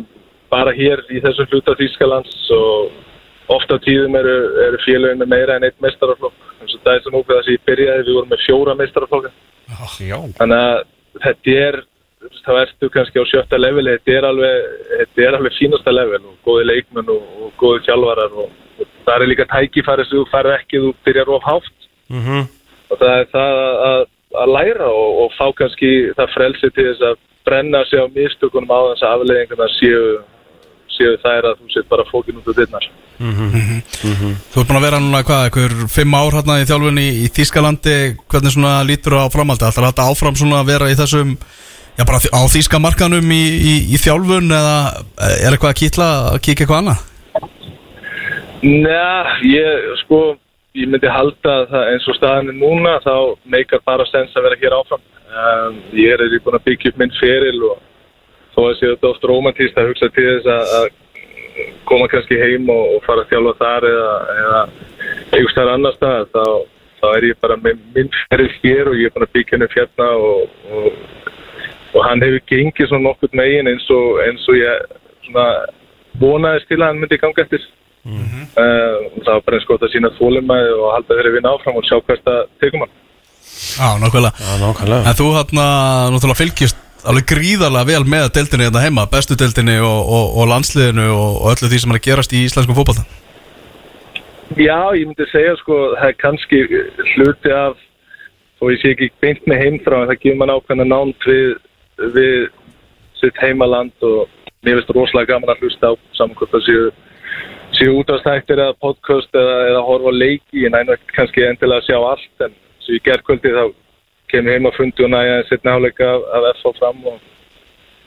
bara hér í þessu hluta Þýskalands og ofta á tíðum eru, eru félögin með meira en eitt mestaraflokk eins og það er sem ókveða sem ég byrjaði við vorum með fjóra mestaraflokka þannig að þetta er þá ertu kannski á sjötta leveli. Þetta er alveg, þetta er alveg fínasta level og góði leikmenn og, og góði þjálfarar og, og það er líka tækifæri sem þú færð ekki, þú byrjar of hátt. Mhm. og það er það að, að læra og, og fá kannski það frelsi til þess að brenna sig á mistökunum á þess að afleðingarna séu, séu þær að þú set bara fókin út á dittnar Þú ert búin að vera núna hvað, einhver fimm ár hérna í þjálfunni í, Þýskalandi. Hvernig svona lítur á framhaldi ætlar þetta áfram svona að vera í þessum já bara á þýska markanum í, í, í þjálfun eða er eitthvað að kýtla að kíkja eitthvað annað? Næ, ég sko ég myndi halda að eins og staðan er núna þá meikar bara sens að vera hér áfram um, ég er ekki búin að byggja upp minn feril og þó að sé þetta oft romantíst að hugsa til þess að, að koma kannski heim og, og fara að þjálfa þar eða, eða einhvers þar annar stað þá, þá er ég bara minn feril hér og ég er búin að byggja henni fjallna og, og, og hann hefur gengið svona nokkur megin eins og, eins og ég svona vonaðist til að hann myndi ganga eftir. Uh, það var bara eins gott að sína þólumæði og halda þeirri vinna áfram og sjá hvert að tegum hann Já, nákvæmlega. Já, nákvæmlega. En þú hérna náttúrulega fylgist alveg gríðarlega vel með deildinni hérna heima, bestu deildinni og, og, og landsliðinu og, og öllu því sem er að gerast í íslenskum fótbolta. Já, ég myndi segja sko það er kannski hluti af og ég sé ekki beint með heimþrá en það gefur mann ákveðna námt við, við sitt heimaland og mér finnst rosalega gaman að hlusta á saman hvort það séu séu útastættir eða podcast eða, eða horfa á leiki, ég næna kannski endilega að sjá allt en svo í gerðkvöldi þá kemur heim að fundi og næja setna áleika af FH fram og,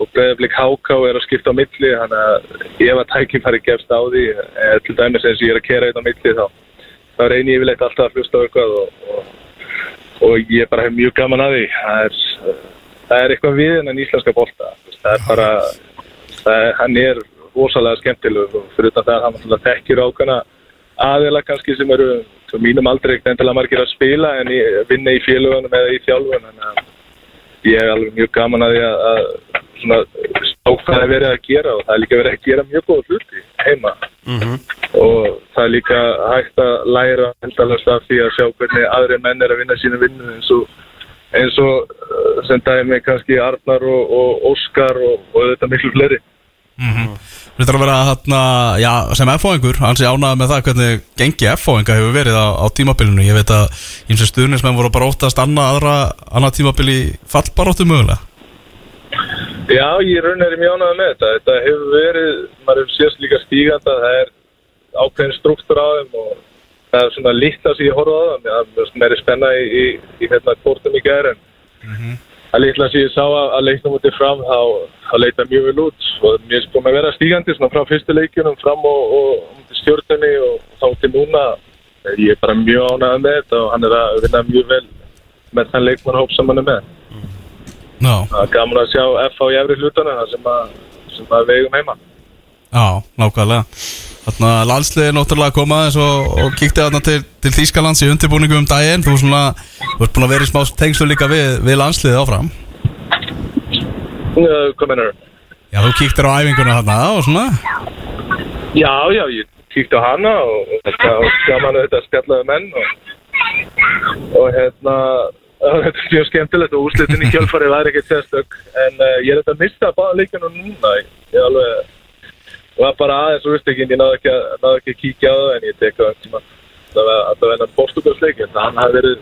og breiðablik HK og er að skipta á milli þannig að ef að tækifæri gefst á því eða til dæmis eins og ég er að kera einn á milli þá, þá reynir ég yfirleitt alltaf að hlusta á eitthvað og, og, og ég bara hef mjög gaman að því. Það er, það er eitthvað við en íslenska bolta. Það er bara það er, hann er rosalega skemmtileg og fyrir það er hann þekkir ákveðna aðeila kannski sem eru svo mínum aldrei ekkert endilega margir að spila en í, vinna í félagunum eða í þjálfun þannig að ég er alveg mjög gaman að því að, að svona stá hvað er verið að gera og það er líka verið að gera mjög góða hluti heima. Og það er líka hægt að læra endalast af því að sjá hvernig aðri menn er að vinna sínu vinnu eins og eins og uh, sem dæmi kannski Arnar og, og Óskar og, og þetta miklu fleiri. Þetta er að vera þarna, já, sem F-fóingur Hann sé ánægð með það hvernig gengi F-fóinga hefur verið á, á tímabilinu. Ég veit að eins og stuðnismenn voru bara óttast annað aðra, annað tímabili fallbaróttu mögulega. Já, ég raun er mjög ánægð með þetta. Þetta hefur verið, maður hefur sést líka stíganda það er ákveðin struktur á þeim og það er svona lítið sem ég horfði á það, það er meiri spenna í, í, í hérna kvortum í gæri en að litla sem ég sá að, að leikna mútið fram þá, leita mjög vel út. Og mér er búin að vera stígandi svona frá fyrstu leikunum fram og, og stjórnunni og þá til núna. Ég er bara mjög ánægð með þetta og hann er að vinna mjög vel með þann leikmannhóp sem hann er með. Já, það er gaman að sjá F á í efri hlutana sem að, sem að við eigum heima. Já, nákvæmlega Þarna landsliði náttúrulega koma aðeins og, og kíkti þarna til, til Þýskalands í undirbúningu um daginn. Þú, ert búin að vera í smá tengslu líka við, við landsliðið áfram. Uh, Hvað mennur? Já, þú kíktir á æfinguna þarna og svona. Já, já, ég kíkti á hana og, og að þetta spjallaði menn og, og hérna (laughs) þetta er mjög skemmtilegt og úrslitin í kjölfarið var ekkert sérstök. En uh, ég er þetta að missa bara leikinu núna ég alveg var bara aðeins úrslitin, ég náðu ekki, að- náðu ekki að kíkja á það en ég tek á einhvern tíma. Það var að það venna Portugalsleikin hann hafði verið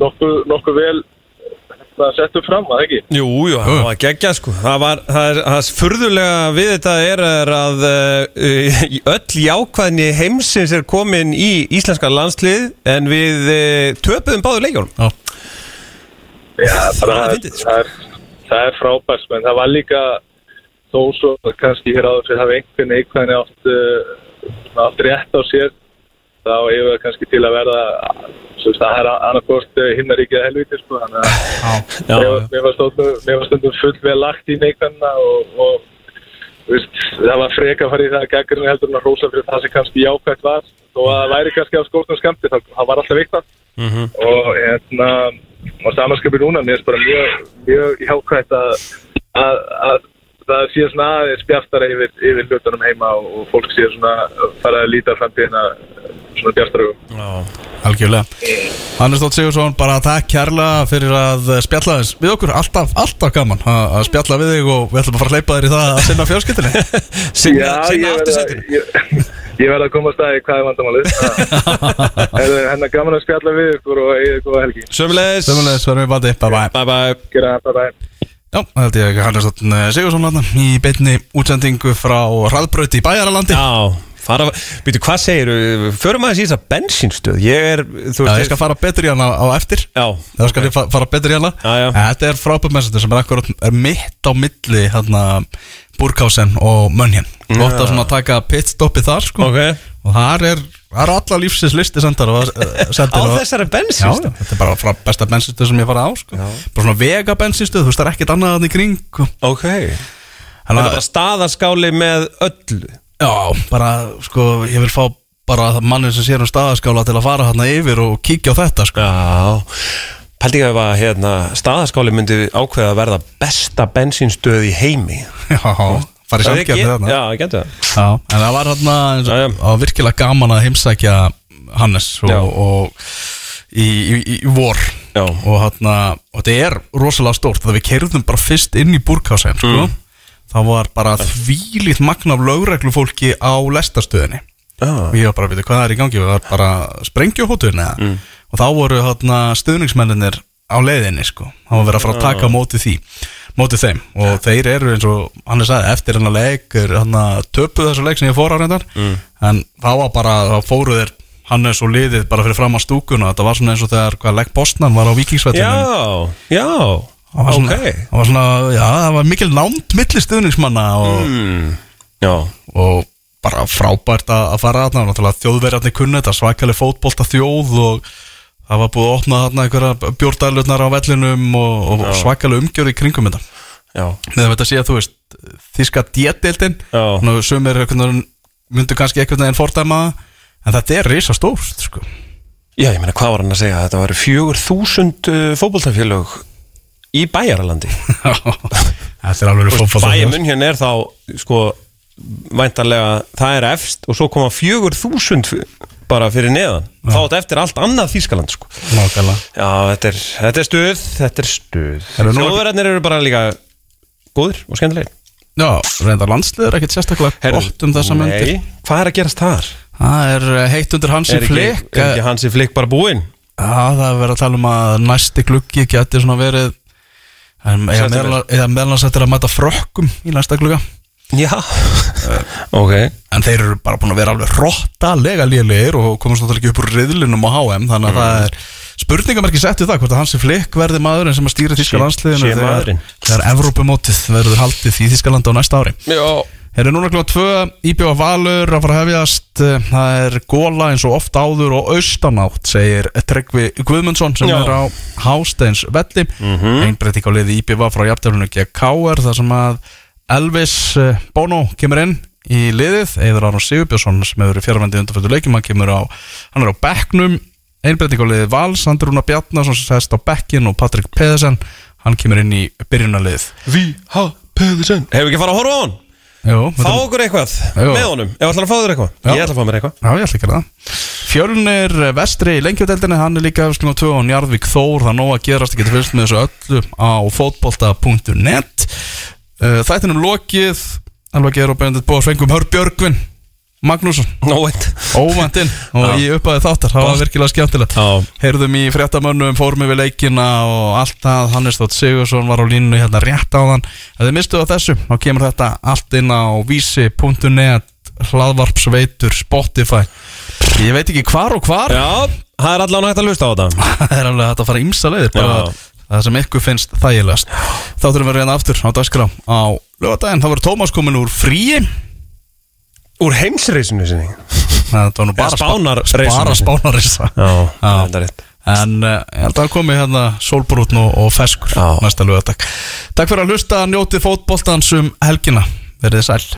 nokkuð, nokkuð vel hérna, settur fram, að ekki? Jú, jú, það var geggja sko. Það var, það er, það er furðulega við þetta er, er að uh, öll jákvæðni heimsins er komin í íslenska landslið en við uh, töpuðum báður leikjónum Já, Já, Það er það, sko. það, er, það er frábært, menn. Það var líka þó svo að kannski hér áður fyrir hafa einhvern neikvæðin átt, uh, átt rétt á sér þá hefur það kannski til að verða það er annarkost himnaríkið helviti sko, þannig að Já, mér, var stundum, mér var stundum full vel lagt í neikvæðina og, og þú veist, það var freka að fara í það að geggjurinn heldur en að rósa fyrir það sem kannski jákvægt var. Og að það væri kannski á skórnum skamti það, það var alltaf viktan Mhm. og hérna og samanskapir núna, mér finnst bara mjög, mjög jákvægt að, að, að það sé svona aðeins bjartara yfir, yfir hlutunum heima og, og fólk sé svona fara að líta framtíðina svona bjartara um. já. algjörlega. Hannes Dótt Sigursson, bara takk kærlega fyrir að spjalla þess við okkur. Alltaf, alltaf gaman að að spjalla við þig og við ætlum bara að hleypa þér í það að sinna fjárskiptinni (laughs) Sinna, sinna ég verð aftursætinu. að, að koma að staði hvað er vandamálið. (laughs) Hennar gaman að spjalla við ykkur og eigið góða helgi. Sömulegis Sömulegis, verðum við bandi, bye bye Bye bye Já, það held ég að Hannes Dótt Sigursson þarna í beinni útsendingu frá Hraðbrauti í Bæjaralandi. Já, fara, býtu, hvað segir Förum aðeins í þessa bensínstöð. Ég er, þú Já, ég skal fara betur í hana á eftir. Já, Það skal ég fa- fara betur í hana. Já, Þetta er frábært messendur sem er akkurat er mitt á milli hérna Burghausen og Mönjen Gott að svona taka pitstoppi þar sko. Ok Og þar er, það er alla lífsins listi sendar sendir Á þessari já, þetta er bara frá besta bensinstöð sem ég fara á sko. Bara svona vega bensinstöð, þú veist það er ekkert annað þannig í kring sko. Ok. Það Þannig er bara staðaskáli með öllu. Já, bara sko, ég vil fá bara mannin sem sér um staðaskála til að fara hérna yfir og kíkja á þetta sko. Já. Pældi ég að hérna, staðaskáli myndi ákveða að verða besta bensínstöð í heimi. Já, farið samkjöfni þarna. Já, ég getur það. En það var hérna Já, já. og- það var virkilega gaman að heimsækja Hannes Já. og, og í, í, í, vor. Já. og hérna, og þetta er rosalega stórt það við keirðum bara fyrst inn í búrkásen sko, Mm. það var bara þvílít magna af lögreglufólki á lestastöðinni og ég var bara að vita hvað það er í gangi? Við var bara sprengjuhótun eða? Mm. og þá voru hérna stuðningsmenninir á leiðinni sko, það var verið að fara að taka á móti því móti þeim. Og þeir eru eins og hann er sagði eftir hennar leik er hann að töpu þessu leik sem ég fór á reyndar. Mm. en þá var bara, þá fóru þeir Hannes og liðið bara fyrir fram á stúkuna. Þetta var svona eins og þegar hvað legg Bosnan var á vikingsvettinu já, já það var svona, Ok. það var svona, já, það var mikil nánd milli stuðningsmanna og, mm. Og bara frábært að, að fara þarna. Náttúrulega þjóðverjarnir kunni þetta svakalig fótbolta þjóð og það var búið að opna þarna einhverja bjórdælurnar á vellinum og, og svakalig umgjör í kringum þetta Já, með þetta sé að þú veist þíska djettildin Já. sem er myndu kannski einhvern veginn fordæma en þetta er risa stórt sko. Já, ég meina, hvað var hann að segja? Þetta var fjögur þúsund uh, fótboltafélög í bæjaralandi (laughs) þetta er alveg fótbolta Bæjamun hérna er þá, sko, væntanlega, það er efst og svo koma fjögur þúsund bara fyrir neðan. Þá þetta eftir allt annað Þýskaland, sko. Nákvæmlega. Já, þetta er, þetta er stuð, þetta er stuð. Þjóðverðarnir eru bara líka góðir og skemmtilegir. Já, reynda landslið er ekkert sérstaklega gott um þessa myndir Nei, hvað er að gerast þar? Það er eh, heitt undir Hansi Er ekki, Flick er ekki Hansi Flick bara búinn? Já, það er verið að tala um að næsti gluggi geti svona verið eða Sérstaklega. meðal- eða meðlans þetta er að mæta frökkum í næsta glugga Já. Ok. En þeir eru bara búin að vera alveg rottalega lélegir og komast náttúrulega ekki upp úr riðlinum á HM þannig að það er spurningamarki sett við það hvort að Hansi Flick verði maðurinn sem að stýra Þíska landsliðinu þegar, þegar Evrópumótið verður haldið í Þískalandi á næsta ári. Já. Hér er núna klokka tvö, Íbjóa Valur að fara að hefjast, það er góla eins og oft áður og austanátt segir Tryggvi Guðmundsson sem Já. er á Hásteins velli Mhm. einbreyting á liði Íbjóa frá jafnteflunum gegn K.R. þar sem að Elvis eh, Bono kemur inn í liðið, Eður Aron Sigurbjörnsson sem hefur verið fjárvændi undanfjöldu leikjum, hann kemur á hann er á bekknum, einbreyting á liði Vals, Andri Rúna Bjarnason sem sest á bekkin og Patrik Pedersen, hann kemur inn í byrjunarlið. Vi ha Pedersen. Hefur ekki fara að horfa á hann? Jú, Fá okkur eitthvað Jú. með honum? Ef ætlar að fá þér eitthvað? Já. Ég ætla að fá mér eitthvað. Já, ég ætla ekki að gera það. Fjölnir vestri í lengjudeldinni Hann er líka eftir 2 og Njarðvík Þór Það er nóg að gerast, það getur fylgst með þessu öllu á fótbolta.net Uh, Þættinum lokið. Alveg gera og bendið búið að svengum Hör Björgvin Magnússon. Nóveit Óvæntinn og Já. ég uppaði þáttar. Það var virkilega skemmtilegt. Já. Heyrðum í fréttamönnum, fórum yfir leikina og allt það, Hannes Þótt Sigursson var á línu hérna rétt á þann Ef þið mistuðu á þessu, þá kemur þetta allt inn á vísi.net hlaðvarpsveitur, Spotify. Ég veit ekki hvar og hvar. Já, það er allan hægt að hlusta á þetta. (laughs) Það er alveg hægt að fara ímsa leiðir bara. Það sem ykkur finnst þægilegast. Þá þurfum við reyna aftur á dagskrá á lögadaginn, þá verður Tómas komin úr fríi. Úr heimsreisinu sinni. Það var nú bara spánarreisinu. Bara spánarreisa. Já, það er rétt. En uh, ég held að komi hérna sólbrútn og, og feskur næsta lögadag Takk fyrir að hlusta, njótið fótboltans um helgina. Verðið sæl